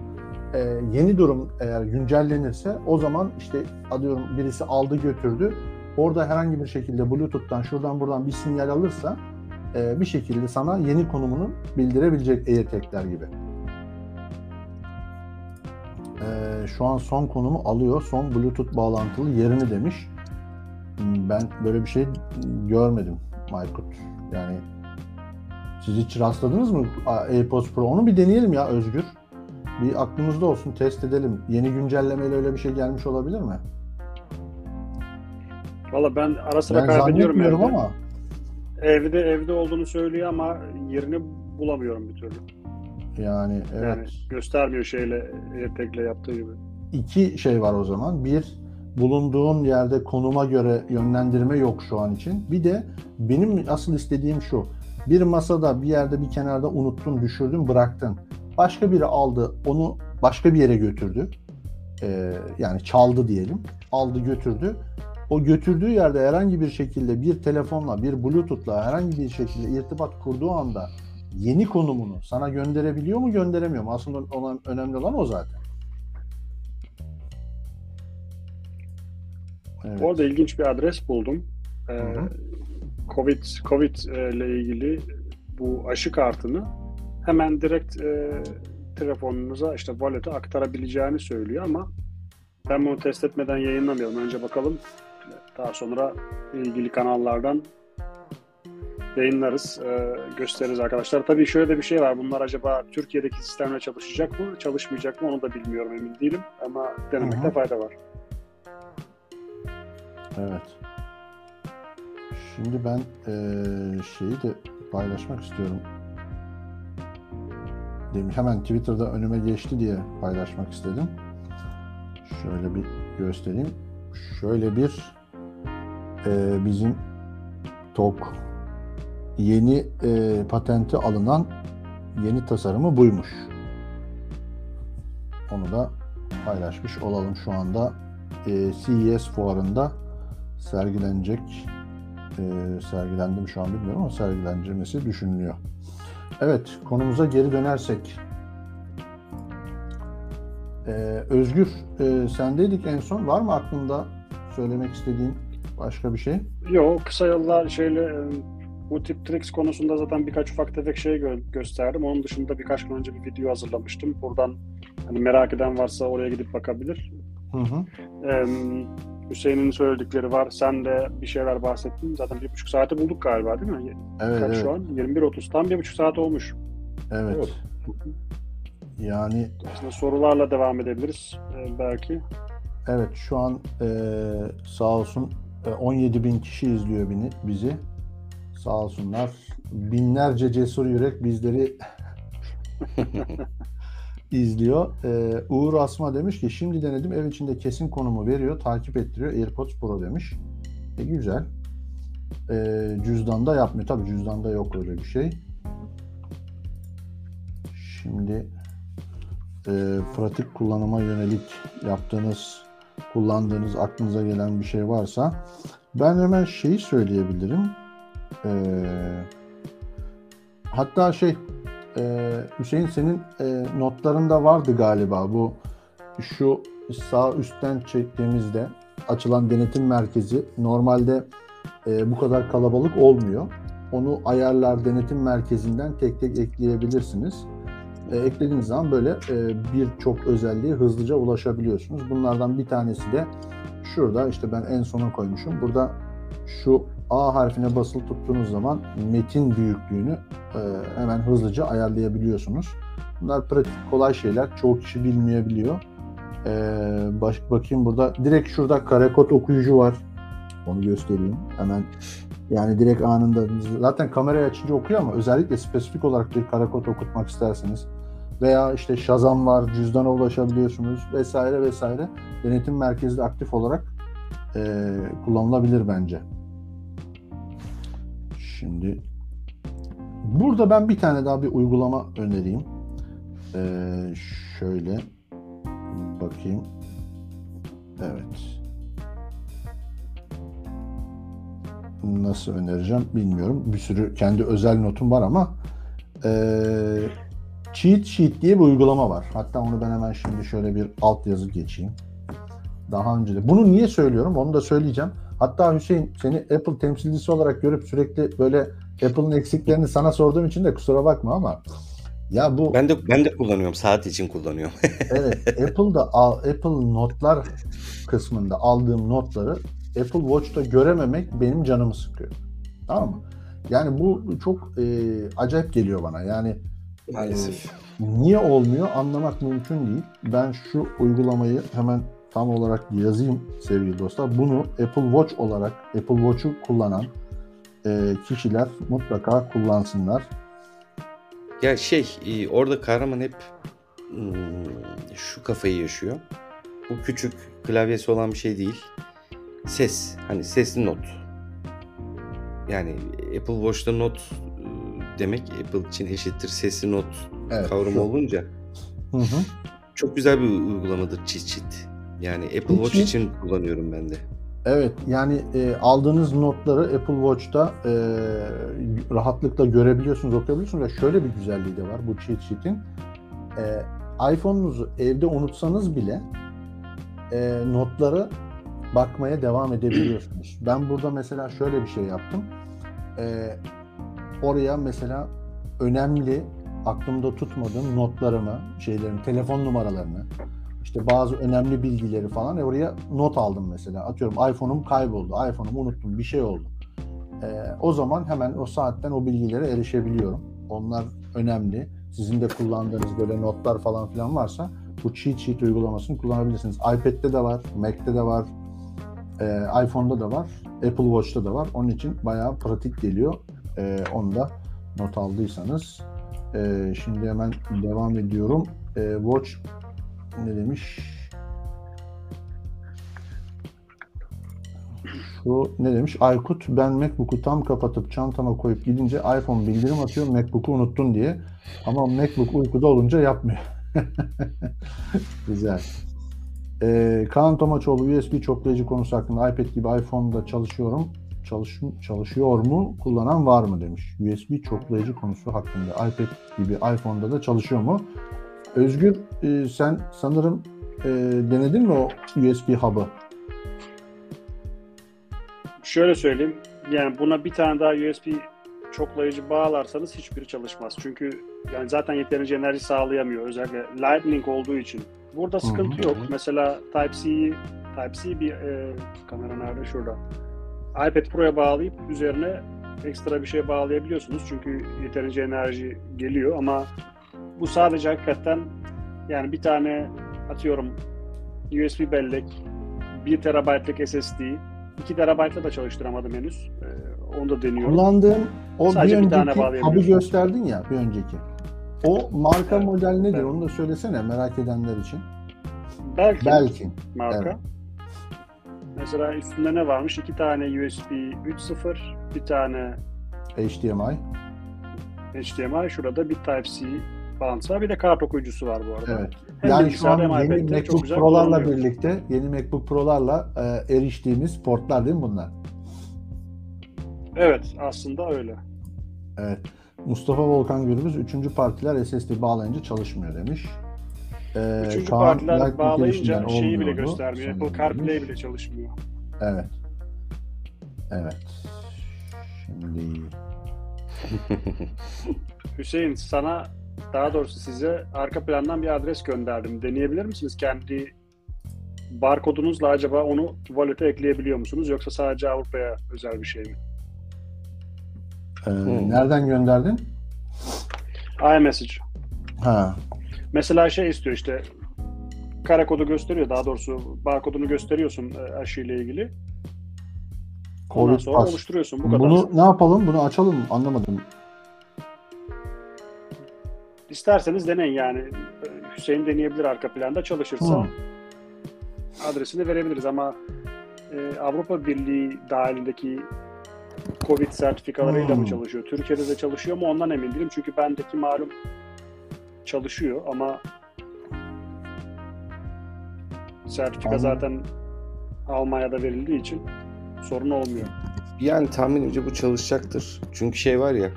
Ee, yeni durum eğer güncellenirse o zaman işte atıyorum birisi aldı götürdü. Orada herhangi bir şekilde Bluetooth'tan şuradan buradan bir sinyal alırsa e, bir şekilde sana yeni konumunu bildirebilecek AirTag'ler gibi. Şu an son konumu alıyor. Son Bluetooth bağlantılı yerini demiş. Hmm, Ben böyle bir şey görmedim Maykut. Yani siz hiç rastladınız mı AirPods Pro? Onu bir deneyelim ya Özgür. Bir aklımızda olsun test edelim. Yeni güncellemeyle öyle bir şey gelmiş olabilir mi?
Valla ben ara sıra
Ben
kaybediyorum evde.
ama
Evde evde olduğunu söylüyor ama yerini bulamıyorum bir türlü.
Yani evet.
Yani göstermiyor şeyle AirTag'le yaptığı gibi.
iki şey var o zaman. Bir, bulunduğun yerde konuma göre yönlendirme yok şu an için. Bir de benim asıl istediğim şu. Bir masada bir yerde bir kenarda unuttun, düşürdün, bıraktın. Başka biri aldı, onu başka bir yere götürdü. Ee, yani çaldı diyelim. Aldı götürdü. O götürdüğü yerde herhangi bir şekilde bir telefonla, bir bluetoothla herhangi bir şekilde irtibat kurduğu anda yeni konumunu sana gönderebiliyor mu, gönderemiyor mu? Aslında olan, önemli olan o zaten. Evet.
Orada ilginç bir adres buldum. Ee,
Hı hı.
Covid Covid e, ile ilgili bu aşı kartını hemen direkt e, telefonunuza işte wallet'e aktarabileceğini söylüyor ama ben bunu test etmeden yayınlamıyorum. Önce bakalım. Daha sonra ilgili kanallardan yayınlarız, e, gösteririz arkadaşlar. Tabii şöyle de bir şey var. Bunlar acaba Türkiye'deki sistemle çalışacak mı, çalışmayacak mı onu da bilmiyorum, emin değilim. Ama denemekte
hı.
fayda var.
Evet. Şimdi ben eee, şeyi de paylaşmak istiyorum. Demiş hemen Twitter'da önüme geçti diye paylaşmak istedim. Şöyle bir göstereyim. Şöyle bir eee, bizim TOK yeni eee, patenti alınan yeni tasarımı buymuş. Onu da paylaşmış olalım şu anda. Eee, CES fuarında sergilenecek. Eee sergilendi mi şu an bilmiyorum ama sergilenmesi düşünülüyor. Evet, konumuza geri dönersek. Eee, Özgür, eee, sendeydik en son. Var mı aklında söylemek istediğin başka bir şey?
Yok, kısa yollar şeyle e, bu tip tricks konusunda zaten birkaç ufak tefek şey gö- gösterdim. Onun dışında birkaç gün önce bir video hazırlamıştım. Buradan hani merak eden varsa oraya gidip bakabilir.
Hı hı.
Ee, Hüseyin'in söyledikleri var. Sen de bir şeyler bahsettin. Zaten bir buçuk saati bulduk galiba değil mi?
Evet,
Kaç
evet.
şu an? 21.30. Tam bir buçuk saat olmuş.
Evet. Yani
Aslında sorularla devam edebiliriz ee, belki.
evet şu an eee, sağ olsun e, 17 bin kişi izliyor beni, bizi. Sağ olsunlar. Binlerce cesur yürek bizleri izliyor. Ee, Uğur Asma demiş ki şimdi denedim ev içinde kesin konumu veriyor, takip ettiriyor. AirPods Pro demiş. E, güzel. Ee, cüzdanda yapmıyor. Tabii cüzdanda yok öyle bir şey. Şimdi e, pratik kullanıma yönelik yaptığınız, kullandığınız aklınıza gelen bir şey varsa ben hemen şeyi söyleyebilirim. Ee, hatta şey ee, Hüseyin senin e, notlarında vardı galiba bu şu sağ üstten çektiğimizde açılan denetim merkezi normalde e, bu kadar kalabalık olmuyor. Onu ayarlar denetim merkezinden tek tek ekleyebilirsiniz. E, eklediğiniz zaman böyle e, birçok özelliğe hızlıca ulaşabiliyorsunuz. Bunlardan bir tanesi de şurada işte ben en sona koymuşum. Burada şu A harfine basılı tuttuğunuz zaman metin büyüklüğünü e, hemen hızlıca ayarlayabiliyorsunuz. Bunlar pratik kolay şeyler. Çoğu kişi bilmeyebiliyor. E, baş, bakayım burada. Direkt şurada karekod okuyucu var. Onu göstereyim. Hemen yani direkt anında zaten kamerayı açınca okuyor ama özellikle spesifik olarak bir karekod okutmak isterseniz veya işte Shazam var, cüzdana ulaşabiliyorsunuz vesaire vesaire. Denetim merkezi de aktif olarak e, kullanılabilir bence. Şimdi burada ben bir tane daha bir uygulama önereyim. Ee, şöyle bakayım. Evet. Nasıl önereceğim bilmiyorum. Bir sürü kendi özel notum var ama ee, Cheat Sheet diye bir uygulama var. Hatta onu ben hemen şimdi şöyle bir alt yazı geçeyim. Daha önce de. Bunu niye söylüyorum onu da söyleyeceğim. Hatta Hüseyin seni Apple temsilcisi olarak görüp sürekli böyle Apple'ın eksiklerini sana sorduğum için de kusura bakma ama ya bu
Ben de ben de kullanıyorum. Saat için kullanıyorum.
evet Apple'da Apple notlar kısmında aldığım notları Apple Watch'ta görememek benim canımı sıkıyor. Tamam mı? Yani bu çok e, acayip geliyor bana. Yani
Maalesef.
Niye olmuyor anlamak mümkün değil. Ben şu uygulamayı hemen tam olarak yazayım sevgili dostlar. Bunu Apple Watch olarak Apple Watch'u kullanan e, kişiler mutlaka kullansınlar.
Ya şey e, orada kahraman hep hmm, şu kafayı yaşıyor. Bu küçük klavyesi olan bir şey değil. Ses. Hani sesli not. Yani Apple Watch'ta not e, demek Apple için eşittir sesli not
Evet,
kavramı
şu.
olunca
Hı hı.
çok güzel bir uygulamadır Cheat Sheet. Yani Apple Watch
Sheet-
için kullanıyorum ben de.
Evet yani e, aldığınız notları Apple Watch'ta e, rahatlıkla görebiliyorsunuz, okuyabiliyorsunuz ve şöyle bir güzelliği de var bu cheat sheet'in. E, iPhone'unuzu evde unutsanız bile e, notları bakmaya devam edebiliyorsunuz. Ben burada mesela şöyle bir şey yaptım. E, oraya mesela önemli aklımda tutmadığım notlarımı, şeylerin telefon numaralarını, işte bazı önemli bilgileri falan e oraya not aldım mesela. Atıyorum iPhone'um kayboldu, iPhone'umu unuttum, bir şey oldu. e, o zaman hemen o saatten o bilgilere erişebiliyorum. Onlar önemli. Sizin de kullandığınız böyle notlar falan filan varsa bu cheat sheet uygulamasını kullanabilirsiniz. iPad'de de var, Mac'te de var, e, iPhone'da da var, Apple Watch'ta da var. Onun için bayağı pratik geliyor. E, onu da not aldıysanız. E, şimdi hemen devam ediyorum. E, Watch ne demiş? Şu ne demiş? Aykut ben MacBook'u tam kapatıp çantama koyup gidince iPhone bildirim atıyor MacBook'u unuttun diye. Ama MacBook uykuda olunca yapmıyor. Güzel. Ee, Kaan Tomaçoğlu USB çoklayıcı konusu hakkında iPad gibi iPhone'da çalışıyorum. Çalış, çalışıyor mu? Kullanan var mı demiş. USB çoklayıcı konusu hakkında iPad gibi iPhone'da da çalışıyor mu? Özgür e, sen sanırım e, denedin mi o USB hub'ı?
Şöyle söyleyeyim. Yani buna bir tane daha USB çoklayıcı bağlarsanız hiçbiri çalışmaz. Çünkü yani zaten yeterince enerji sağlayamıyor. Özellikle Lightning olduğu için. Burada sıkıntı
Hı hı.
yok. Mesela Type-C'yi Type-C bir e, kamera nerede? Şurada. iPad Pro'ya bağlayıp üzerine ekstra bir şey bağlayabiliyorsunuz. Çünkü yeterince enerji geliyor ama bu sadece hakikaten yani bir tane atıyorum USB bellek, 1 terabaytlık SSD, 2 terabaytla da çalıştıramadım henüz. Ee, onu da deniyorum.
Kullandığın o
Sadece
bir
bir tane
önceki hub'ı gösterdin ya bir önceki. O marka
Evet,
model nedir?
evet.
Onu da söylesene merak edenler için.
Belki
Belki.
marka.
evet.
Mesela üstünde ne varmış? İki tane USB 3.0, bir tane
HDMI.
HDMI, şurada bir Type-C bağlantısı var. Bir de kart okuyucusu var bu arada.
Evet.
Hem
yani şu an yeni MacBook Pro'larla birlikte yeni MacBook Pro'larla e, eriştiğimiz portlar değil mi bunlar?
Evet, aslında öyle.
Evet. Mustafa Volkan Gürbüz 3. partiler SSD bağlayınca çalışmıyor demiş. Ee,
Üçüncü
Kaan,
partiler
Lightning
bağlayınca şeyi bile göstermiyor. Apple CarPlay
demiş.
bile çalışmıyor.
Evet. Evet. Şimdi
Hüseyin sana daha doğrusu size arka plandan bir adres gönderdim. Deneyebilir misiniz? Kendi barkodunuzla acaba onu wallet'e ekleyebiliyor musunuz? Yoksa sadece Avrupa'ya özel bir şey mi?
e,
Hmm.
nereden gönderdin?
iMessage.
Ha.
Mesela şey istiyor işte kare kodu gösteriyor. Daha doğrusu barkodunu gösteriyorsun e, aşıyla ilgili. Ondan
Covid
sonra oluşturuyorsun. Bu kadar.
Bunu ne yapalım? Bunu açalım mı? Anlamadım.
İsterseniz deneyin yani. Hüseyin deneyebilir arka planda. Çalışırsa
Hı.
adresini verebiliriz ama e, Avrupa Birliği dahilindeki Covid sertifikalarıyla
Hmm.
mı çalışıyor? Türkiye'de de çalışıyor mu ondan emin değilim. Çünkü bendeki malum çalışıyor ama sertifika
Anladım.
zaten Almanya'da verildiği için sorun olmuyor.
Yani tahminimce bu çalışacaktır. Çünkü şey var ya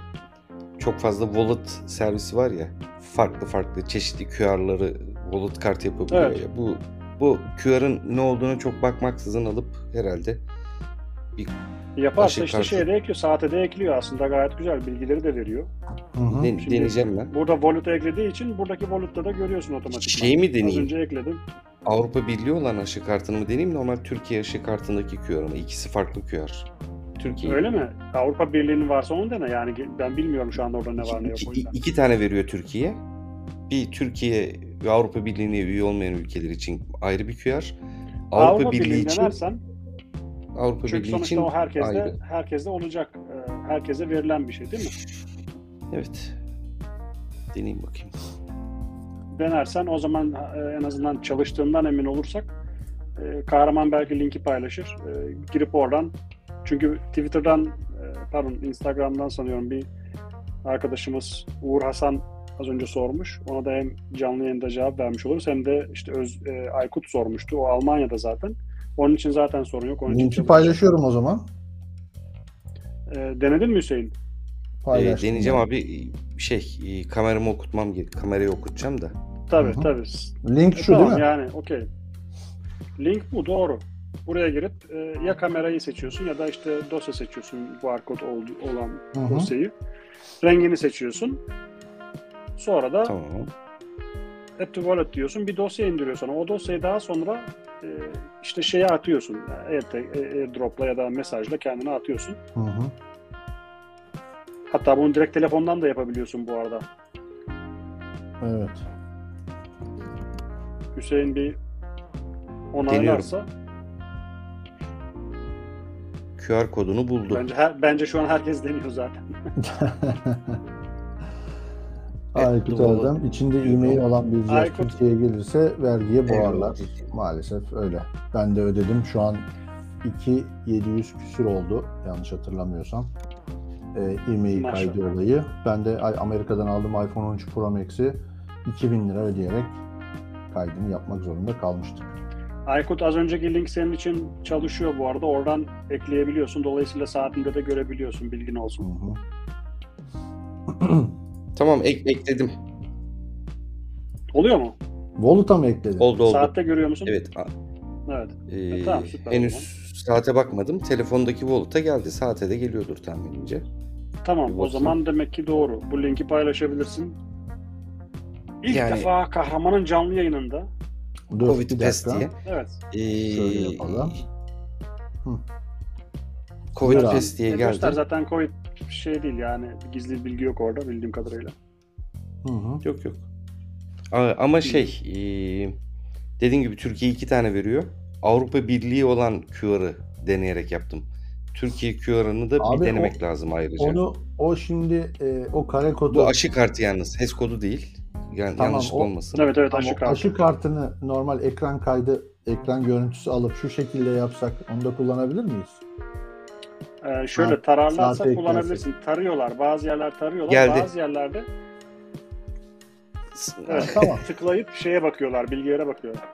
çok fazla wallet servisi var ya farklı farklı çeşitli QR'ları wallet kart yapabiliyor
Evet.
ya. Bu bu QR'ın ne olduğuna çok bakmaksızın alıp herhalde
Yaparsa
Aşı
işte
kartı.
şeye de ekliyor, saate de ekliyor aslında gayet güzel bilgileri de veriyor.
Hı hı.
den-
Şimdi-
deneyeceğim ben.
Burada wallet eklediği için buradaki wallet'ta da görüyorsun otomatikman.
Şeyi mi
Az
deneyeyim?
önce ekledim.
Avrupa Birliği olan aşı kartını mı deneyeyim normal Türkiye aşı kartındaki QR mı? İkisi farklı QR. Türkiye.
Öyle mi? Avrupa Birliği'nin varsa onu dene. Yani ben bilmiyorum şu anda orada ne var ne yok
İki, iki, tane veriyor Türkiye. Bir Türkiye ve Avrupa Birliği'ne üye olmayan ülkeler için ayrı bir QR. Avrupa,
Avrupa
Birliği için
denersen
Avrupa
çünkü
Birliği
sonuçta
için
o herkeste
ayrı.
herkeste olacak. Ee, Herkese verilen bir şey değil mi?
Evet. Deneyeyim bakayım.
Denersen o zaman e, en azından çalıştığından emin olursak e, kahraman belki linki paylaşır. E, girip oradan çünkü Twitter'dan e, pardon Instagram'dan sanıyorum bir arkadaşımız Uğur Hasan az önce sormuş. Ona da hem canlı yayında cevap vermiş oluruz hem de işte Öz, e, Aykut sormuştu. O Almanya'da zaten. Onun için zaten sorun yok. Onun için
Linki
çalışacak.
paylaşıyorum o zaman.
E, denedin mi Hüseyin?
Ee,
Paylaştım
deneyeceğim abi şey e, kameramı okutmam. Kamerayı okutacağım da.
Tabii
Hı hı.
tabii.
Link
E,
şu
tamam
değil mi?
yani okey. Link bu doğru. Buraya girip e, ya kamerayı seçiyorsun ya da işte dosya seçiyorsun barkod olan
Hı hı.
dosyayı. Rengini seçiyorsun. Sonra da
Tamam.
Add to Wallet diyorsun. Bir dosya indiriyorsun. O dosyayı daha sonra e, işte şeye atıyorsun. E, AirDrop'la ya da mesajla kendine atıyorsun.
Hı hı.
Hatta bunu direkt telefondan da yapabiliyorsun bu arada.
Evet.
Hüseyin bir onaylarsa
QR kodunu buldu.
bence her, bence şu an herkes deniyor zaten.
Aykut. Erdem, içinde e-mail olan bir cihaz. Türkiye'ye gelirse vergiye boğarlar. Maalesef öyle. Ben de ödedim. Şu an 2700 küsür oldu yanlış hatırlamıyorsam. Ee, e-mail kaydı olayı. Ben de ay- Amerika'dan aldığım iPhone 13 Pro Max'i 2000 lira ödeyerek kaydını yapmak zorunda kalmıştık.
Aykut az önceki link senin için çalışıyor bu arada. Oradan ekleyebiliyorsun. Dolayısıyla saatinde de görebiliyorsun. Bilgin olsun.
hı.
Tamam ek- ekledim.
Oluyor mu?
Volut'a mı ekledin?
Oldu oldu.
Saatte görüyor musun?
Evet.
Evet.
Ee,
E, tamam,
henüz saate bakmadım. Telefondaki Volt'a geldi. Saate de geliyordur tahminimce.
Tamam.
Bir
O
bakayım.
zaman demek ki doğru. Bu linki paylaşabilirsin. İlk
Yani-
defa kahramanın canlı yayınında.
Dur,
Covid
dakika.
diye.
Evet.
Ee,
Şöyle yapalım. Hı.
Covid
abi.
test diye geldi.
Göster zaten Covid şey değil yani. Gizli bilgi yok orada bildiğim kadarıyla.
Hı hı.
Yok yok. Ama şey, e, dediğim gibi Türkiye iki tane veriyor. Avrupa Birliği olan QR'ı deneyerek yaptım. Türkiye QR'ını da
Abi
bir
o-
denemek lazım ayrıca.
Onu o şimdi e, o kare kodu
Bu aşı kartı yalnız. HES kodu değil. Yani
Tamam,
yanlışlık
o-
olmasın.
Evet evet aşı kartı.
aşı kartını normal ekran kaydı, ekran görüntüsü alıp şu şekilde yapsak onu da kullanabilir miyiz?
Ee, şöyle
Ha,
tararlarsa kullanabilirsin. Tarıyorlar. Bazı yerler tarıyorlar.
Geldi.
Bazı yerlerde evet,
Tamam.
tıklayıp şeye bakıyorlar. Bilgilere bakıyorlar.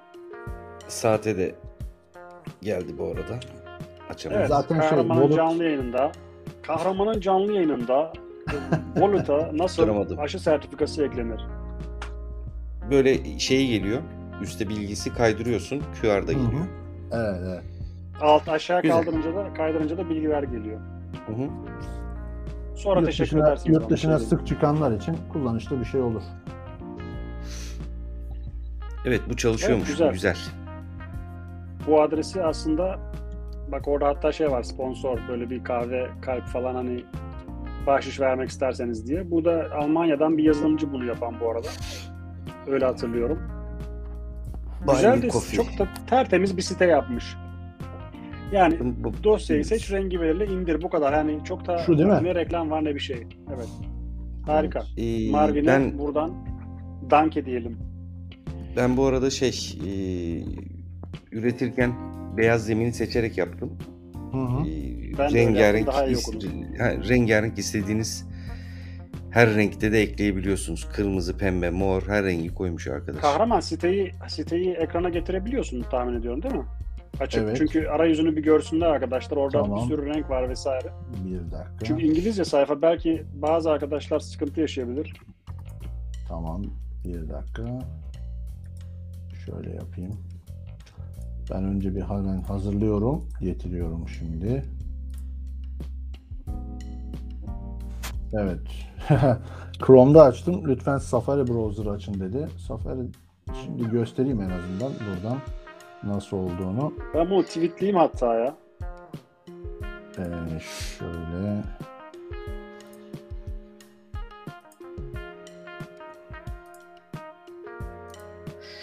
Saate de geldi bu arada. Açalım.
Evet.
Zaten şey,
kahramanın
Volut-
canlı yayınında kahramanın canlı yayınında Volut'a nasıl aşı sertifikası eklenir?
Böyle şeyi geliyor. Üste bilgisi kaydırıyorsun. QR'da geliyor.
Evet, evet.
Alt aşağı
Güzel.
kaldırınca da kaydırınca da bilgiler geliyor.
Hı hı.
Sonra
Yurt
teşekkür
dışına,
edersiniz.
yurt dışına
şey
sık çıkanlar için kullanışlı bir şey olur.
Evet bu çalışıyormuş.
Evet, güzel.
güzel.
Bu adresi aslında bak orada hatta şey var sponsor böyle bir kahve kalp falan hani bahşiş vermek isterseniz diye. Bu da Almanya'dan bir yazılımcı bunu yapan bu arada. Öyle hatırlıyorum.
Buy
Güzel de
coffee.
çok da tertemiz bir site yapmış. Yani
Bu-
dosyayı seç, rengi belirle, indir bu kadar. Yani çok da
Şu değil mi?
ne reklam var ne bir şey. Evet. Harika.
Ee,
Marvin'e
ben
buradan danke diyelim.
Ben bu arada şey e, üretirken beyaz zemini seçerek yaptım.
Hı hı.
E, rengarenk rengarenk istediğiniz her renkte de ekleyebiliyorsunuz. Kırmızı, pembe, mor her rengi koymuş arkadaş.
Kahraman siteyi siteyi ekrana getirebiliyorsun tahmin ediyorum değil mi? Açık.
Evet.
Çünkü arayüzünü bir görsünler arkadaşlar. Orada
Tamam.
bir sürü renk var vesaire.
Bir dakika.
Çünkü İngilizce sayfa belki bazı arkadaşlar sıkıntı yaşayabilir.
Tamam. Bir dakika. Şöyle yapayım. Ben önce bir hemen hazırlıyorum. Getiriyorum şimdi. Evet. Chrome'da açtım. Lütfen Safari browser açın dedi. Safari şimdi göstereyim en azından buradan nasıl olduğunu.
Ben bunu tweetleyeyim hatta ya.
Ee, şöyle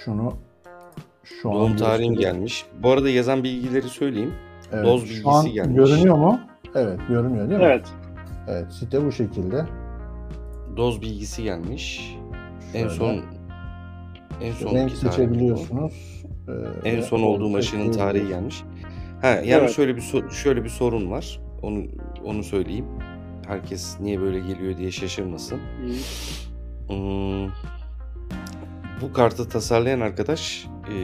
şunu şu an
Doğum tarihim gelmiş. Bu arada yazan bilgileri söyleyeyim.
Evet,
doz
şu an
bilgisi gelmiş.
Görünüyor mu? Evet, görünüyor değil mi?
Evet.
Evet, site bu şekilde.
Doz bilgisi gelmiş. En
Şöyle.
son en son
renk seçebiliyorsunuz. Ee,
En
ve
son olduğum
orta
aşının tarihi gelmiş. Ha yani
Evet.
şöyle bir so- şöyle bir sorun var. Onu onu söyleyeyim. Herkes niye böyle geliyor diye şaşırmasın. Hmm, bu kartı tasarlayan arkadaş e,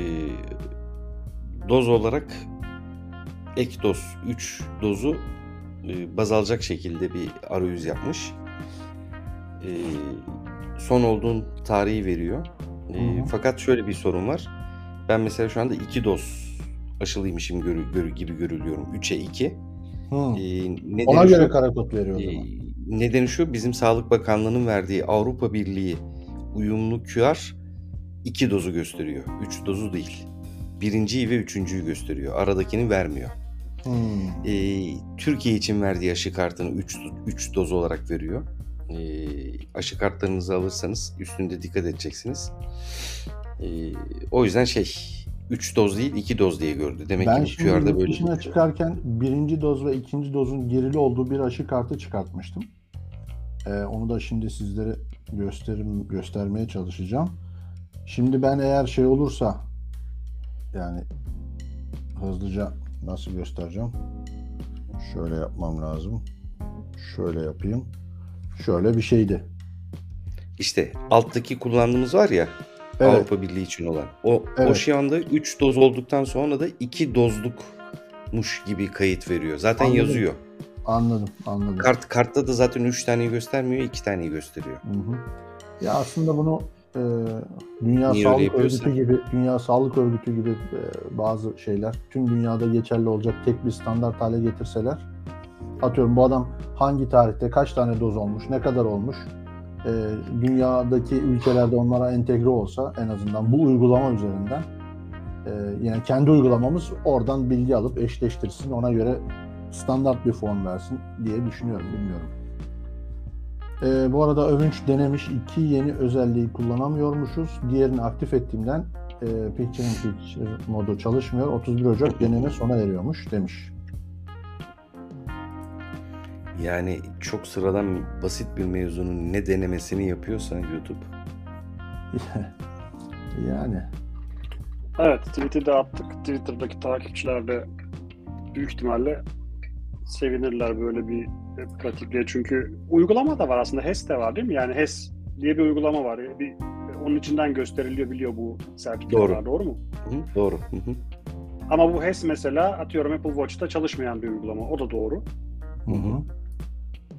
doz olarak ek doz 3 dozu baz alacak şekilde bir arayüz yapmış. E, son olduğun tarihi veriyor. E,
Hı hı.
fakat şöyle bir sorun var. Ben mesela şu anda 2 doz aşılıymışım görü, görü- gibi görülüyorum. 3'e 2.
Hı.
E,
Ona
şu-
göre karakod veriyor o
ee,
zaman.
Nedeni şu bizim Sağlık Bakanlığı'nın verdiği Avrupa Birliği uyumlu QR iki dozu gösteriyor. Üç dozu değil. Birinciyi ve üçüncüyü gösteriyor. Aradakini vermiyor.
Hmm.
E, Türkiye için verdiği aşı kartını 3 3 doz olarak veriyor. E, aşı kartlarınızı alırsanız üstünde dikkat edeceksiniz. E, o yüzden şey 3 doz değil 2 doz diye gördü. Demek
Ben
ki QR'da böyle
dışına
bir-
çıkarken birinci doz ve ikinci dozun gerili olduğu bir aşı kartı çıkartmıştım. Ee, onu da şimdi sizlere gösterim göstermeye çalışacağım. Şimdi ben eğer şey olursa yani hızlıca nasıl göstereceğim? Şöyle yapmam lazım. Şöyle yapayım. Şöyle bir şeydi.
İşte alttaki kullandığımız var ya
Evet.
Avrupa Birliği için olan. O, o
Evet.
şu anda 3 doz olduktan sonra da 2 dozlukmuş gibi kayıt veriyor. Zaten
Anladım.
yazıyor.
Anladım, anladım.
Kart kartta da zaten 3 taneyi göstermiyor, 2 taneyi gösteriyor.
Hı hı. Ya aslında bunu e, Dünya
Niye
Sağlık? Örgütü gibi Dünya Sağlık Örgütü gibi e, bazı şeyler tüm dünyada geçerli olacak tek bir standart hale getirseler atıyorum bu adam hangi tarihte kaç tane doz olmuş, ne kadar olmuş e, dünyadaki ülkelerde onlara entegre olsa en azından bu uygulama üzerinden e, yine kendi uygulamamız oradan bilgi alıp eşleştirsin ona göre standart bir form versin diye düşünüyorum bilmiyorum. Ee, bu arada Övünç denemiş iki yeni özelliği kullanamıyormuşuz. Diğerini aktif ettiğimden e, Picture in Picture modu çalışmıyor. 31 Ocak deneme sona eriyormuş demiş.
Yani çok sıradan basit bir mevzunun ne denemesini yapıyorsa YouTube.
yani
Evet, de attık. Twitter'daki takipçiler de büyük ihtimalle sevinirler böyle bir e, pratikle. Çünkü uygulama da var aslında. HES de var değil mi? Yani HES diye bir uygulama var. Bir, onun içinden gösteriliyor biliyor bu sertifikalar. Doğru mu?
Hı, doğru. Hı hı.
Ama bu HES mesela atıyorum Apple Watch'ta çalışmayan bir uygulama. O da doğru.
hı hı.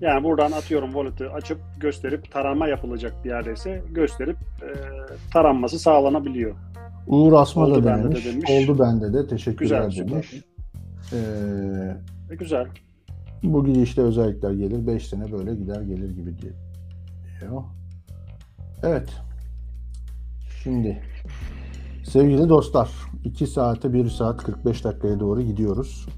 Yani buradan atıyorum wallet'ı açıp gösterip tarama yapılacak bir yerdeyse gösterip e, taranması sağlanabiliyor.
Uğur Asma da
bende de demiş.
Oldu bende de. Teşekkürler
Güzel, süper.
demiş. Ee,
E, güzel.
bu gidişte özellikler gelir. 5 sene böyle gider gelir gibi diyor. Evet. Şimdi sevgili dostlar 2 saate 1 saat 45 dakikaya doğru gidiyoruz.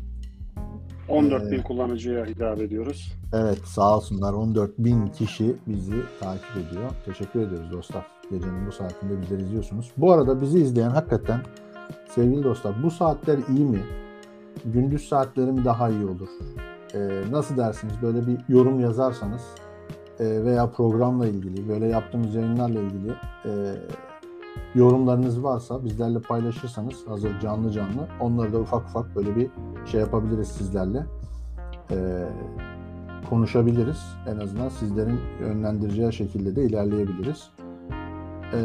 14 bin
Ee,
kullanıcıya hitap ediyoruz.
Evet sağ olsunlar 14 bin kişi bizi takip ediyor. Teşekkür ediyoruz dostlar. Gecenin bu saatinde bizleri izliyorsunuz. Bu arada bizi izleyen hakikaten sevgili dostlar bu saatler iyi mi? Gündüz saatleri mi daha iyi olur? Ee, nasıl dersiniz? Böyle bir yorum yazarsanız e, veya programla ilgili böyle yaptığımız yayınlarla ilgili e, yorumlarınız varsa bizlerle paylaşırsanız hazır canlı canlı onları da ufak ufak böyle bir şey yapabiliriz sizlerle. Ee, konuşabiliriz. En azından sizlerin yönlendireceği şekilde de ilerleyebiliriz. Ee,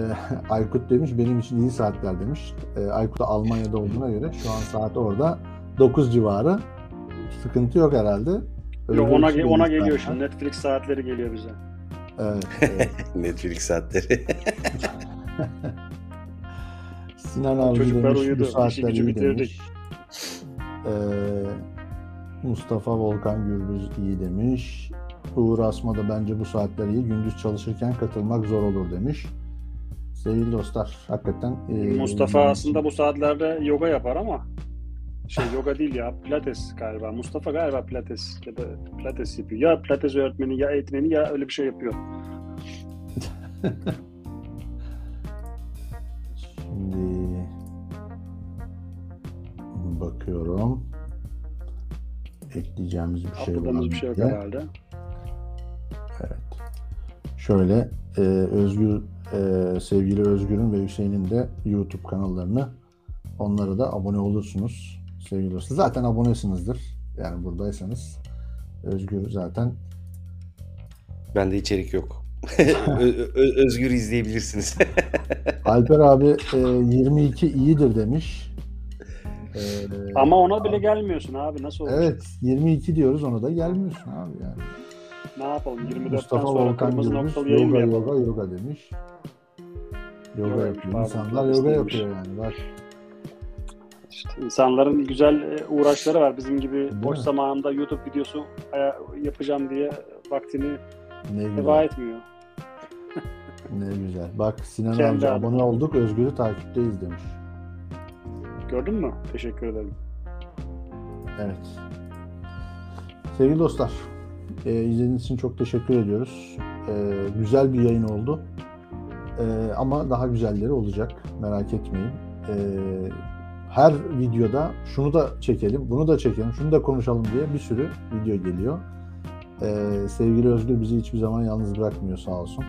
Aykut demiş benim için iyi saatler demiş. Ee, Aykut da Almanya'da olduğuna göre şu an saat orada 9 civarı. Sıkıntı yok herhalde. Öyle
Yo,
bir
ona
şey
ona geliyor
zaten.
şimdi. Netflix saatleri geliyor bize.
Evet, evet.
Netflix saatleri.
Sinan abi
Çocuklar
demiş
uyudu.
bu
İşi
saatler
gücü
iyi
bitirdik.
demiş. Ee, Mustafa Volkan Gürbüz iyi demiş. Uğur Asma da bence bu saatler iyi. Gündüz çalışırken katılmak zor olur demiş. Sevgili dostlar hakikaten e,
Mustafa aslında bu saatlerde yoga yapar ama şey yoga değil ya pilates galiba. Mustafa galiba pilates ya da pilates yapıyor. Ya pilates öğretmeni ya eğitmeni ya öyle bir şey yapıyor.
Şimdi bakıyorum. Ekleyeceğimiz bir şey var
bir şey yok herhalde.
Evet. Şöyle e, Özgür e, sevgili Özgür'ün ve Hüseyin'in de YouTube kanallarını onlara da abone olursunuz sevgili dostlar. Zaten abonesinizdir. Yani buradaysanız Özgür zaten
Bende içerik yok. Özgür izleyebilirsiniz.
Alper abi e, 22 iyidir demiş. E,
Ama ona bile gelmiyorsun abi nasıl olacak?
Evet 22 diyoruz ona da gelmiyorsun abi yani.
Ne yapalım 24'ten
Mustafa
sonra
Volkan
kırmızı noktalı yayın
yoga yoga yoga demiş. Yoga
Yoga,
yapıyor. İnsanlar yoga yapıyor yani. Bak
İşte insanların güzel e, uğraşları var. Bizim gibi
Değil
boş
mi?
zamanında YouTube videosu aya- yapacağım diye vaktini
ne
heba etmiyor.
Ne güzel. Bak Sinan
Kendi
amca abone olduk. Özgür'ü takipteyiz demiş.
Gördün mü? Teşekkür ederim.
Evet. Sevgili dostlar, e, izlediğiniz için çok teşekkür ediyoruz. E, güzel bir yayın oldu. E, ama daha güzelleri olacak. Merak etmeyin. E, her videoda şunu da çekelim, bunu da çekelim, şunu da konuşalım diye bir sürü video geliyor. E, sevgili Özgür bizi hiçbir zaman yalnız bırakmıyor sağ olsun.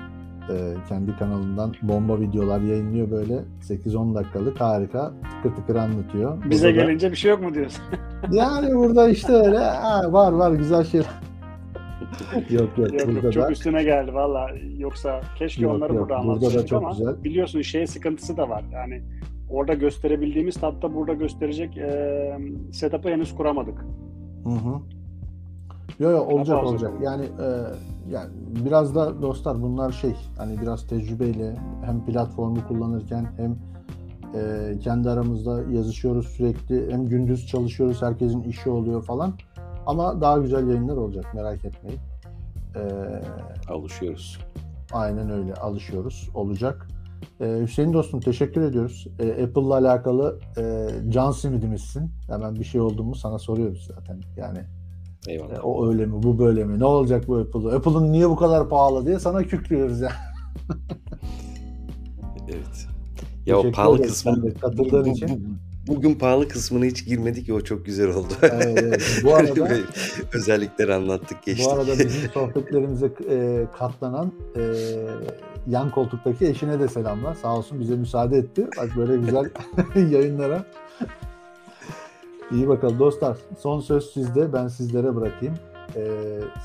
E, kendi kanalından bomba videolar yayınlıyor böyle 8-10 dakikalık harika tıkır tıkır anlatıyor.
Bize
Burada da-
gelince bir şey yok mu diyorsun?
yani burada işte öyle ha, var var güzel şeyler. yok yok
yok,
burada
yok, çok
da
üstüne geldi valla. Yoksa keşke
Yok,
onları
yok,
burada
da çok
ama
güzel.
biliyorsun şey sıkıntısı da var. Yani orada gösterebildiğimiz tatta burada gösterecek e, setup'ı henüz kuramadık.
hı hı. Yo yo olacak
Hata
olacak.
olacak.
Yani e, yani biraz da dostlar bunlar şey hani biraz tecrübeyle hem platformu kullanırken hem e, kendi aramızda yazışıyoruz sürekli hem gündüz çalışıyoruz herkesin işi oluyor falan. Ama daha güzel yayınlar olacak merak etmeyin. E,
Alışıyoruz.
Aynen öyle alışıyoruz. Olacak. Ee, Hüseyin dostum teşekkür ediyoruz. Ee, Apple'la alakalı e, can simidimizsin. Hemen bir şey oldu mu sana soruyoruz zaten. Yani
Eyvallah.
e, o öyle mi bu böyle mi ne olacak bu Apple'ı? Apple'ın niye bu kadar pahalı diye sana kükrüyoruz ya.
Evet. Ya o pahalı kısmı
katıldığın için.
bu- bugün pahalı kısmına hiç girmedik o çok güzel oldu.
Evet, evet. Bu arada
özellikleri anlattık geçtik.
bu arada bizim sohbetlerimize e, katlanan e, yan koltuktaki eşine de selamlar. Sağ olsun bize müsaade etti. Bak böyle güzel yayınlara. İyi bakalım dostlar. Son söz sizde. Ben sizlere bırakayım. Ee,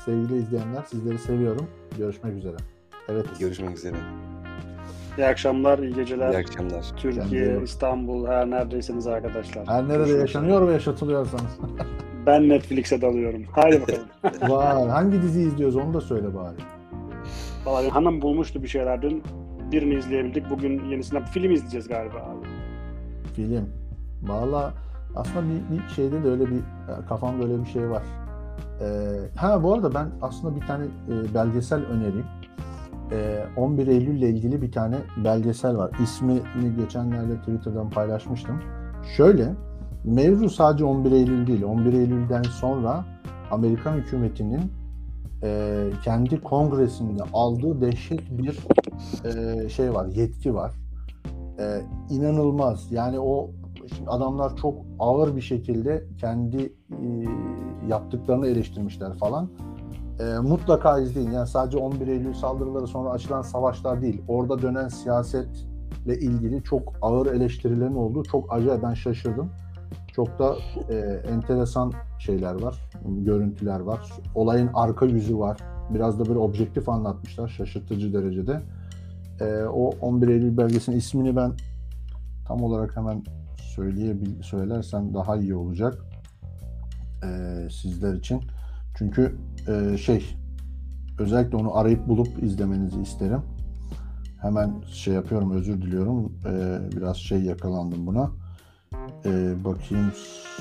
sevgili izleyenler sizleri seviyorum. Görüşmek üzere. Evet.
Görüşmek üzere.
İyi akşamlar, iyi geceler.
İyi akşamlar.
Türkiye. İstanbul, her neredeyseniz arkadaşlar.
Her nerede
Görüşmek
yaşanıyor ve yaşatılıyorsanız.
üzere. Ben Netflix'e dalıyorum. Haydi bakalım.
Vay, hangi dizi izliyoruz onu da söyle bari.
Vallahi hanım bulmuştu bir şeyler dün. Birini izleyebildik. Bugün yenisine film izleyeceğiz galiba abi.
Film. Valla aslında bir, bir şeyde de öyle bir kafamda öyle bir şey var. Ee, ha bu arada ben aslında bir tane e, belgesel önereyim. Ee, 11 Eylül ile ilgili bir tane belgesel var. İsmini geçenlerde Twitter'dan paylaşmıştım. Şöyle, mevzu sadece 11 Eylül değil. 11 Eylül'den sonra Amerikan hükümetinin e, kendi kongresinde aldığı dehşet bir e, şey var, yetki var. E, inanılmaz. Yani o şimdi adamlar çok ağır bir şekilde kendi e, yaptıklarını eleştirmişler falan. E, mutlaka izleyin. Yani sadece 11 Eylül saldırıları sonra açılan savaşlar değil. Orada dönen siyasetle ilgili çok ağır eleştirilerin olduğu çok acayip ben şaşırdım. Çok da e, enteresan şeyler var, görüntüler var. Olayın arka yüzü var. Biraz da böyle objektif anlatmışlar şaşırtıcı derecede. E, o 11 Eylül belgesinin ismini ben tam olarak hemen söyleyebil söylersem daha iyi olacak e, sizler için. Çünkü e, şey özellikle onu arayıp bulup izlemenizi isterim. Hemen şey yapıyorum özür diliyorum. E, biraz şey yakalandım buna. E, bakayım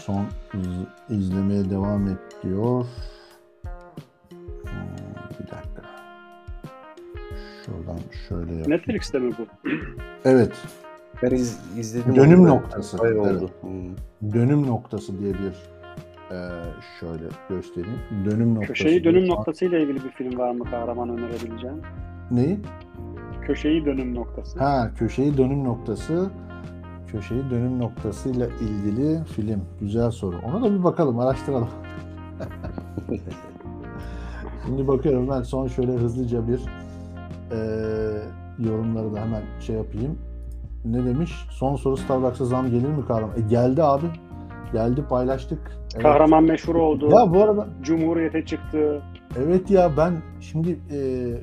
son iz- izlemeye devam et diyor. Hmm, bir dakika. Şuradan şöyle yapayım.
Netflix'te mi bu?
Evet.
Ben iz, izledim.
Dönüm
onu
noktası. Evet.
oldu. Hmm.
dönüm noktası diye bir e, şöyle göstereyim. Dönüm noktası.
Köşeyi dönüm noktasıyla ilgili bir film var mı kahraman önerebileceğim?
Neyi?
Köşeyi dönüm noktası.
Ha, köşeyi dönüm noktası. Köşeyi dönüm noktasıyla ilgili film. Güzel soru. Ona da bir bakalım, araştıralım. Şimdi bakıyorum ben son şöyle hızlıca bir e, yorumları da hemen şey yapayım. Ne demiş? Son soru Starbucks'a zam gelir mi kahraman? E, geldi abi. Geldi paylaştık. Evet.
Kahraman meşhur oldu.
Ya bu arada
Cumhuriyete çıktı.
Evet ya ben şimdi e,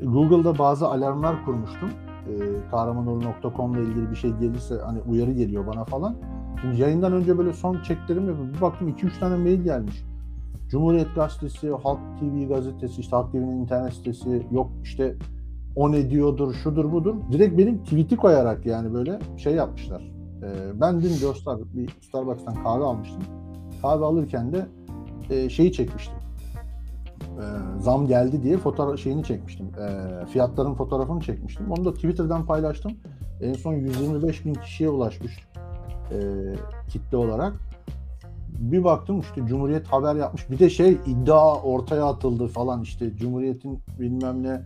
Google'da bazı alarmlar kurmuştum. E, kahramanoğlu.com ile ilgili bir şey gelirse hani uyarı geliyor bana falan. Şimdi yayından önce böyle son çeklerim yapıyorum. Bir baktım 2-3 tane mail gelmiş. Cumhuriyet Gazetesi, Halk TV gazetesi, işte Halk TV'nin internet sitesi, yok işte o ne diyordur, şudur budur. Direkt benim tweet'i koyarak yani böyle şey yapmışlar. E, ben dün bir Starbucks'tan kahve almıştım. Kahve alırken de e, şeyi çekmiştim e, zam geldi diye fotoğraf şeyini çekmiştim. E, fiyatların fotoğrafını çekmiştim. Onu da Twitter'dan paylaştım. En son 125 bin kişiye ulaşmış e, kitle olarak. Bir baktım işte Cumhuriyet haber yapmış. Bir de şey iddia ortaya atıldı falan işte Cumhuriyet'in bilmem ne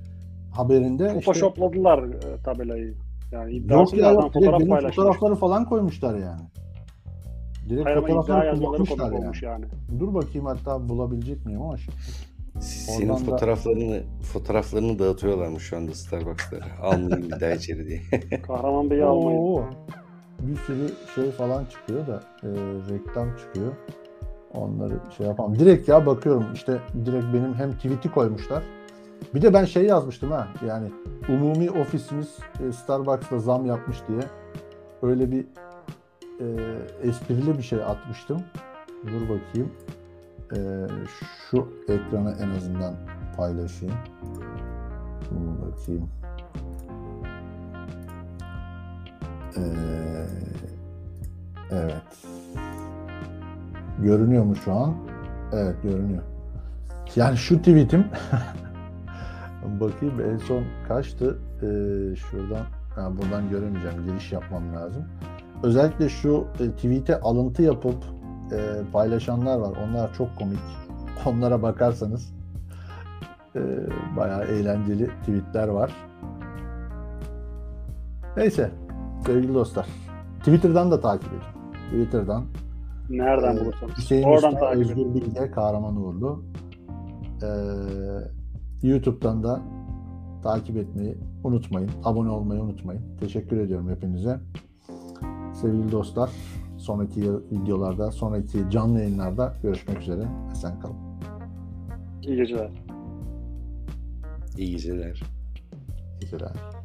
haberinde. işte-
Photoshopladılar e, tabelayı. Yani
Yok ya yok.
Fotoğraf
benim fotoğrafları falan koymuşlar yani. Direkt
Hayır
fotoğrafları kullanmışlar yani.
yani.
Dur bakayım hatta bulabilecek miyim ama şimdi.
Senin
Oradan da-
fotoğraflarını fotoğraflarını dağıtıyorlarmış şu anda Starbucks'lara. Almayayım bir daha içeri diye.
Kahraman Bey'i almayın.
Bir sürü şey falan çıkıyor da e, reklam çıkıyor. Onları şey yapamam. Direkt ya bakıyorum işte direkt benim hem tweet'i koymuşlar. Bir de ben şey yazmıştım ha yani umumi ofisimiz e, Starbucks'ta zam yapmış diye öyle bir e, esprili bir şey atmıştım. Dur bakayım. E, şu ekranı en azından paylaşayım. Dur bakayım. Ee, evet. Görünüyor mu şu an? Evet görünüyor. Yani şu tweetim bakayım en son kaçtı? Ee, şuradan ha, buradan göremeyeceğim. Giriş yapmam lazım. Özellikle şu e, tweet'e alıntı yapıp e, paylaşanlar var. Onlar çok komik. Onlara bakarsanız e, bayağı eğlenceli tweetler var. Neyse sevgili dostlar. Twitter'dan da takip edin. Twitter'dan
Nereden
Ee,
bulursanız.
Hüseyin
Oradan
Usta,
takip.
Özgür Bilge, Kahraman Uğurlu. Ee, YouTube'dan da takip etmeyi unutmayın. Abone olmayı unutmayın. Teşekkür ediyorum hepinize. Sevgili dostlar, sonraki videolarda, sonraki canlı yayınlarda görüşmek üzere. Esen kalın.
İyi geceler.
İyi geceler.
Güzel.